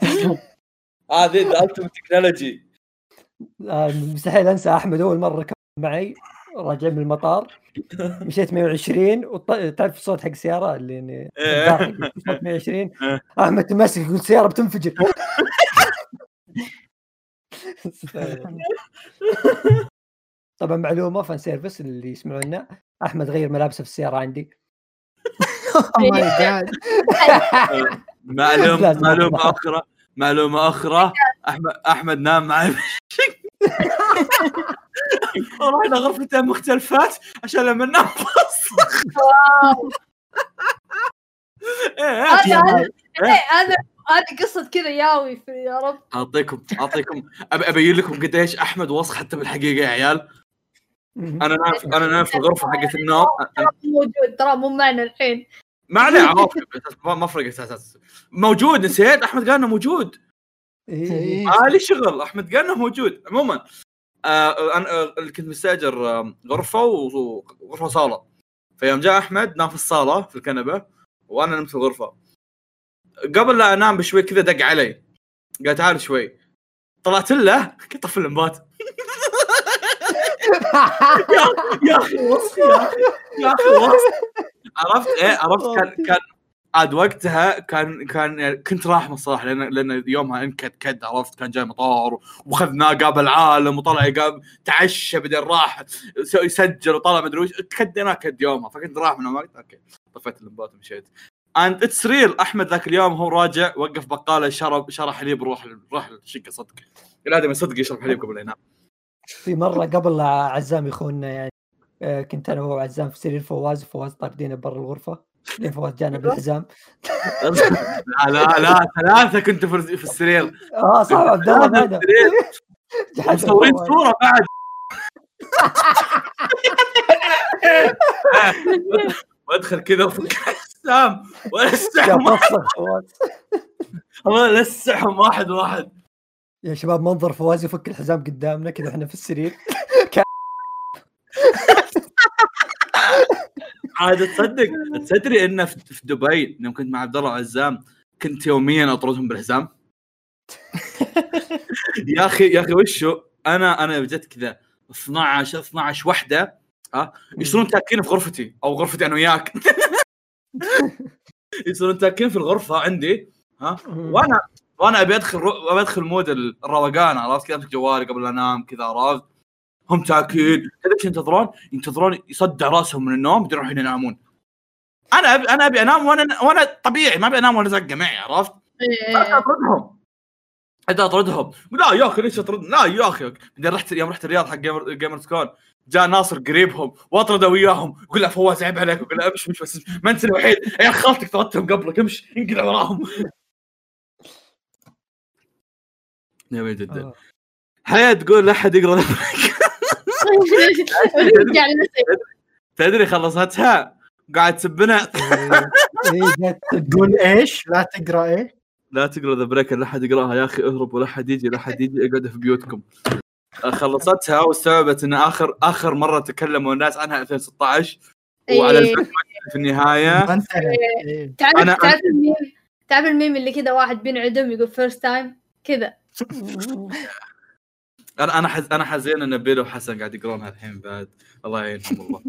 هذه the ultimate technology مستحيل أنسى أحمد أول مرة ركب معي راجع من المطار. مشيت 120 وتعرف الصوت حق السيارة اللي يعني إيه. الداخل، صوت 120 إيه. أحمد تمسك يقول السيارة بتنفجر. طبعا معلومة فان سيرفيس اللي يسمعونا. أحمد غير ملابسه في السيارة عندي. Oh my God. معلومة معلومه. أخرى معلومة أخرى احمد أحمد نام معي ورحنا غرفتين مختلفات عشان لما ننام إيه، إيه. هذا هذا إيه. هذا هذه قصة كذا ياوي في يا رب اعطيكم اعطيكم أبي ابين لكم قديش أحمد وسخ حتى بالحقيقة يا عيال أنا نايم في- أنا نايم في الغرفة حقت النوم ترى موجود ترى مو معنا الحين ما عليه ما ما فرقت أساس موجود نسيت أحمد قال إنه موجود. إيه. ما لي شغل أحمد قال إنه موجود. عموما آه أنا آه كنت مستأجر آه غرفة وغرفه وصاله فيوم جاء أحمد نام في الصاله في الكنبة وأنا نمت في الغرفة. قبل لا أنام بشوي كذا دق علي. قال تعال شوي. طلعت له قلت طفل الانبات يا أخي وصف يا أخي يا أخي وصف عرفت؟ إيه عرفت؟ كان كان عاد وقتها كان كان كنت راح من الصراحه لأن لأن يومها انكد كد عرفت؟ كان جاي مطار وخذناه قابل عالم وطلع يقابل تعشى بعدين راح يسجل وطلع مدري وش كديناه كد يومها فكنت راح من وقت أوكي طفيت اللمبات ومشيت. and it's real أحمد ذاك اليوم هو راجع وقف بقالة شرب شرى حليب روح روح الشقه صدق الادمي صدق يشرب حليب قبل ينام في مرة قبل عزام يخوننا يعني. كنت أنا وهو عزام في سرير فواز وفواز طاردينه برا الغرفة. لين فواز جانا بالحزام. لا لا لا ثلاثة كنتوا في السرير. آه صح عبد الله مصورين. صورة بعد. وادخل كذا وفك حسام والسحهم فواز. والله لسحهم واحد واحد. يا شباب منظر فواز يفك الحزام قدامنا كذا إحنا في السرير. عاد تصدق تدري إنه في دبي يوم كنت مع عبد الله عزام كنت يوميا أطردهم بالحزام؟ يا أخي يا أخي وشو؟ أنا أنا جت كذا 12 12 وحدة ها؟ يصيرون تاكين في غرفتي أو غرفتي أنا وياك. يصيرون تاكين في الغرفة عندي ها؟ وأنا وأنا أبي أدخل رو... أبي أدخل mood الروقان عرفت كذا أمسك جوالي قبل أنام كذا عرفت؟ هم تاكين كذا إيش ينتظرون؟ ينتظرون يصدع راسهم من النوم بدون يروحون ينامون. أنا ابي أنا أبي أنام وأنا وأنا طبيعي ما أبي أنام وأنا زقة معي عرفت؟ إيه. أطردهم. انت أطردهم. لا يا أخي ليش أطرد؟ لا يا أخي. بعدين رحت يوم رحت الرياض حق Gamer Gamers Con جاء ناصر قريبهم وأطرده وياهم. يقول له فواز عيب عليك. يقول له امش مش بس ما أنت الوحيد. يا أخي خالتك طردتهم قبلك. امش انقلع وراهم. جميل جدا. آه. حياة تقول لا أحد يقرأ. تدري خلصتها؟ قاعد تسبنا إيه، جت تقول إيش؟ لا تقرأ إيه؟ لا تقرأ ذا بريك لا احد يقرأها يا أخي اهرب ولا احد يجي لا احد يجي اقعدوا في بيوتكم. خلصتها واستوعبت إن اخر آخر مرة تكلموا الناس عنها 2016 وعلى إيه. في النهاية إيه. تعرف أنا- تعرف الميم تعرف الميم اللي كذا واحد بينعدم يقول first time كذا. أنا أنا حز... أنا حزين إن بيلو وحسن قاعد يقرونها الحين بعد. الله يعينهم والله.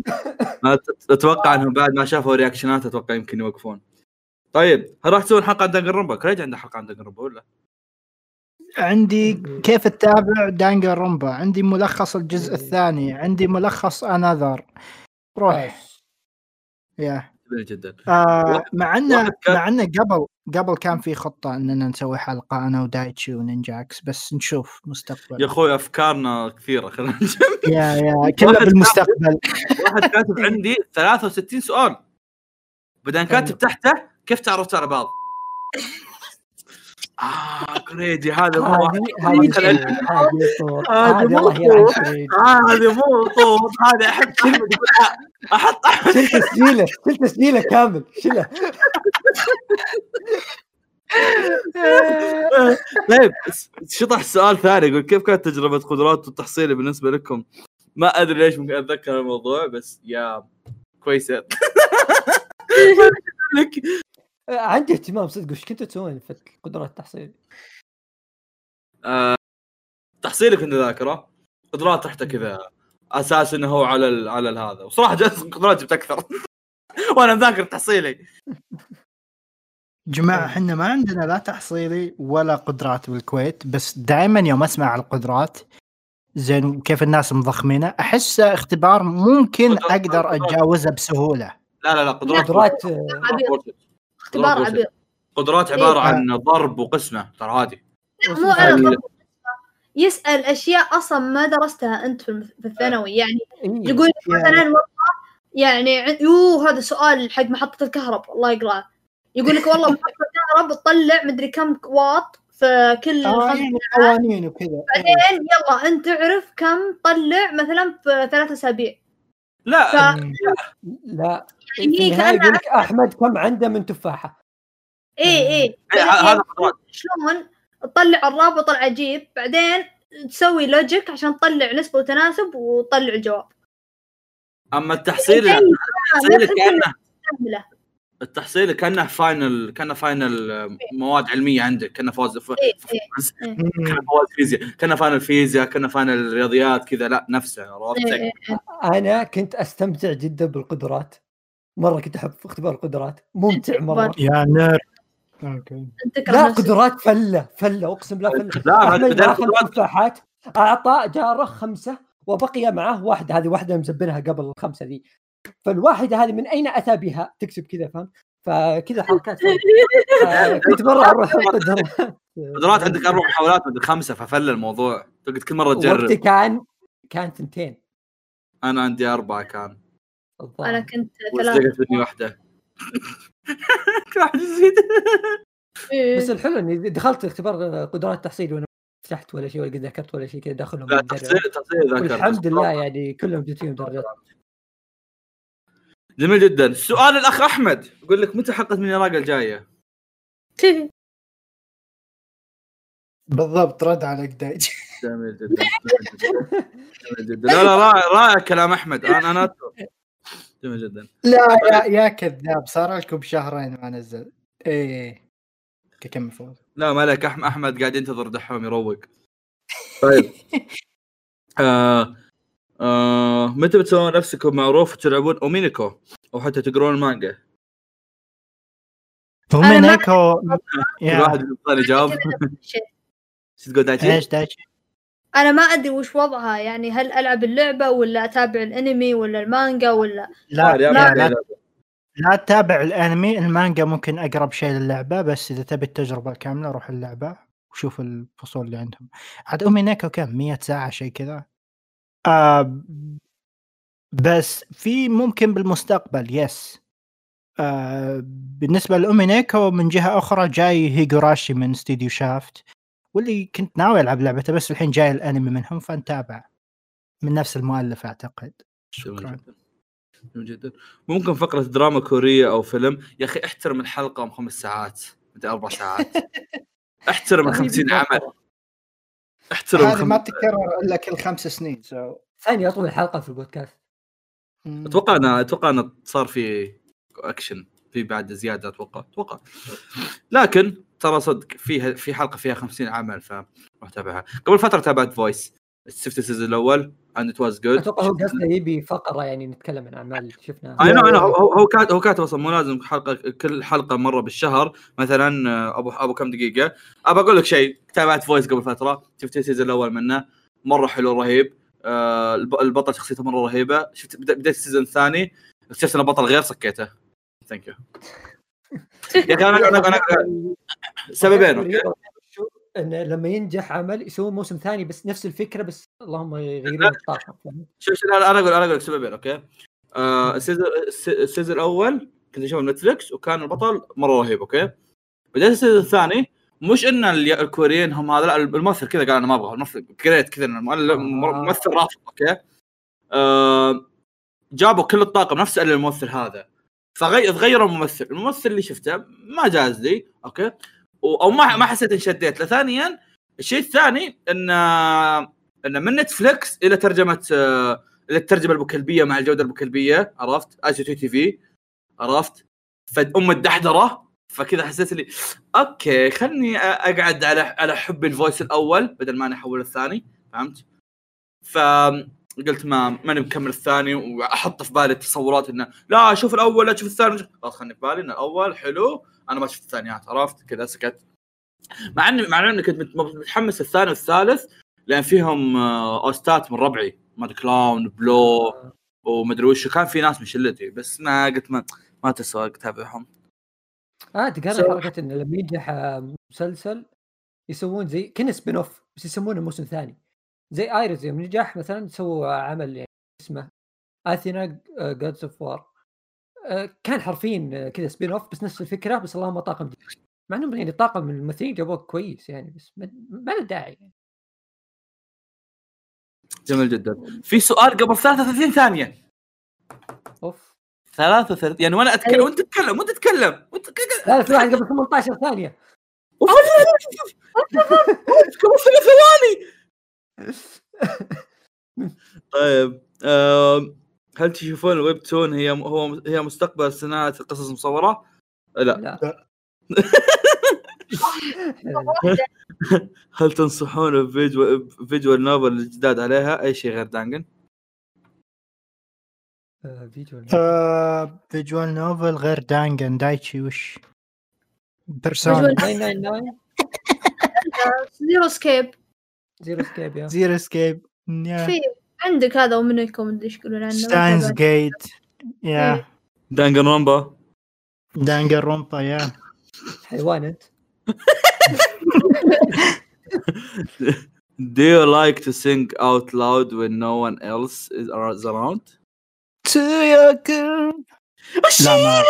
أتوقع إنهم بعد ما شافوا رياكشنات أتوقع يمكن يوقفون. طيب هل راح تسوون حلقة عن دنجر كريج عنده حلقة عن دنجر ولا؟ عندي كيف تتابع دانجا رومبا عندي ملخص الجزء الثاني عندي ملخص انذر روح. يا جميل جدا. آه مع انه كان- مع إنه قبل قبل كان في خطة إننا نسوي حلقة أنا ودايتشي ونينجاكس بس نشوف يا مستقبل أخوي أفكارنا كثيرة خلينا نشوف. يا يا كلها واحد بالمستقبل. واحد كاتب عندي 63 سؤال. بعدين كاتب تحته كيف تعرفت على بعض؟ آه كريجي هذا مو هذه. هذه الله مو. هذا مو طوط هذا أحط أحمد يقول أ- أحط شل تسجيله شل تسجيله كامل شله طيب شطح سؤال ثاني يقول كيف كانت تجربة قدرات التحصيلي بالنسبة لكم؟ ما أدري ليش ممكن أتذكر الموضوع بس يا كويسه لك آه، عندي اهتمام صدق. وش كنتوا تسوون في قدرات التحصيل؟ تحصيلي كنت ذاكره قدرات تحته كذا. أساس إنه هو على ال على ال هذا. وصراحة جت قدرات جبت أكثر. وأنا مذاكر تحصيلي. جماعة إحنا ما عندنا لا تحصيلي ولا قدرات بالكويت. بس دائما يوم أسمع القدرات زين كيف الناس مضخمينه أحس اختبار ممكن قدرات- أقدر قدرات. اتجاوزه بسهولة. لا لا لا قدرات قدرات آه، اختبار قدرات عبير قدرات عبارة إيه. عن ضرب وقسمة ترى عادي مو هذه- خط- يسأل أشياء أصلا ما درستها أنت في الثانوي. يعني إيه. يقول لك يعني- مثلا والله يعني يوه هذا سؤال حق محطة الكهرب. الله يقرأه. يقول لك والله محطة الكهرب تطلع مدري كم واط في كل آه يعني قوانين وكذا. إيه. بعدين يلا أنت تعرف كم طلع مثلا في ثلاث أسابيع. لا. ف-. لا. في يعني هي النهاية كأنها يقول لك أحمد كم عنده من تفاحة. إيه إيه. إيه، ه- هذا قدرات شلون؟ تطلع الرابط العجيب بعدين تسوي logic عشان تطلع نسبة وتناسب وتطلع الجواب. أما التحصيل إيه، التحصيل كأنه التحصيل كأنه final كأنه final مواد علمية عندك كأنه فوز ف... إيه، إيه. مم. كأنه فوز فيزياء كأنه final فيزياء كأنه final رياضيات كذا لا نفسه عرفت؟ إيه، إيه، إيه. أنا كنت أستمتع جدا بالقدرات. مرة كنت أحب اختبار القدرات. ممتع مرة. يا نير. أوكي. لا. قدرات فلة فلة أقسم بالله فلة. لا تفاحات أعطى جارة خمسة وبقي معه واحدة. هذه واحدة مزبنها قبل الخمسة ذي. فالواحدة هذه من أين أتى بها؟ تكسب كذا فهمت؟ فكذا حركات آه، كنت مرة أروح قدرات قدرات عندك أربع محاولات مدري خمسة ففل الموضوع. تقعد كل مرة تجرب. وقتي كان كان ثنتين. أنا عندي أربعة كان. أنا كنت ثلاثة. وزقت مني واحدة. كل واحد يزيد. إيه. بس الحلو إني دخلت اختبار قدرات تحصيل وأنا فتحت ولا شيء ولا قد ذكرت ولا شيء كذا داخلهم لا متدرب. تفصيل تفصيل ذاكر والحمد لله يعني كلهم جبت فيهم درجات. جميل جدا. السؤال الأخ أحمد. يقول لك متى حلقه من العراق الجاية؟ بالضبط رد على قداج جميل جدا جميل جدا لا لا رائع رائع كلام أحمد. أنا أنا. جميل جدا. لا يا يا كذاب صار لكم شهرين ما نزل. إيه كمل فوز. لا ما عليك أحمد قاعد ينتظر دحوم يروق. طيب. آه آه متى بتسوون نفسكم معروف وتلعبون أومينيكو؟ أو حتى تقرون المانجا؟ يا. واحد يجاوب شيء. إيش تقول دايتشي؟ إيش دايتشي؟ أنا ما أدري وش وضعها. يعني هل ألعب اللعبة ولا أتابع الأنمي ولا المانجا ولا لا لا, لا. لا, لا تتابع الأنمي. المانجا ممكن أقرب شيء للعبة بس إذا تبي التجربة الكاملة روح اللعبة وشوف الفصول اللي عندهم. عاد امي نيكو كم؟ 100 ساعة شيء كذا. آه بس في ممكن بالمستقبل yes آه بالنسبة ل Umineko من جهة أخرى جاي هيجوراشي من استديو شافت واللي كنت ناوي ألعب لعبته بس الحين جاي الأنمي منهم فنتابع من نفس المؤلف جميل شكرا. جدا. جميل جدا. ممكن فقرة دراما كورية أو فيلم. يا أخي احترم الحلقة ام خمس ساعات أربع ساعات. احترم ال 50 عمل. احترم هذه ما. تتكرر إلا كل خمس سنين سو ثاني أطول حلقه في البودكاست. أتوقع انه أتوقع انه صار في اكشن في بعد زيادة أتوقع أتوقع. لكن ترى صدق فيها في حلقة فيها 50 عمل فروح تابعها قبل فترة تابعت Voice شفت ال season الأول؟ and it was good أتوقع هو قصده يبي فقرة يعني نتكلم عن أعمال شفناها. I know أنا هو هو كاتب هو كاتب أصلا مو لازم حلقة كل حلقة مرة بالشهر. مثلا آه، أبو أبو كم دقيقة. أبى أقول لك شيء. تابعت Voice قبل فترة. شفت ال season الأول منه. مرة حلو رهيب آه الب- البطل شخصيته مرة رهيبة. شفت بدا- بديت ال season الثاني. اكتشفت إنه بطل غير سكيته. thank you يا أخي أنا أنا سببين أوكي. انه لما ينجح عمل يسوون موسم ثاني بس نفس الفكرة بس اللهم يغيرون الطاقم فاهم؟ شوف شوف أنا أقول أنا أقول لك سببين أوكي؟ آه ال season الس- ال season الأول كنت أشوفه نتفلكس وكان البطل مرة رهيب أوكي؟ بديت ال season الثاني مش إن ال- الكوريين هم هذا لا الممثل كذا قال أنا ما أبغى الممثل كريت كذا الممثل رافض أوكي؟ آه جابوا كل الطاقم نفس الممثل هذا فغيروا الممثل الممثل اللي شفته ما جاز لي أوكي؟ أو ما ما حسيت ان شديت. ثانيا الشيء الثاني إن إن من نتفلكس إلى ترجمة آه، إلى الترجمة البكلبيه مع الجودة البكلبيه عرفت؟ اي تي تي في عرفت؟ فأم الدحدره فكذا حسيت لي أوكي خلني أقعد على على حب الفويس الأول بدل ما أنا أحول الثاني فهمت؟ فقلت ما ماني مكمل الثاني وأحط في بالي التصورات إنه لا أشوف الأول لا أشوف الثاني خلاص خلني في بالي إن الأول حلو أنا ما شفت الثانيات عرفت؟ كذا سكت. مع اني مع إني كنت مت- متحمس الثاني والثالث لأن فيهم آه، OST ات من ربعي Mad Clown بلو ومدري وش كان في ناس من شلتي بس ما قلت ما ما تسوى اتابعهم آه So- حركه انه لما ينجح آه، مسلسل يسوون زي كذا spin off بس يسمونه موسم ثاني. زي IRIS يوم نجح مثلا سووا عمل يعني اسمه Athena: Goddess of War كان حرفيا آه، كذا spin off بس نفس الفكرة بس اللهم طاقم جديد مع انهم يعني طاقم من الممثلين جابوه كويس يعني بس ما له داعي يعني. جميل جدا في سؤال قبل 33 ثانية أوف 33 يعني وأنا اتكلم وانت تتكلم وانت تتكلم وانت لا في واحد قبل 18 ثانية قبل ثلاث ثواني طيب هل تشوفون ال webtoon هي هو هي مستقبل صناعة القصص المصوره؟ لا. لا. هل تنصحون بفيديو فيديو نوفل الجداد عليها؟ أي شيء غير دانجن؟ آه، فيديو آه فيجوال نوفل غير دانجن. دايتشي وش؟ بيرسونا 999 زيرو سكيب زيرو سكيب يا. زيرو سكيب في عندك هذا ومنكم ادري إيش يقولون عنه ستاينز جيت Yeah. Danganronpa. Danganronpa yeah. حيوان أنت. Do you like to sing out loud when no one else is around? تسوي كذا لا ما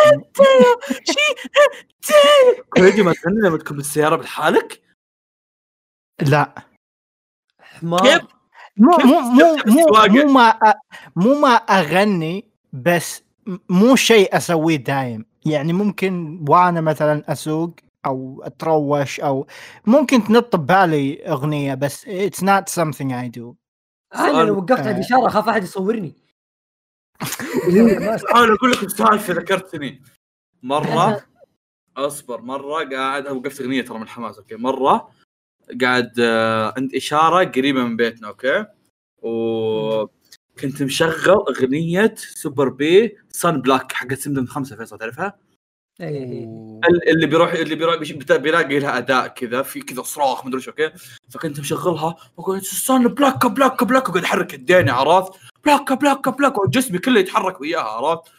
كوريجي ما تغني لما تكون بالسيارة بحالك؟ لا. حمار كيف؟ مو مو مو مو؟ مو ما أ- مو ما أغني بس مو شيء أسويه دايم. يعني ممكن وأنا مثلا أسوق أو أتروش أو ممكن تنط ببالي أغنية بس it's not something I do. أنا لو وقفت آه. عند اشاره اخاف أحد يصورني. احاول أقول لكم سالفة ذكرتني. مرة أصبر مرة قاعد وقفت أغنية ترى من الحماس أوكي. مرة قاعد آه، عند إشارة قريبة من بيتنا أوكي؟ وكنت مشغل أغنية Superbee سان black حقت SMTM خمسة فيصل تعرفها؟ إيه. ال- اللي بيروح اللي بيروح بيلاقي لها أداء كذا في كذا صراخ مدري إيش أوكي؟ فكنت مشغلها واقول سان black black black وقاعد أحرك يديني عرفت؟ black black black وجسمي كله يتحرك وياها عرفت؟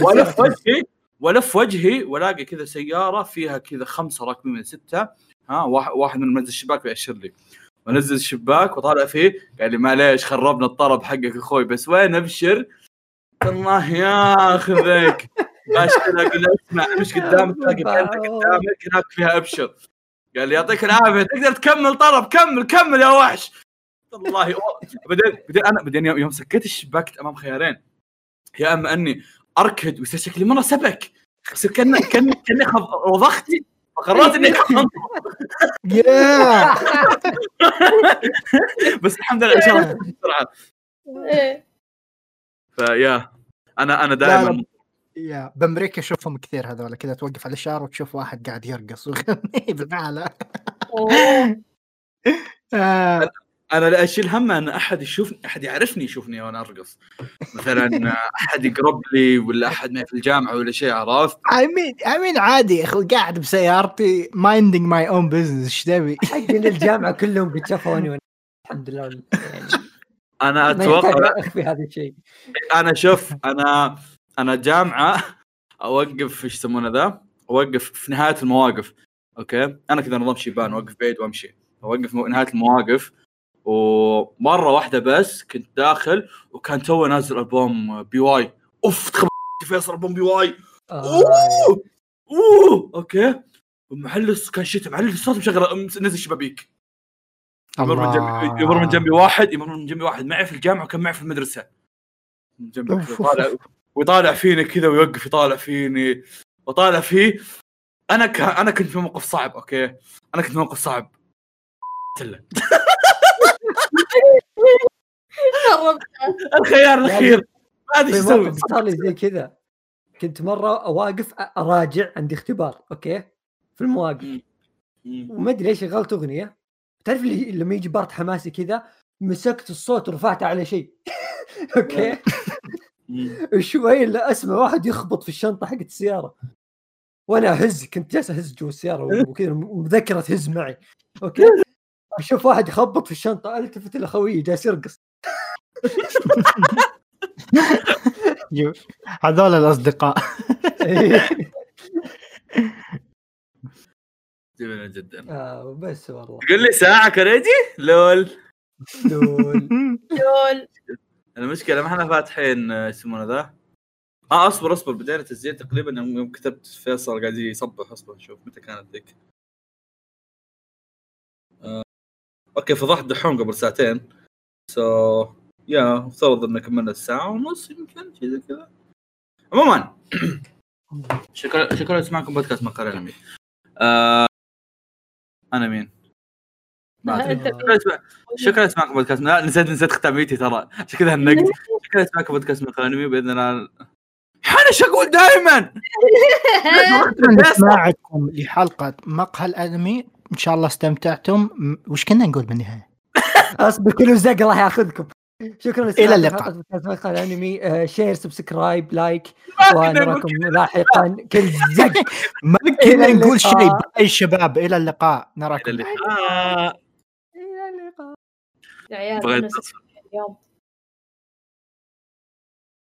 وألف وجهي وألف وجهي والاقي كذا سيارة فيها كذا خمسة راكبين من ستة. ها واحد من منزل الشباك بيأشر لي. ونزل الشباك وطالع فيه قال لي معليش خربنا الطرب حقك أخوي بس وين أبشر؟ الله ياخذك باشر أقول له اسمع مش قدامك تلاقي قدامك هناك فيها أبشر. قال لي يعطيك العافية تقدر تكمل طرب كمل كمل يا وحش. والله بعدين بعدين أنا بعدين يوم سكيت الشباك أمام خيارين. يا أما أني أركض ويصير شكلي مره سبك يصير كان كان كأني وضغت فقررت إني. يا بس الحمد لله إن شاء الله بسرعة إيه. فيا أنا أنا. دائما يا بأمريكا أشوفهم كثير هذول كذا توقف على الإشارة وتشوف واحد قاعد يرقص ويغني بالعالم. آه، أنا لا أشيل هم أن أحد يشوفني أحد يعرفني يشوفني وأنا أرقص. مثلا أحد يقرب لي ولا أحد معي في الجامعة ولا شيء عرفت؟ I mean I mean عادي يا أخي قاعد بسيارتي minding my own business إيش تبي؟ حقين الجامعة كلهم قد شافوني وأنا- الحمد لله. يعني أنا ما أتوقع اخفي هذا الشيء. أنا شوف أنا أنا جامعة أوقف إيش يسمونه ذا؟ أوقف في نهاية المواقف أوكي؟ أنا كذا نظام شيبان أوقف بعيد وأمشي. أوقف نهاية المواقف ومرة واحدة بس كنت داخل وكان تو نازل ألبوم BewhY. أوف تخبط فيصل ألبوم BewhY. آه، أوه أوه أوكي. محل كان شتاء محل الصوت مشغل نزل شبابيك. يمر من جنبي يمر من جنبي واحد يمر من جنبي واحد. معي في الجامعة وكان معي في المدرسة. من جنبي ويطالع فيني كذا ويوقف يطالع فيني. وطالع فيه. أنا ك... أنا كنت في موقف صعب أوكي. أنا كنت في موقف صعب. الخيار الأخير. ما أدري إيش أسوي. صار لي زي كذا. كنت مرة واقف أراجع عندي اختبار أوكي؟ في المواقف. وما أدري ليش شغلت أغنية. تعرف اللي لما يجي part حماسي كذا مسكت الصوت ورفعته على شيء. أوكي. شوي الا أسمع واحد يخبط في الشنطة حقت السيارة. وأنا أهز كنت جالس أهز جوا السيارة وكذا مذكره تهز معي. أوكي؟ أشوف واحد يخبط في الشنطة ألتفت إلى خويي جالس يرقص. هذول الأصدقاء. جميل جدا. آه بس والله. تقول لي ساعة كريجي لول. لول. لول. المشكلة ما إحنا فاتحين آه، يسمونه ذا؟ آه اصبر اصبر. بدينا تسجيل تقريبا يوم يوم كتبت فيصل قاعد يصبح. اصبر شوف متى كانت ذيك. آه. أوكي فضحت دحوم قبل ساعتين. so يا افترض ان كملنا الساعة ونص يمكن شيء زي كذا. عموما شكرا شكرا لسماعكم بودكاست مقهى انمي آه أنا مين؟ ما أدري. أنت- شكرا لسماع- شكرا لسماعكم بودكاست. لا نسيت نسيت ختاميتي ترى. عشان كذا النقد. شكرا لسماعكم بودكاست مقهى انمي بإذن الله. حنش أقول دائما نسمعكم لحلقة مقهى الأنمي. إن شاء الله استمتعتم. وش كنا نقول بالنهاية؟ أصبر كل زق الله ياخذكم. شكرا إلى اللقاء. اللقاء الانمي share subscribe like ونراكم لاحقا. كل زق. ما إلى كنا نقول شيء. bye شباب. إلى اللقاء. نراكم. إلى اللقاء. إلى اللقاء. يا عيال اليوم.